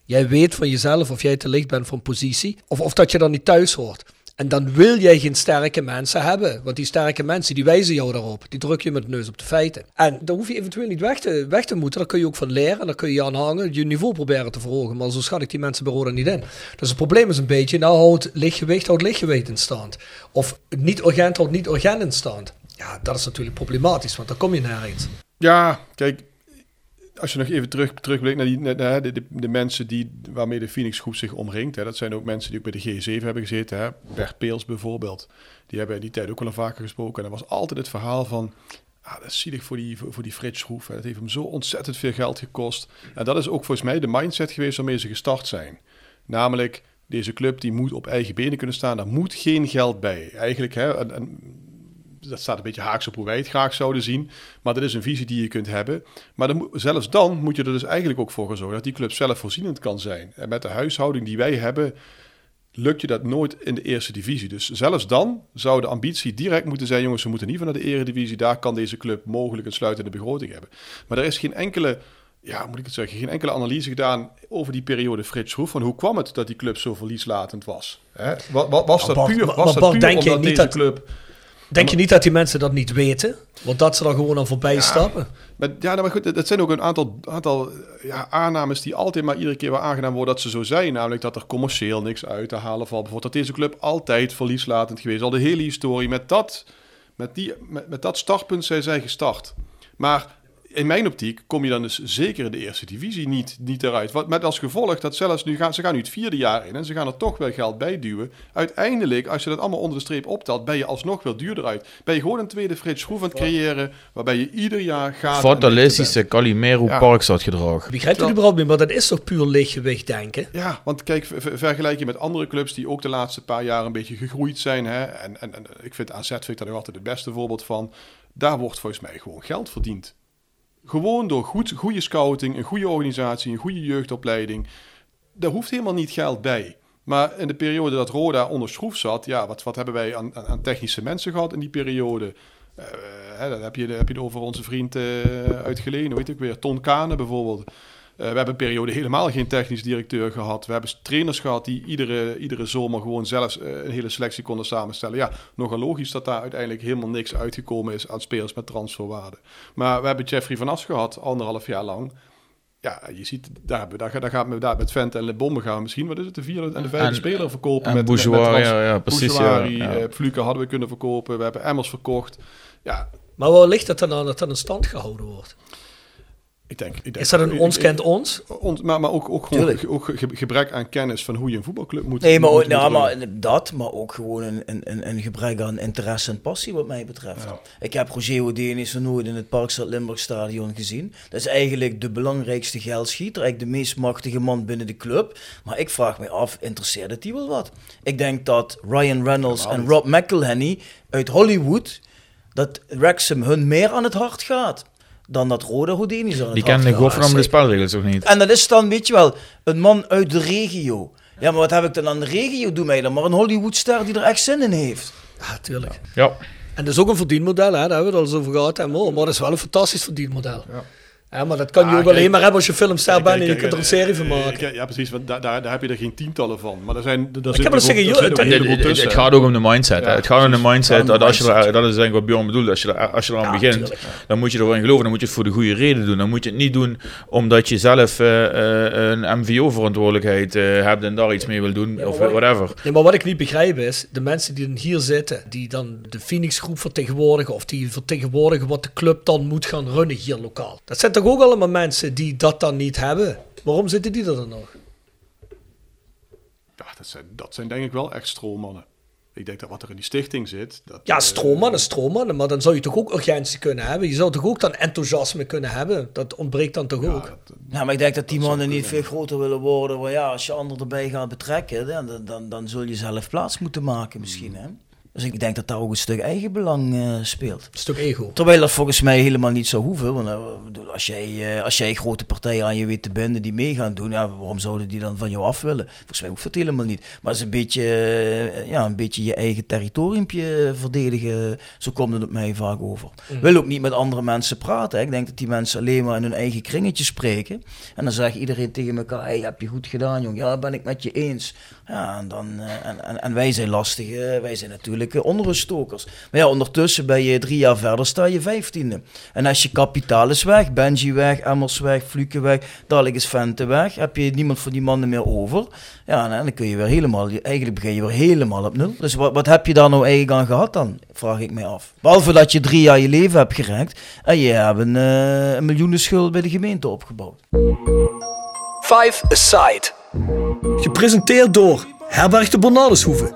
Jij weet van jezelf of jij te licht bent een positie, of, of dat je dan niet thuis hoort. En dan wil jij geen sterke mensen hebben. Want die sterke mensen die wijzen jou daarop. Die druk je met de neus op de feiten. En daar hoef je eventueel niet weg te, weg te moeten. Daar kun je ook van leren. En daar kun je aan hangen. Je niveau proberen te verhogen. Maar zo schat ik die mensen bij Roda niet in. Dus het probleem is een beetje. Nou houdt lichtgewicht, houdt lichtgewicht in stand. Of niet urgent houdt niet urgent in stand. Ja, dat is natuurlijk problematisch. Want dan kom je nergens. Ja, kijk als je nog even terug, terugblikt naar, die, naar de, de, mensen die, waarmee de Phoenix groep zich omringt. Hè, dat zijn ook mensen die ook bij de G7 hebben gezeten. Hè. Bert Peels bijvoorbeeld. Die hebben in die tijd ook wel vaker gesproken. En dat was altijd het verhaal van... Ah, dat is zielig voor die, voor, voor die Frits Schroef. Dat heeft hem zo ontzettend veel geld gekost. En dat is ook volgens mij de mindset geweest waarmee ze gestart zijn. Namelijk, deze club die moet op eigen benen kunnen staan. Daar moet geen geld bij. Eigenlijk, hè, en dat staat een beetje haaks op hoe wij het graag zouden zien. Maar dat is een visie die je kunt hebben. Maar dan, zelfs dan moet je er dus eigenlijk ook voor zorgen dat die club zelfvoorzienend kan zijn. En met de huishouding die wij hebben, lukt je dat nooit in de eerste divisie. Dus zelfs dan zou de ambitie direct moeten zijn: jongens, we moeten niet van naar de eredivisie. Daar kan deze club mogelijk een sluitende begroting hebben. Maar er is geen enkele ja, moet ik het zeggen, geen enkele analyse gedaan over die periode Frits Schroef. Van hoe kwam het dat die club zo verlieslatend was? Hè? Was, was, dat puur, was dat puur omdat deze club Denk je niet dat die mensen dat niet weten? Want dat ze dan gewoon al voorbij stappen? Maar, ja, nou, maar goed, het zijn ook een aantal, aantal ja, aannames die altijd maar iedere keer weer aangedaan worden dat ze zo zijn. Namelijk dat er commercieel niks uit te halen valt. Bijvoorbeeld dat deze club altijd verlieslatend geweest Al de hele historie. Met dat, met die, met, met dat startpunt zijn zij gestart. Maar in mijn optiek kom je dan dus zeker in de eerste divisie niet, niet eruit. Wat met als gevolg dat zelfs nu gaan ze gaan nu het vierde jaar in en ze gaan er toch wel geld bij duwen. Uiteindelijk, als je dat allemaal onder de streep optelt, ben je alsnog wel duurder uit. Ben je gewoon een tweede Frits Schroef aan het creëren, waarbij je ieder jaar gaat. Fatalistische Calimero ja. Parkstad Begrijpt u überhaupt niet, maar dat is toch puur lichtgewicht denken? Ja, want kijk, vergelijk je met andere clubs die ook de laatste paar jaar een beetje gegroeid zijn. Hè? En, en, en ik vind AZ vind ik daar nog altijd het beste voorbeeld van. Daar wordt volgens mij gewoon geld verdiend. Gewoon door goed, goede scouting, een goede organisatie, een goede jeugdopleiding. Daar hoeft helemaal niet geld bij. Maar in de periode dat Roda onder schroef zat, ja, wat, wat hebben wij aan, aan technische mensen gehad in die periode? Uh, hè, dan heb je, heb je het over onze vriend uh, uit weet ik weer, Ton Kane bijvoorbeeld. Eh, we hebben een periode helemaal geen technisch directeur gehad. We hebben trainers gehad die iedere, iedere zomer gewoon zelfs uh, een hele selectie konden samenstellen. Ja, nogal logisch dat daar uiteindelijk helemaal niks uitgekomen is aan spelers met transferwaarde. Maar we hebben Jeffrey van As gehad, anderhalf jaar lang. ja, je ziet, daar, daar, daar gaat met, daar met Vent en Le Bombe gaan misschien, wat is het, de vierde en de vijfde speler verkopen. En met, Bourgeois, met, ja, ja, precies. Ja, ja. Uh, Fluke hadden we kunnen verkopen, we hebben Emmers verkocht. Ja. Maar waar ligt het dan aan dat dat in stand gehouden wordt? Ik denk, ik denk, is dat een ons kent ons? ons maar, maar ook, ook, gewoon ook gebrek aan kennis van hoe je een voetbalclub moet Nee, maar, moet, nou, maar dat, maar ook gewoon een, een, een gebrek aan interesse en passie wat mij betreft. Ja. Ik heb Roger Odenis nog nooit in het Parkstad Limburg stadion gezien. Dat is eigenlijk de belangrijkste geldschieter, eigenlijk de meest machtige man binnen de club. Maar ik vraag me af, interesseert het die wel wat? Ik denk dat Ryan Reynolds en Rob McElhenney uit Hollywood, dat Wrexham hun meer aan het hart gaat dan dat Rode Houdini zou Die kennen godverdomme de spelregels ook niet. En dat is dan, weet je wel, een man uit de regio. Ja, maar wat heb ik dan aan de regio? Doe mij dan maar een Hollywoodster die er echt zin in heeft. Ja, tuurlijk. Ja. En dat is ook een verdienmodel, hè? daar hebben we het al eens over gehad. Hè? Maar dat is wel een fantastisch verdienmodel. Ja. Ja, maar dat kan je ook alleen maar hebben als je filmster bent en je kunt er een serie van maken. Ja, precies, want daar, daar, heb je er geen tientallen van. Maar er zijn, er ik heb wel zeggen, het, het gaat ook om de mindset. Het gaat om de mindset. Dat, als je er, dat is denk ik wat Bjorn bedoelt. Als je er, als je er aan begint, dan moet je erin geloven. Dan moet je het voor de goede reden doen. Dan moet je het niet doen omdat je zelf uh, uh, een MVO-verantwoordelijkheid uh, hebt en daar iets mee wil doen. of whatever. Nee, maar wat ik niet begrijp is, de mensen die dan hier zitten, die dan de Phoenix groep vertegenwoordigen, of die vertegenwoordigen wat de club dan moet gaan runnen hier lokaal. Dat zijn toch ook allemaal mensen die dat dan niet hebben. Waarom zitten die er dan nog? Ja, dat zijn, dat zijn denk ik wel echt stroommannen. Ik denk dat wat er in die stichting zit. Dat, ja, stroommannen, stroommannen. Maar dan zou je toch ook urgentie kunnen hebben. Je zou toch ook dan enthousiasme kunnen hebben. Dat ontbreekt dan toch ook. ja, maar ik denk dat die mannen niet veel groter willen worden. Maar ja, als je anderen erbij gaat betrekken, dan, dan, dan zul je zelf plaats moeten maken misschien. Hè? Dus ik denk dat daar ook een stuk eigenbelang uh, speelt. Een stuk ego. Terwijl dat volgens mij helemaal niet zou hoeven. Want uh, als, jij, uh, als jij grote partijen aan je weet te binden die mee gaan doen, ja, waarom zouden die dan van jou af willen? Volgens mij hoeft dat helemaal niet. Maar het is een beetje, ja, een beetje je eigen territoriumpje verdedigen. Zo komt het op mij vaak over. Mm. Wil ook niet met andere mensen praten. Hè. Ik denk dat die mensen alleen maar in hun eigen kringetje spreken. En dan zegt iedereen tegen elkaar: hey, heb je goed gedaan, jong? Ja, ben ik met je eens. Ja, en, dan, en, en, en wij zijn lastig. wij zijn natuurlijk onruststokers. Maar ja, ondertussen ben je drie jaar verder, sta je vijftiende. En als je kapitaal is weg, Benji weg, Emmers weg, Fluke weg, dadelijk is Vente weg, heb je niemand voor die mannen meer over. Ja, en dan kun je weer helemaal, eigenlijk begin je weer helemaal op nul. Dus wat, wat heb je daar nou eigenlijk aan gehad dan, vraag ik mij af. Behalve dat je drie jaar je leven hebt gered en je hebt een, uh, een miljoenenschuld bij de gemeente opgebouwd. Five Aside. Gepresenteerd door Herberg de Bernardeshoeve.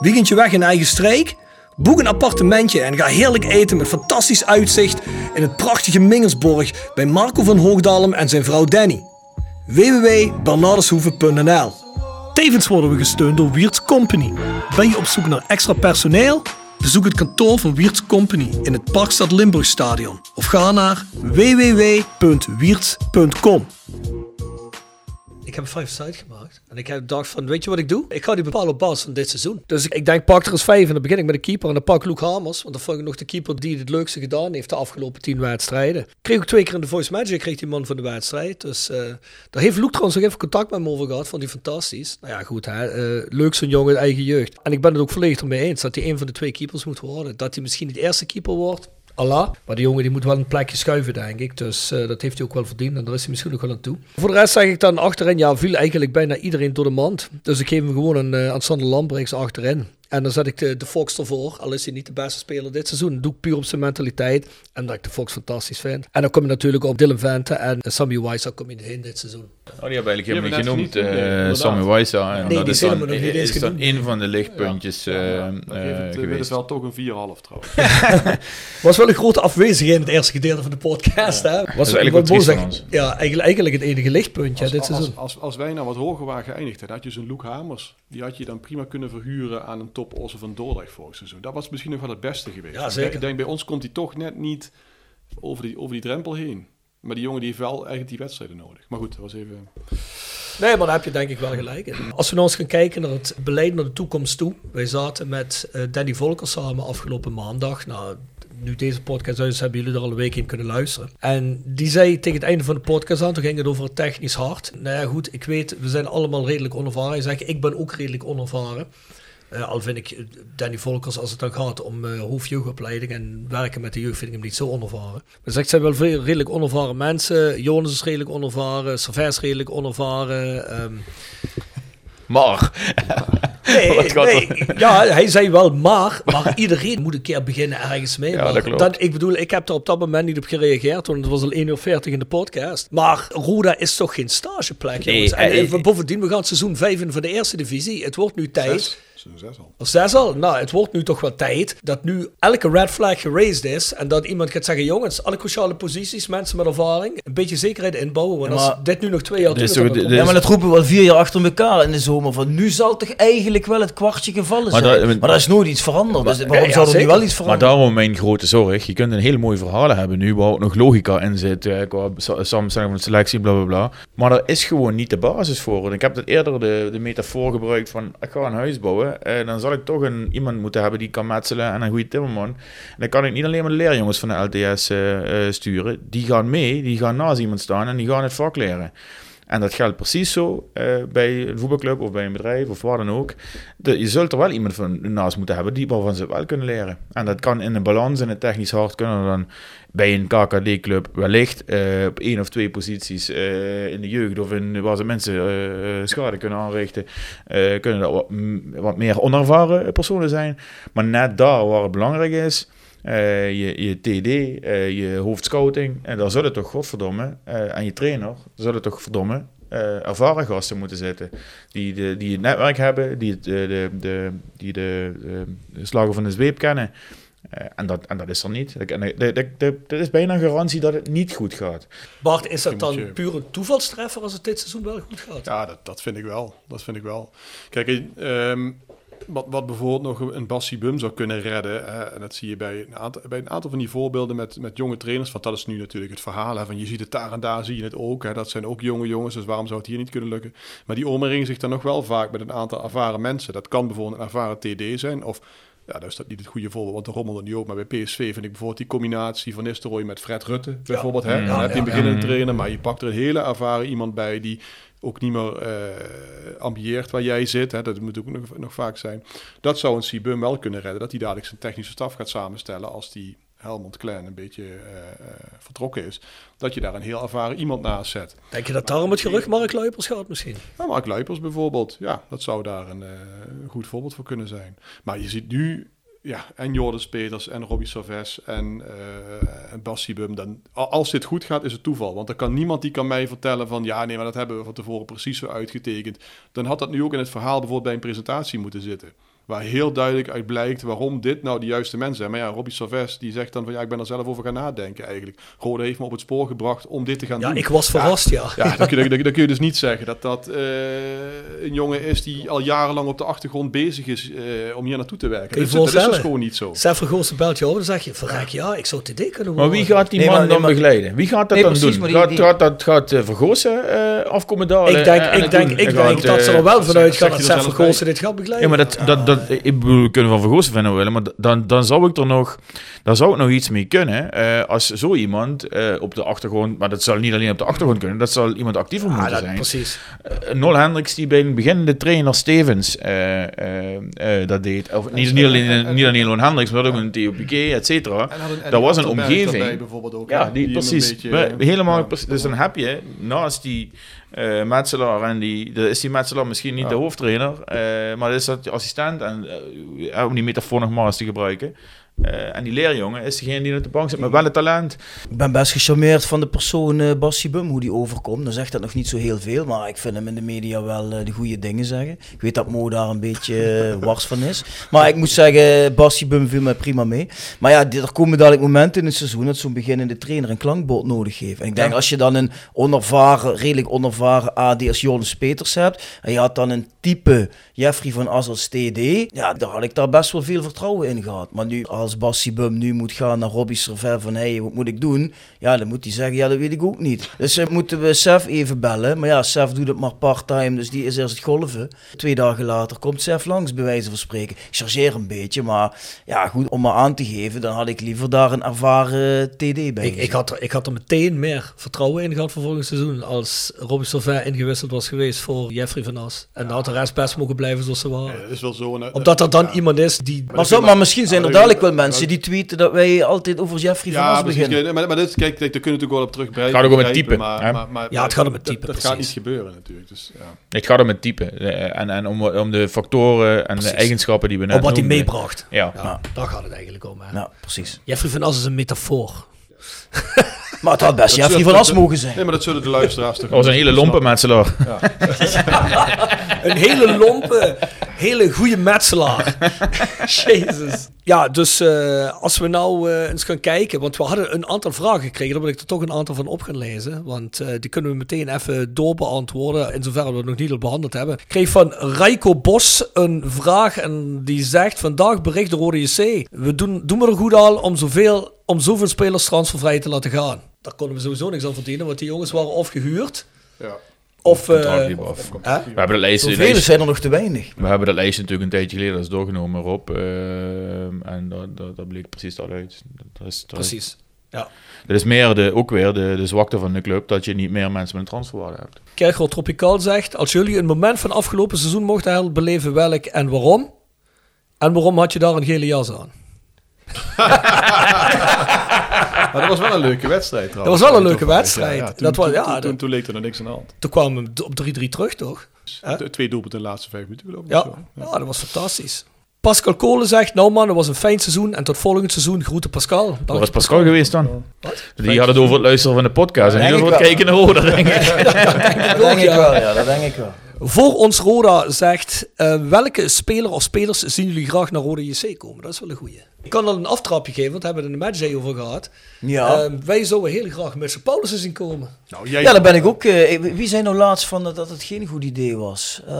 Weekendje weg in eigen streek? Boek een appartementje en ga heerlijk eten met fantastisch uitzicht in het prachtige Mingersborg bij Marco van Hoogdalem en zijn vrouw Danny. www.bernardeshoeve.nl Tevens worden we gesteund door Wiert's Company. Ben je op zoek naar extra personeel? Bezoek het kantoor van Wiert's Company in het Parkstad Limburgstadion of ga naar www.wierts.com ik heb five side gemaakt. En ik heb gedacht van, weet je wat ik doe? Ik ga die bepalen op basis van dit seizoen. Dus ik, ik denk, pak er eens vijf en dan begin ik met de keeper. En dan pak Luke Hamers. Want dan vond ik nog de keeper die het leukste gedaan heeft de afgelopen tien wedstrijden. Kreeg ik twee keer in de Voice Magic, kreeg die man van de wedstrijd. Dus uh, daar heeft Luke trouwens nog even contact met me over gehad. Vond hij fantastisch. Nou ja, goed hè. Uh, leuk zo'n jongen, eigen jeugd. En ik ben het ook volledig ermee eens dat hij een van de twee keepers moet worden. Dat hij misschien niet de eerste keeper wordt. Allah. Maar die jongen die moet wel een plekje schuiven, denk ik. Dus uh, dat heeft hij ook wel verdiend. En daar is hij misschien nog wel aan toe. Voor de rest zeg ik dan achterin, ja, viel eigenlijk bijna iedereen door de mand. Dus ik geef hem gewoon een uh, aan Sander Lambrechts achterin. En dan zet ik de, de Fox ervoor. Al is hij niet de beste speler dit seizoen. Dat doe ik puur op zijn mentaliteit. En dat ik de Fox fantastisch vind. En dan kom je natuurlijk op Dylan Vente en Sammy Wijsa kom je in dit seizoen. Oh, die hebben eigenlijk helemaal niet genoemd, uh, Sammy Wijsa. En nee, dat is dan, nog niet is dan een van de lichtpuntjes ja. uh, uh, geweest. Het is wel toch een 4,5 trouwens. was wel een grote afwezigheid in het eerste gedeelte van de podcast. Ja. Hè? Was eigenlijk wat van ons. Ja, eigenlijk, eigenlijk het enige lichtpuntje als, dit seizoen. Als, als, als wij nou wat hoger waren geëindigd, dan had je zo'n Luke Hamers. Die had je dan prima kunnen verhuren aan een top Osse van Dordrecht vorig seizoen. Dat was misschien nog wel het beste geweest. Ja, zeker. Ik denk, bij ons komt hij toch net niet over die, over die drempel heen. Maar die jongen die heeft wel eigenlijk die wedstrijden nodig. Maar goed, dat was even... Nee, maar daar heb je denk ik wel gelijk in. Als we nou eens gaan kijken naar het beleid naar de toekomst toe. Wij zaten met uh, Danny Volker samen afgelopen maandag. Nou, nu deze podcast uit is, hebben jullie er al een week in kunnen luisteren. En die zei tegen het einde van de podcast aan, toen ging het over het technisch hard. Nou ja, goed, ik weet, we zijn allemaal redelijk onervaren. Je zegt, ik ben ook redelijk onervaren. Al vind ik Danny Volkers, als het dan gaat om uh, hoofdjeugdopleiding en werken met de jeugd, vind ik hem niet zo onervaren. Dus ik zijn wel veel redelijk onervaren mensen. Jonas is redelijk onervaren, Servais redelijk onervaren. Um, maar. Nee, nee, ja, hij zei wel maar, maar iedereen moet een keer beginnen ergens mee. Ja, dat dan, ik bedoel, ik heb er op dat moment niet op gereageerd, want het was al 1 uur 40 in de podcast. Maar Roda is toch geen stageplek, jongens. en, en, bovendien, we gaan seizoen 5 in voor de eerste divisie. Het wordt nu tijd zes al. Of zes al? Nou, het wordt nu toch wel tijd dat nu elke red flag geraced is. En dat iemand gaat zeggen: jongens, alle cruciale posities, mensen met ervaring, een beetje zekerheid inbouwen. Want als dit nu nog twee jaar terug is. Ja, maar dat roepen we wel vier jaar achter elkaar in de zomer. Van nu zal toch eigenlijk wel het kwartje gevallen zijn. Maar, dat, maar er is nooit iets veranderd. dus waarom zou er nu wel iets veranderen? Maar daarom mijn grote zorg. Je kunt een hele mooie verhalen hebben nu, waar ook nog logica in zit. Eh, qua samenstelling van selectie, bla bla bla. Maar er is gewoon niet de basis voor. En ik heb het eerder de, de metafoor gebruikt van: ik ga een huis bouwen. Eh, dan zal ik toch een, iemand moeten hebben die kan metselen en een goede timmerman. En dan kan ik niet alleen maar de leerjongens van de LTS uh, uh, sturen. Die gaan mee, die gaan naast iemand staan en die gaan het vak leren. En dat geldt precies zo uh, bij een voetbalclub of bij een bedrijf of waar dan ook. Je zult er wel iemand van naast moeten hebben die waarvan ze wel kunnen leren. En dat kan in een balans en het technisch hard kunnen dan bij een KKD-club wellicht uh, op één of twee posities uh, in de jeugd of in, waar ze mensen schade kunnen aanrichten, kunnen dat wat, wat, meer onervaren personen zijn. Maar net daar waar het belangrijk is, je, je TD, je hoofdscouting, en daar zullen toch godverdomme, en je trainer, zullen toch verdomme ervaren gasten moeten zitten. Die, de, die het netwerk hebben, die, het, de, de, de, die de, de slagen van de zweep kennen. Uh, en, dat, en dat is er niet. Er is bijna een garantie dat het niet goed gaat. Bart, is dat dan puur een toevalstreffer als het dit seizoen wel goed gaat? Ja, dat, dat vind ik wel. Dat vind ik wel. Kijk, um, wat, wat bijvoorbeeld nog een Bassi Bum zou kunnen redden, en dat zie je bij een, aantal, bij een aantal van die voorbeelden met, met jonge trainers, want dat is nu natuurlijk het verhaal. Hè, van je ziet het daar en daar, zie je het ook. Hè, dat zijn ook jonge jongens, dus waarom zou het hier niet kunnen lukken? Maar die omringen zich dan nog wel vaak met een aantal ervaren mensen. Dat kan bijvoorbeeld een ervaren TD zijn, of ja, dat is dat niet het goede voorbeeld, want de rommelde nu ook. Maar bij PSV vind ik bijvoorbeeld die combinatie van Nistelrooy met Fred Rutte, bijvoorbeeld. Hè? Dan heb je een beginnende trainer, maar je pakt er een hele ervaren iemand bij die ook niet meer uh, ambieert waar jij zit. Hè? Dat moet ook nog, nog vaak zijn. Dat zou een Sibum wel kunnen redden, dat hij dadelijk zijn technische staf gaat samenstellen als die Helmond Klein een beetje uh, vertrokken is, dat je daar een heel ervaren iemand naast zet. Denk je dat daarom het gerucht Mark Luipers gaat misschien? Nou, Mark Luipers bijvoorbeeld, ja, dat zou daar een uh, goed voorbeeld voor kunnen zijn. Maar je ziet nu, ja, en Jordan Peters en Robbie Saves en, uh, en Bassibum, dan, als dit goed gaat, is het toeval. Want er kan niemand die kan mij vertellen van, ja, nee, maar dat hebben we van tevoren precies zo uitgetekend. Dan had dat nu ook in het verhaal bijvoorbeeld bij een presentatie moeten zitten. Waar heel duidelijk uit blijkt waarom dit nou de juiste mensen zijn. Maar ja, Robbie Salves die zegt dan van ja, ik ben er zelf over gaan nadenken eigenlijk. Rode heeft me op het spoor gebracht om dit te gaan ja, doen. Ja, ik was verrast, ja. Ja, ja dan, kun je, dan, kun je dus niet zeggen dat dat uh, een jongen is die al jarenlang op de achtergrond bezig is uh, om hier naartoe te werken. Dat, dat, is dus gewoon niet zo. Zelf een belt over, dan zeg je, verrek ja, ik zou TD kunnen worden. Maar wie gaat die man dan begeleiden? Wie gaat dat dan doen? Die, gaat, die... gaat, dat gaat uh, Vergozen afkomen daar? Ik denk, ik denk, ik denk dat ze er wel vanuit gaan dat Sef Vergozen dit gaat begeleiden. Ja, maar dat, dat, ik bedoel, kunnen van Vergozen vinden willen, maar dan, dan zou ik er nog, daar zou ik nog iets mee kunnen. Uh, als zo iemand uh, op de achtergrond, maar dat zal niet alleen op de achtergrond kunnen, dat zal iemand actiever ah, moeten dat, zijn. Precies. Uh, Nol Hendricks die bij een beginnende trainer Stevens dat deed. Of niet, niet alleen, niet alleen Nol Hendricks, maar ook een Theo Piquet, et cetera. Dat was een omgeving. Ook, ja, die, precies. Beetje, helemaal, dus dan heb je naast die uh, Metselaar. En die, dat is die Metselaar misschien niet de hoofdtrainer, uh, maar dat is dat assistent. En uh, om die metafoor nog maar eens te gebruiken. Uh, en die leerjongen is degene die op de bank zit met wel het talent. Ik ben best gecharmeerd van de persoon uh, Bassie Bum, hoe die overkomt. Dan zegt dat nog niet zo heel veel, maar ik vind hem in de media wel uh, de goede dingen zeggen. Ik weet dat Mo daar een beetje wars van is. Maar ik moet zeggen, Bassie Bum viel mij prima mee. Maar ja, er komen dadelijk momenten in het seizoen dat zo'n beginnende trainer een klankbord nodig heeft. En ik denk als je dan een onervaren, redelijk onervaren AD als Jonas Peters hebt, en je had dan een type Jeffrey van As als TD, ja, daar had ik daar best wel veel vertrouwen in gehad. Maar nu als Bassi Bum nu moet gaan naar Robbie Servet van hé, hey, wat moet ik doen? Ja, dan moet hij zeggen, ja, dat weet ik ook niet. Dus uh, moeten we Sef even bellen. Maar ja, Sef doet het maar part-time, dus die is eerst het golven. Twee dagen later komt Sef langs, bij wijze van spreken. Ik chargeer een beetje, maar ja, goed, om maar aan te geven, dan had ik liever daar een ervaren TD bij. Ik, ik, had er, ik had er meteen meer vertrouwen in gehad voor volgend seizoen als Robbie Servet ingewisseld was geweest voor Jeffrey van As. En dan had de rest best mogen blijven zoals ze waren. Ja, dat is wel zo. Een, Omdat er dan iemand is die... Maar, zo, maar misschien zijn er dadelijk wel mensen die tweeten dat wij altijd over Jeffrey van As beginnen. Maar, maar dit, kijk, kijk, daar kunnen natuurlijk wel op terugbrengen. Het gaat ook om het type. Maar, maar, maar, ja, het gaat om het type, Dat, dat gaat niet gebeuren natuurlijk. Dus, ja. Het gaat om het type. En, en om, om de factoren en precies. de eigenschappen die we net Op wat hij meebracht. Ja. ja. Daar gaat het eigenlijk om. Hè. Ja, precies. Jeffrey van As is een metafoor. Maar het had best Jeffrey van As mogen zijn. Nee, maar dat zullen de luisteraars toch Dat was een hele lompe metselaar. Ja. een hele lompe, hele goede metselaar. Jezus. Ja, dus uh, als we nou uh, eens gaan kijken, want we hadden een aantal vragen gekregen, daar wil ik er toch een aantal van op gaan lezen, want uh, die kunnen we meteen even doorbeantwoorden, in zoverre we het nog niet al behandeld hebben. Ik kreeg van Rijko Bos een vraag en die zegt, vandaag bericht de Rode JC, we doen, doen we er goed al om zoveel, om zoveel spelers transfervrij te laten gaan. Daar konden we sowieso niks aan verdienen, want die jongens waren of gehuurd, ja. Of, uh, of, of we hebben de lijst, lijst, zijn er nog te weinig. We hebben dat lijstje natuurlijk een tijdje geleden als doorgenomen Rob. Uh, en dat, dat, dat bleek precies al uit. Dat is, dat precies. Is, ja. Dat is meer de, ook weer de, de zwakte van de club, dat je niet meer mensen met een transferwaarde hebt. Kerkel Tropicaal zegt, als jullie een moment van afgelopen seizoen mochten herbeleven, welk en waarom? En waarom had je daar een gele jas aan? Maar dat was wel een leuke wedstrijd trouwens. Dat was wel een leuke wedstrijd. Ja, ja. Toen, dat was, ja, toen, toen, dat, toen leek er nog niks aan de hand. toen kwamen we op 3-3 terug, toch? Huh? Twee doelpunten in de laatste vijf minuten geloof ik. Ja. Ja, dat was fantastisch. Pascal Kolen zegt, nou man, het was een fijn seizoen en tot volgend seizoen groeten Pascal. Dank Waar was Pascal geweest dan? Wat? Die had het over het luisteren van de podcast en ik wat wel. kijken naar Roda, denk ik. Dat denk ik wel, ja, dat denk ik wel. Voor ons Roda zegt, uh, welke speler of spelers zien jullie graag naar Roda JC komen? Dat is wel een goeie. Ik kan al een aftrapje geven, want we hebben het in de matchday over gehad. Ja. Uh, wij zouden heel graag Mitchell Paulussen zien komen. Nou, jij Ja, daar ben ik ook. Uh, wie zei nou laatst van dat, dat het geen goed idee was? Uh,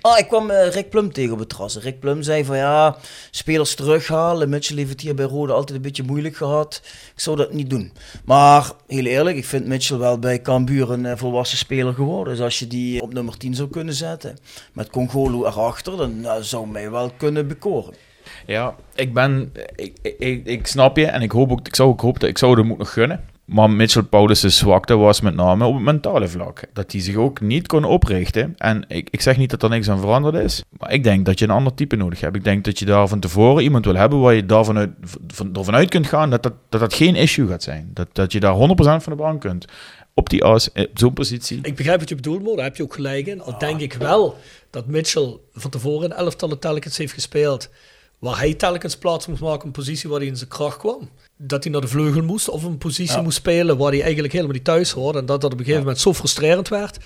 ah, ik kwam uh, Rick Plum tegen op het terras. Rick Plum zei van ja, spelers terughalen. Mitchell heeft het hier bij Rode altijd een beetje moeilijk gehad. Ik zou dat niet doen. Maar heel eerlijk, ik vind Mitchell wel bij Cambuur een uh, volwassen speler geworden. Dus als je die op nummer 10 zou kunnen zetten, met Congolo erachter, dan uh, zou mij wel kunnen bekoren. Ja, ik ben, ik, ik, ik snap je en ik hoop ook, ik zou ook hopen dat ik zou hem ook nog gunnen. Maar Mitchell Paulus' zwakte was met name op het mentale vlak. Dat hij zich ook niet kon oprichten. En ik, ik zeg niet dat er niks aan veranderd is. Maar ik denk dat je een ander type nodig hebt. Ik denk dat je daar van tevoren iemand wil hebben waar je daarvan uit, van, ervan uit kunt gaan dat dat, dat dat geen issue gaat zijn. Dat, dat je daar 100% van de bank kunt. Op die as, op zo'n positie. Ik begrijp wat je bedoelt, maar daar heb je ook gelijk in. Al denk ik wel dat Mitchell van tevoren in elftallen telkens heeft gespeeld waar hij telkens plaats moest maken een positie waar hij in zijn kracht kwam. Dat hij naar de vleugel moest of een positie ja. moest spelen waar hij eigenlijk helemaal niet thuis hoorde. En dat dat op een gegeven moment zo frustrerend werd.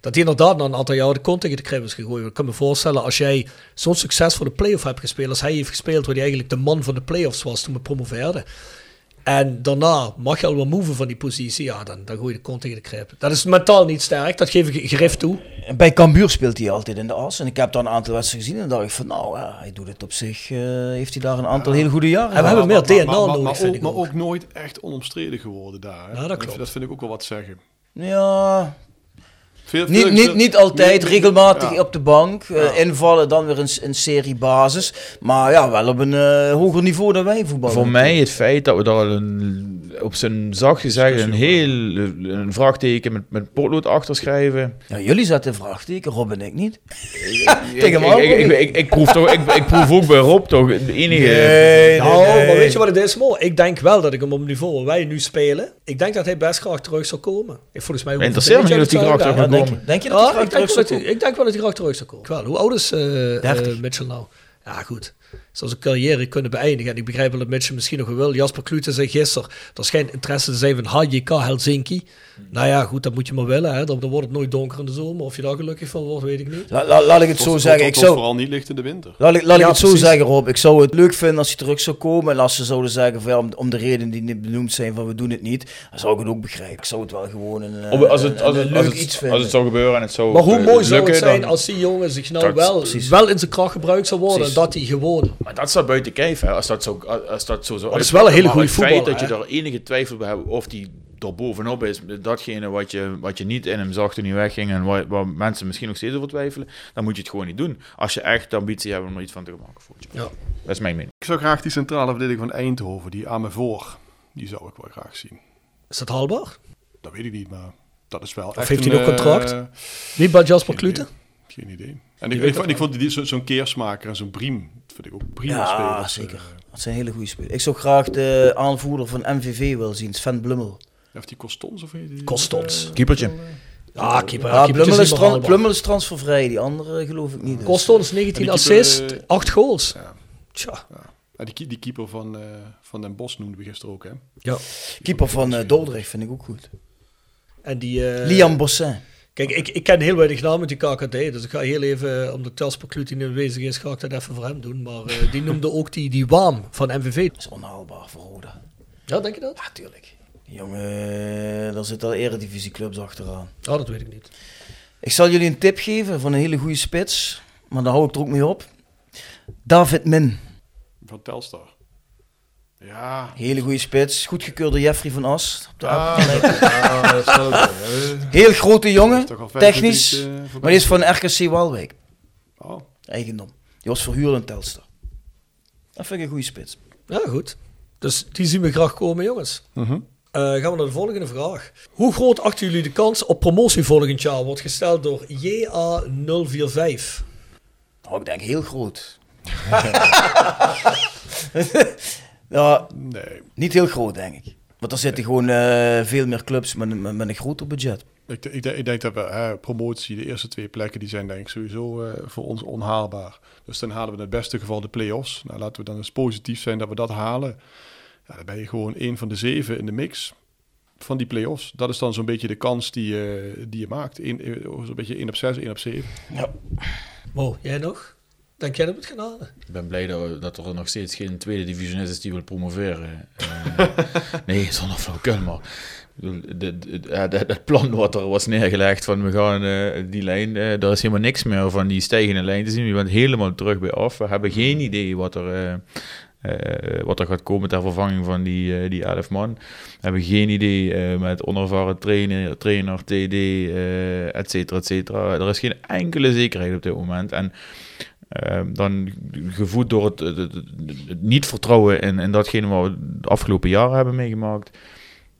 Dat hij inderdaad na een aantal jaar de kont tegen de krib is gegooid. Ik kan me voorstellen, als jij zo'n succes voor de play-off hebt gespeeld, als hij heeft gespeeld waar hij eigenlijk de man van de play-offs was toen we promoveerden. En daarna mag je al wel move van die positie. Ja, dan, dan gooi je de kont tegen de krip. Dat is mentaal niet sterk, dat geef ik grif toe. Bij Cambuur speelt hij altijd in de as. En ik heb daar een aantal wedstrijden gezien en dacht ik van nou, ja, hij doet het op zich. Uh, heeft hij daar een aantal ja. hele goede jaren. En we hebben meer DNA maar, maar, nodig, maar, ook, maar ook nooit echt onomstreden geworden daar. Ja, dat klopt. Dat vind ik ook wel wat zeggen. Ja, Veel, niet, veel- niet, niet altijd, regelmatig ja. op de bank. eh, Ja. invallen, dan weer een, een serie basis. Maar ja, wel op een eh, hoger niveau dan wij voetballen. Voor mij het feit dat we daar een, op zijn zacht gezegd een heel een vraagteken met, met potlood achter schrijven. Ja, jullie zetten een vraagteken, Rob en ik niet. Ik, Tegen ik, ik, ik, ik, ik proef toch, ik, ik proef ook bij Rob toch de enige. Nou, maar weet je wat het is, Mo? Ik denk wel dat ik hem op het niveau waar wij nu spelen, ik denk dat hij best graag terug zou komen. Ik, volgens mij... Interesseert me niet of hij graag terug moet denk, komen. je- denk je dat Ja, hij graag ik, denk terug wel zou dat hij, ik denk wel dat hij graag terug zou komen. Wel, hoe oud is eh, eh, 30. Mitchell nou? Ja, goed. Zou zijn carrière kunnen beëindigen. En ik begrijp wel dat Mitchell misschien nog wel wil. Jasper Klute zei gisteren, er schijnt interesse te zijn van HJK Helsinki. Nou ja, goed, dat moet je maar willen. Hè. Dan, dan wordt het nooit donker in de zomer. Of je daar gelukkig van wordt, weet ik niet. La- la- laat ik het zo Tot- zeggen. tot- Ik zou, vooral niet licht in de winter. Laat ik, laat ik Ja, het zo zeggen, Rob. Ik zou het leuk vinden als hij terug zou komen. En als ze zouden zeggen, van, om, om de reden die niet benoemd zijn, van we doen het niet. Dan zou ik het ook begrijpen. Ik zou het wel gewoon een, eh, Op- Als het, een- als, een het, leuk als, het, iets als vinden. het zou gebeuren en het zou Maar hoe eh, mooi zou het zijn dan- als die jongen zich nou wel, precies. wel in zijn kracht gebruikt zou worden. Precies. Dat hij gewoon. Maar dat staat buiten kijf, hè, als dat zo, als dat zo, zo dat is wel een hele goede voetbal. Het feit dat je er enige twijfel bij hebt of die er bovenop is, datgene wat je, wat je niet in hem zag toen hij wegging en waar, waar mensen misschien nog steeds over twijfelen, dan moet je het gewoon niet doen. Als je echt de ambitie hebt om er iets van te maken. Voelt je. Ja. Dat is mijn mening. Ik zou graag die centrale verdediging van Eindhoven, die aan me voor, die zou ik wel graag zien. Is dat haalbaar? Dat weet ik niet, maar dat is wel Of echt heeft hij een, nog contract? eh, Niet bij Jasper geen Klute? idee. Geen idee. En ik, ik, ik vond zo'n keersmaker en zo'n Briem, vind ik ook prima Ja, spelers. zeker. eh. Dat zijn hele goede spelers. Ik zou graag de aanvoerder van MVV wel zien, Sven Blummel. Heeft die Costons of heet die? Kostons. Eh, Keepertje. Ja, keeper. Ja, keeper Blummel, is tran-. Blummel is transfervrij, die andere geloof ik niet. dus. Kost ons 19 En die keeper, assists, eh, 8 goals. Ja. Tja. Ja, die, ki- die keeper van, eh, van Den Bosch noemden we gisteren ook, hè? Ja. Keeper van eh, Dordrecht vind ik ook goed. En die... eh, Liam Bossin. Kijk, ik, ik ken heel weinig namen met die KKD, dus ik ga heel even, eh, omdat Jasper Klute niet aanwezig is, ga ik dat even voor hem doen. Maar eh, die noemde ook die, die Waam van MVV. Dat is onhaalbaar voor Roda. Ja, denk je dat? Ja, tuurlijk. Die Jongen, eh, daar zitten al eredivisieclubs achteraan. Oh, dat weet ik niet. Ik zal jullie een tip geven van een hele goede spits, maar daar hou ik er ook mee op. David Min. Van Telstar. Ja. Hele goede spits. Goedgekeurde Jeffrey van As. Op de Ah, ja. Heel grote jongen. Technisch. eh, Maar die is van RKC Waalwijk. Oh, Eigendom. Die was verhuurd in Telstar. Dat vind ik een goede spits. Ja, goed. Dus die zien we graag komen, jongens. mhm. Eh, gaan we naar de volgende vraag. Hoe groot achten jullie de kans op promotie volgend jaar? Wordt gesteld door JA045. Oh, ik denk heel groot. ja, Nee. niet heel groot, denk ik. Want er zitten gewoon eh, veel meer clubs met, een- met, met een groter budget. Ik, ik, denk- ik denk dat we hè, promotie, de eerste twee plekken, die zijn denk ik sowieso eh, voor ons onhaalbaar. Dus dan halen we in het beste geval de play-offs. Nou, laten we dan eens positief zijn dat we dat halen. Ja, dan ben je gewoon één van de zeven in de mix van die play-offs. Dat is dan zo'n beetje de kans die, je die je maakt. Eh, Zo'n beetje 1 op 6, 1 op 7. Mo, jij nog? Denk jij dat het gaan halen? Ik ben blij dat, dat er nog steeds geen tweede divisionist is die wil promoveren. Eh, nee, zonder flauwkul, maar... Het plan wat er was neergelegd van we gaan eh, die lijn, eh daar is helemaal niks meer van die stijgende lijn te zien. Je bent helemaal terug bij af. We hebben geen idee wat er, wat er gaat komen ter vervanging van die, die 11 man. We hebben geen idee met onervaren trainer, trainer TD, et cetera, et cetera. Er is geen enkele zekerheid op dit moment. En eh, dan gevoed door het, het, het- het niet vertrouwen in, in datgene wat we de afgelopen jaren hebben meegemaakt.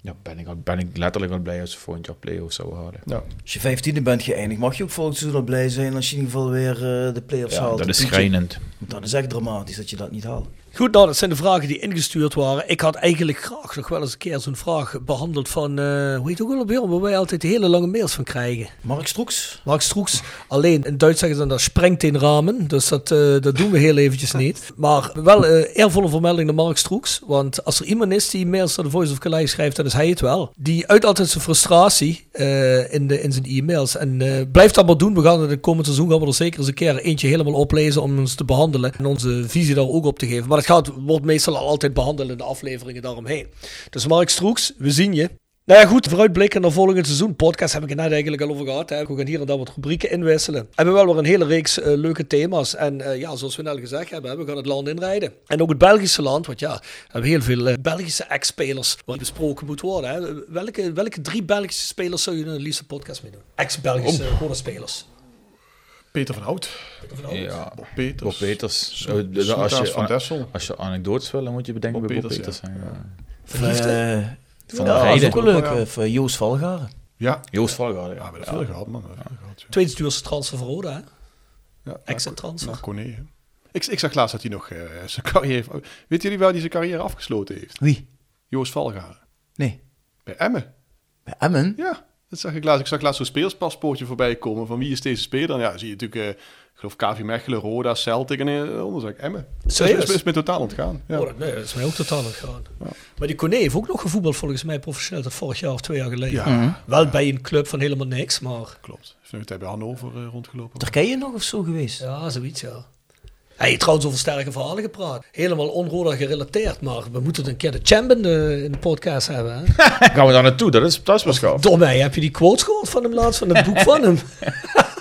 Ja, ben ik, al, ben ik letterlijk al blij als we volgend jaar play-offs zouden halen. Ja. Als je vijftiende bent geëindigd, mag je ook volgend seizoen al blij zijn als je in ieder geval weer eh, de play-offs Ja, haalt. dat is schrijnend. Dat is echt dramatisch dat je dat niet haalt. Goed, nou, dat zijn de vragen die ingestuurd waren. Ik had eigenlijk graag nog wel eens een keer zo'n vraag behandeld van, eh hoe heet het ook alweer, waar wij altijd hele lange mails van krijgen. Mark Stroeks. Mark Stroeks, alleen in Duits zeggen ze dan, dat sprengt in ramen. Dus dat, eh, dat doen we heel eventjes niet. Maar wel eh, eervolle vermelding naar Mark Stroeks. Want als er iemand is die mails naar de Voice of Calais schrijft, dan is hij het wel. Die uit altijd zijn frustratie eh, in, de, in zijn e-mails. En eh, blijft dat maar doen. We gaan het de komend seizoen gaan we er zeker eens een keer eentje helemaal oplezen om ons te behandelen. En onze visie daar ook op te geven. Maar het gaat, wordt meestal al altijd behandeld in de afleveringen daaromheen. Dus Mark Stroeks, we zien je. Nou ja, goed, vooruitblikken naar volgend seizoen. Podcast heb ik het net eigenlijk al over gehad. Hè. We gaan hier en daar wat rubrieken inwisselen. We hebben wel weer een hele reeks eh, leuke thema's. En eh, ja, zoals we net al gezegd hebben, hè, we gaan het land inrijden. En ook het Belgische land, want ja, we hebben heel veel eh, Belgische ex-spelers waar besproken moet worden. Hè. Welke, welke drie Belgische spelers zou je in een liefste podcast mee doen? Ex-Belgische gewone spelers. Peter van Hout. Ja, Bob Peters. Bob Peters. Als, je, van Dessel. als je anekdotes wil, dan moet je bedenken Bob bij Bob Peters, Peters. zijn, ja. Verliefde? Eh, Van ja, der dat is ook wel leuk. Ja. Of eh, Joost Valgaren. Ja. Joost Valgaard, Ja, we hebben veel gehad, man. Gehad. Tweede duurste transfer voor Roda, hè? Ja, Exit transfer. Naar Corné, hè. Ik, ik zag laatst dat hij nog eh, zijn carrière. Weet jullie waar hij zijn carrière afgesloten heeft? Wie? Joost Valgaren. Nee. Bij Emmen. Bij Emmen? Ja, dat zag ik laatst. Ik zag laatst zo'n speelspaspoortje voorbij komen. Van wie is deze speler? En ja, zie je natuurlijk... eh, geloof KV Mechelen, Roda, Celtic en uh, onder zag ik Emmen. Serieus? Dat is, is me totaal ontgaan. Ja. Oh, dat, nee, dat is mij ook totaal ontgaan. Maar die Kone heeft ook nog gevoetbald volgens mij professioneel tot vorig jaar of twee jaar geleden. Ja. Wel bij een club van helemaal niks, maar Klopt. Heeft nu tijd bij Hannover eh, rondgelopen. Turkije nog of zo geweest? ja, zoiets ja. Hij heeft trouwens over sterke verhalen gepraat. Helemaal onroda gerelateerd, maar we moeten een keer de champion eh, in de podcast hebben. Hè? Gaan we daar naartoe? Dat is, dat is pas gaaf. Door mij heb je die quotes gehoord van hem laatst, van het boek van hem.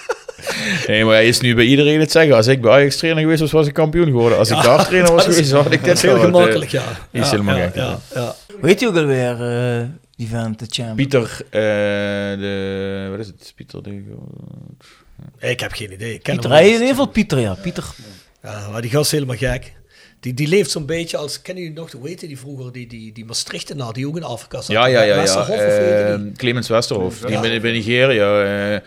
Nee, maar hij is nu bij iedereen het zeggen. Als ik bij Ajax trainer geweest was, was ik kampioen geworden. Als ik daar trainer was geweest, had ik dit heel gehad. gemakkelijk, ja. Is ja, helemaal ja, gek. ja, ja. Weet je ook alweer, uh, die vent, de champ? Pieter, uh, de... Wat is het? Pieter de... Ik heb geen idee. Ik ken Pieter, hij in ieder geval Pieter, ja. Pieter. Ja, maar die gast is helemaal gek. Die, die leeft zo'n beetje als, kennen jullie nog, hoe heette die vroeger, die, die, die Maastrichtenaar, die ook in Afrika zat? Ja, ja, ja. Uh, Clemens Westerhof, die Ja. bij, Nigeria, uh,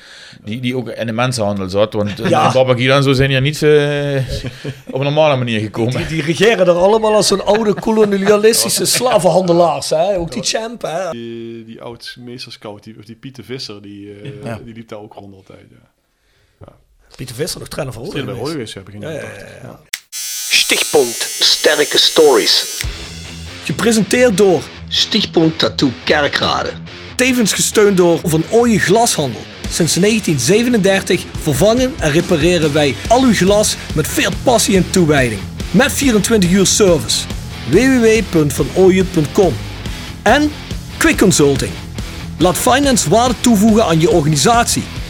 die, die ook in de mensenhandel zat. Want Ja. ja. En zo zijn hier niet uh, op een normale manier gekomen. Die, die regeren er allemaal als zo'n oude kolonialistische slavenhandelaars, hè? Ook die champ, hè? Die, die oud meesterscout, die, of die Pieter Visser, die, uh, Ja. die liep daar ook rond altijd. Ja. Pieter Visser, nog trainer van Rode Trainer bij geweest. Rode geweest, heb ik Ja, in ja, ja, ja. Stichtpunt Sterke Stories. Gepresenteerd door, Stichtpunt Tattoo Kerkrade. tevens gesteund door Van Ooyen Glashandel. Sinds 1937 vervangen en repareren wij al uw glas met veel passie en toewijding. Met 24 uur service. www.vanooyen.com En Quick Consulting. Laat finance waarde toevoegen aan je organisatie.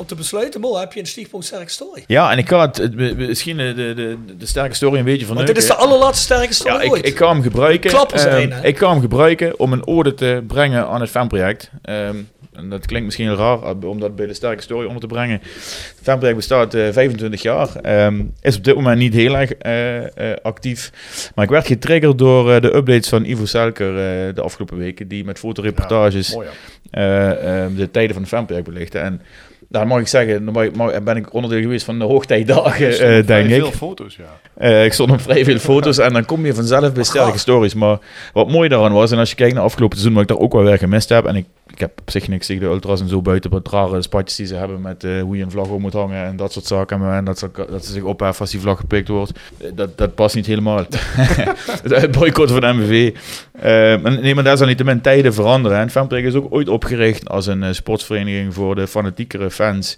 Om te besluiten, Mo, heb je een stichtpunt sterke story? Ja, en ik ga het, het- misschien de, de, de, sterke story een beetje van Want dit is de allerlaatste sterke story Ja, ik, ooit. ik kan hem gebruiken. Ehm, ik kan hem gebruiken om een ode te brengen aan het fanproject. Ehm en dat klinkt misschien heel raar eh, om dat bij de sterke story onder te brengen. Het fanproject bestaat eh, 25 jaar. Ehm, is op dit moment niet heel erg eh, eh, actief. Maar ik werd getriggerd door eh, de updates van Ivo Selker eh, de afgelopen weken. Die met fotoreportages Mooi, ja. eh, eh, de tijden van het fanproject belichten. En daar mag ik zeggen, dan mag ik- mag- ben ik onderdeel geweest van de hoogtijdagen, eh, denk ik. veel foto's, ja. Eh, ik stond op vrij veel foto's en dan kom je vanzelf bij sterke stories. Maar wat mooi daaraan was, en als je kijkt naar afgelopen seizoen, wat ik daar ook wel weer gemist heb, en ik, ik heb op zich niks tegen de ultras en zo buiten wat rare spatjes die ze hebben met eh, hoe je een vlag om moet hangen en dat soort zaken. En dat, ze, dat ze zich opheffen als die vlag gepikt wordt. Dat, dat past niet helemaal. het boycott van MVV. Eh, maar nee, maar desalniettemin tijden veranderen. En Fanprek is ook ooit opgericht als een sportsvereniging voor de fanatiekere fans.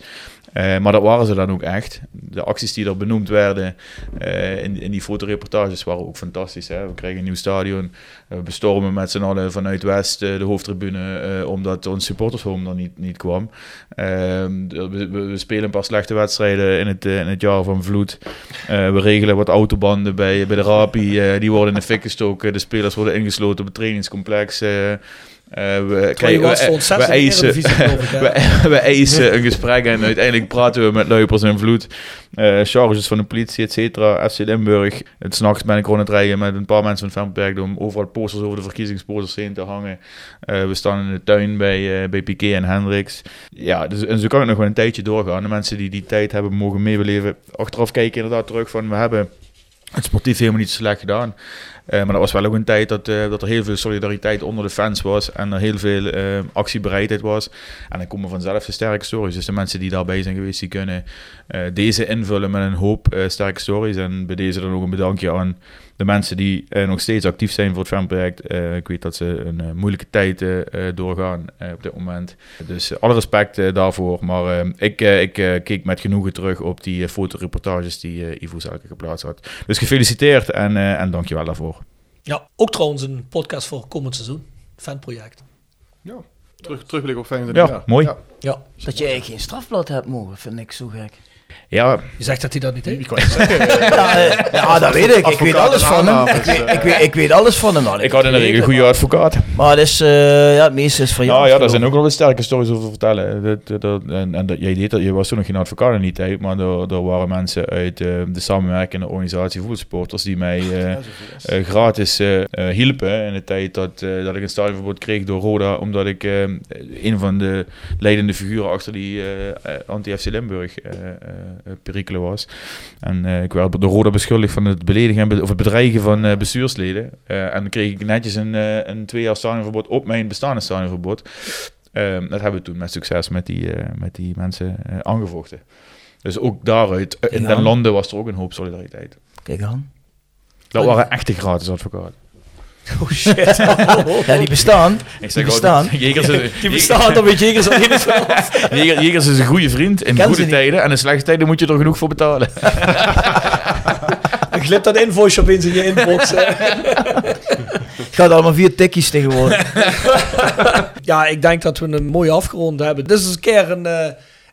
Eh, maar dat waren ze dan ook echt. De acties die er benoemd werden eh, in, in die fotoreportages waren ook fantastisch. Hè? We kregen een nieuw stadion. Eh, we bestormen met z'n allen vanuit West de hoofdtribune. omdat ons supportershome er niet, niet kwam. Ehm, we, we- spelen een paar slechte wedstrijden in het, in het jaar van vloed. We regelen wat autobanden bij, bij de Rapi. die worden in de fik gestoken. De spelers worden ingesloten op het trainingscomplex. Eh. We, eisen, ik, we, een gesprek en uiteindelijk praten we met Luipers en Vloed. eh charges van de politie, et cetera. FC Limburg. Het s'nachts ben ik rond het rijden met een paar mensen van Femperk om overal posters over de verkiezingsposters heen te hangen. Eh, we staan in de tuin bij, eh, bij Piquet en Hendricks. Ja, dus, en zo kan het nog wel een tijdje doorgaan. De mensen die die tijd hebben mogen meebeleven. Achteraf kijken inderdaad terug van we hebben het sportief helemaal niet slecht gedaan. Eh, maar dat was wel ook een tijd dat, eh, dat er heel veel solidariteit onder de fans was en er heel veel eh, actiebereidheid was. En dan komen vanzelf de sterke stories. Dus de mensen die daarbij zijn geweest, die kunnen deze invullen met een hoop eh, sterke stories. En bij deze dan ook een bedankje aan de mensen die eh, nog steeds actief zijn voor het fanproject. Eh, ik weet dat ze een eh, moeilijke tijd eh, eh, doorgaan eh, op dit moment. Dus eh, alle respect eh, daarvoor. Maar eh, ik, eh, ik eh, keek met genoegen terug op die eh, fotoreportages die eh, Ivo Zelke geplaatst had. Dus gefeliciteerd en, eh en dankjewel daarvoor. Ja, ook trouwens een podcast voor komend seizoen. Fanproject. Ja, terug, terugblik op 25 Ja, jaar. mooi. Ja. Ja. Dat je eigenlijk geen strafblad hebt mogen, vind ik zo gek. Ja, Je zegt dat hij dat niet heeft? Ja, eh, ja dat weet ik. Ik weet alles van hem. Ik weet, ik weet, ik weet alles van hem. ik had in de regel een goede advocaat. Maar het is, eh, ja, het meeste is van jou. Nou ja, daar zijn ook wel wat sterke stories over te vertellen. Dat, dat, en en dat, jij deed dat, je was toen nog geen advocaat in die tijd, maar er, er waren mensen uit eh, de samenwerkende organisatie voetbalsporters die mij eh, eh, gratis eh, eh, hielpen in de tijd dat, eh, dat ik een stadionverbod kreeg door Roda, omdat ik eh, een van de leidende figuren achter die eh, eh, anti-FC Limburg eh, eh, eh, perikelen was. En eh, ik werd door Roda beschuldigd van het beledigen en be- of het bedreigen van eh, bestuursleden. Eh, en dan kreeg ik netjes een, eh, een twee jaar stadionverbod op mijn bestaande stadionverbod. Ehm, dat hebben we toen met succes met die, eh, met die mensen eh, aangevochten. Dus ook daaruit, eh, in den landen was er ook een hoop solidariteit. Kijk aan. Dat waren echte gratis advocaten. Oh shit. ja, die bestaan. Ik die bestaan. Jegers is, Die bestaan, dan weet Jegers al niet vanaf. Jeger- Jegers is een goede vriend in goede tijden. En in slechte tijden moet je er genoeg voor betalen. Dan glipt dat invoice opeens in je inbox. Het gaat allemaal via tikkies tegenwoordig. ja, ik denk dat we een mooi afgerond hebben. Dit is een keer een, eh,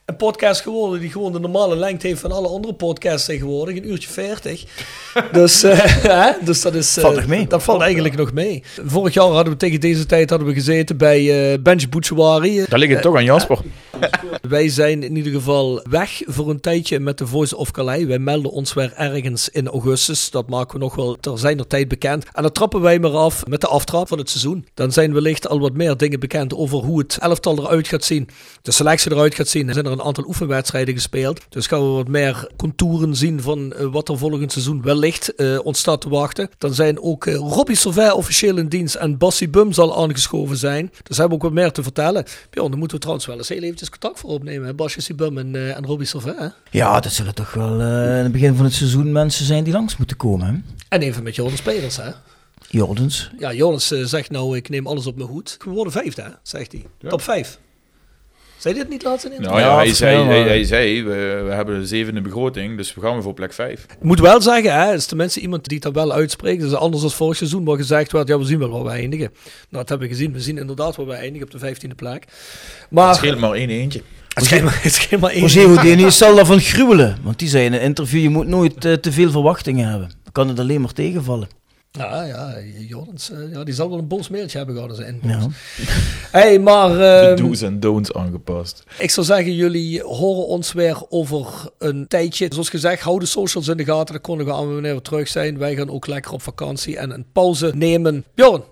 een podcast geworden die gewoon de normale lengte heeft van alle andere podcasts tegenwoordig. Een uurtje 40. dus, eh, hè? dus dat is... eh, Valt nog mee. Dat valt eigenlijk nog mee. Vorig jaar hadden we tegen deze tijd hadden we gezeten bij uh, Benji Bouchouari. Daar ligt het toch aan Jasper. Wij zijn in ieder geval weg voor een tijdje met de Voice of Calais. Wij melden ons weer ergens in augustus. Dat maken we nog wel ter zijner tijd bekend. En dan trappen wij maar af met de aftrap van het seizoen. Dan zijn wellicht al wat meer dingen bekend over hoe het elftal eruit gaat zien. De selectie eruit gaat zien. Er zijn er een aantal oefenwedstrijden gespeeld. Dus gaan we wat meer contouren zien van uh, wat er volgend seizoen wellicht uh, ons staat te wachten. Dan zijn ook uh, Robbie Sauvé officieel in dienst en Bassie Bum zal aangeschoven zijn. Dus hebben we ook wat meer te vertellen. Bjorn, dan moeten we trouwens wel eens heel eventjes contact voor opnemen. Hè? Basje Bum en, uh, en Robbie. Hè? Ja, dat zullen toch wel uh, in het begin van het seizoen mensen zijn die langs moeten komen. Hè? En even met Jordens spelers, hè? Jordens. Ja, Jordens zegt nou, ik neem alles op mijn hoed. We worden vijfde, hè? zegt hij. Ja. Top vijf. Zei dit niet laatst in Nou ja, hij zei, hij, hij zei we, we, hebben de zevende begroting, dus we gaan weer voor plek vijf. Ik moet wel zeggen, hè, is tenminste iemand die dat wel uitspreekt. Dus anders dan vorig seizoen waar gezegd werd, ja, we zien wel waar we eindigen. Nou, dat hebben we gezien. We zien inderdaad waar we eindigen op de vijftiende plek. Maar, het scheelt maar één eentje. Het scheelt maar, het scheelt maar één José Houdini zal daarvan gruwelen. Want die zei in een interview, je moet nooit uh, te veel verwachtingen hebben. Dan kan het alleen maar tegenvallen. Ja, ja, Jordens, uh, ja, die zal wel een boos mailtje hebben gehad als in. Ja. Hey, maar... De do's en don'ts aangepast. Ik zou zeggen, jullie horen ons weer over een tijdje. Zoals gezegd, hou de socials in de gaten. Dan kunnen we aan wanneer we terug zijn. Wij gaan ook lekker op vakantie en een pauze nemen. Bjorn,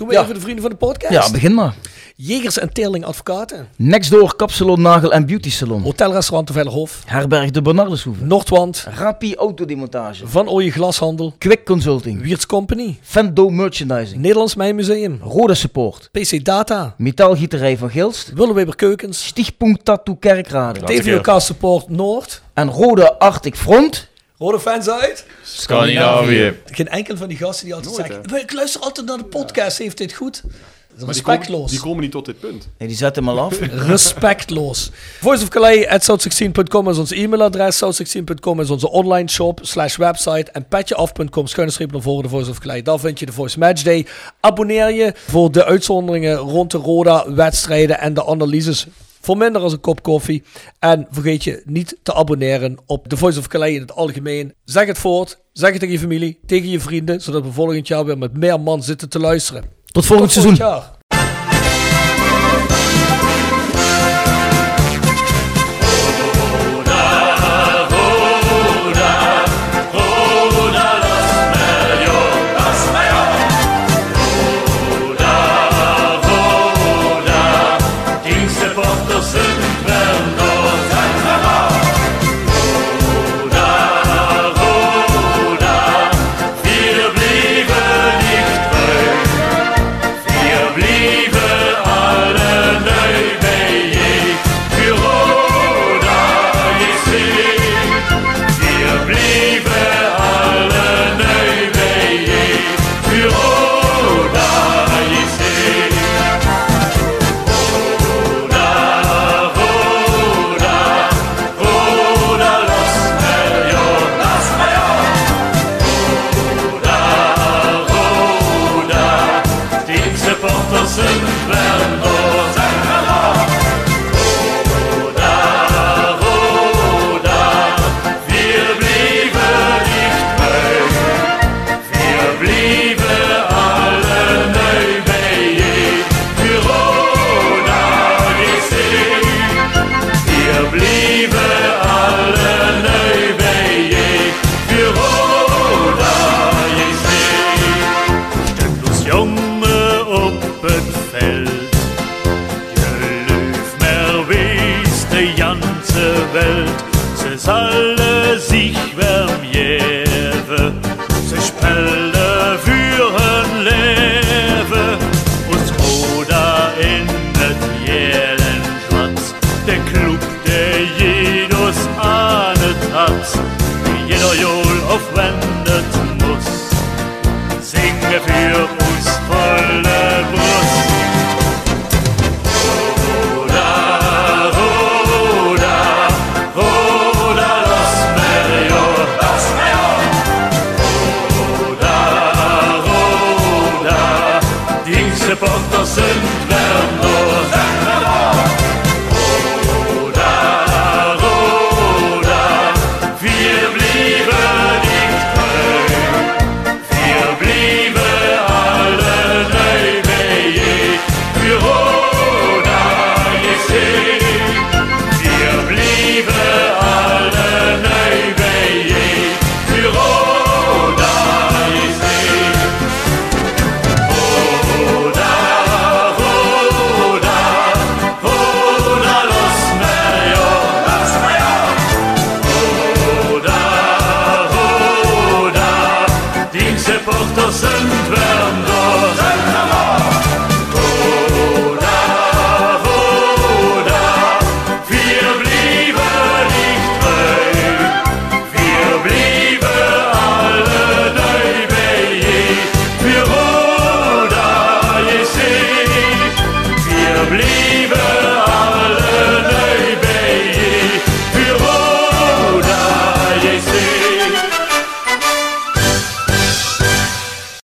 doen we Ja. even de vrienden van de podcast. Ja, begin maar. Jegers en Teerling Advocaten. Nextdoor Kapsalon, Nagel en Beauty Salon. Hotelrestaurant de Vellerhof. Herberg de Bernardeshoeve. Noordwand. Rapi Autodemontage. Van Ooyen Glashandel. Quick Consulting. Wiertz Company. Fendo Merchandising. Nederlands Mijnmuseum. Rode Support. PC Data. Metaalgieterij van Gilst. Willeweber Keukens. Stichtpunt Tattoo Kerkrade. TVOK Support Noord. En Rode Arctic Front. Rode fans uit. Scandinavië. Geen enkel van die gasten die altijd zeggen... "Maar Ik luister altijd naar de podcast, heeft dit goed? Die komen, respectloos. die komen niet tot dit punt. Nee, die zetten hem al af. Respectloos. Voice of Calais at south16.com is ons e-mailadres. South16.com is onze online shop slash website. En petjeaf.com schuine streep naar voren de Voice of Calais. Daar vind je de Voice Match Day. Abonneer je voor de uitzonderingen rond de Roda wedstrijden en de analyses. Voor minder als een kop koffie. En vergeet je niet te abonneren op de Voice of Calais in het algemeen. Zeg het voort. Zeg het tegen je familie, tegen je vrienden. Zodat we volgend jaar weer met meer man zitten te luisteren. Tot volgend Tot seizoen. jaar.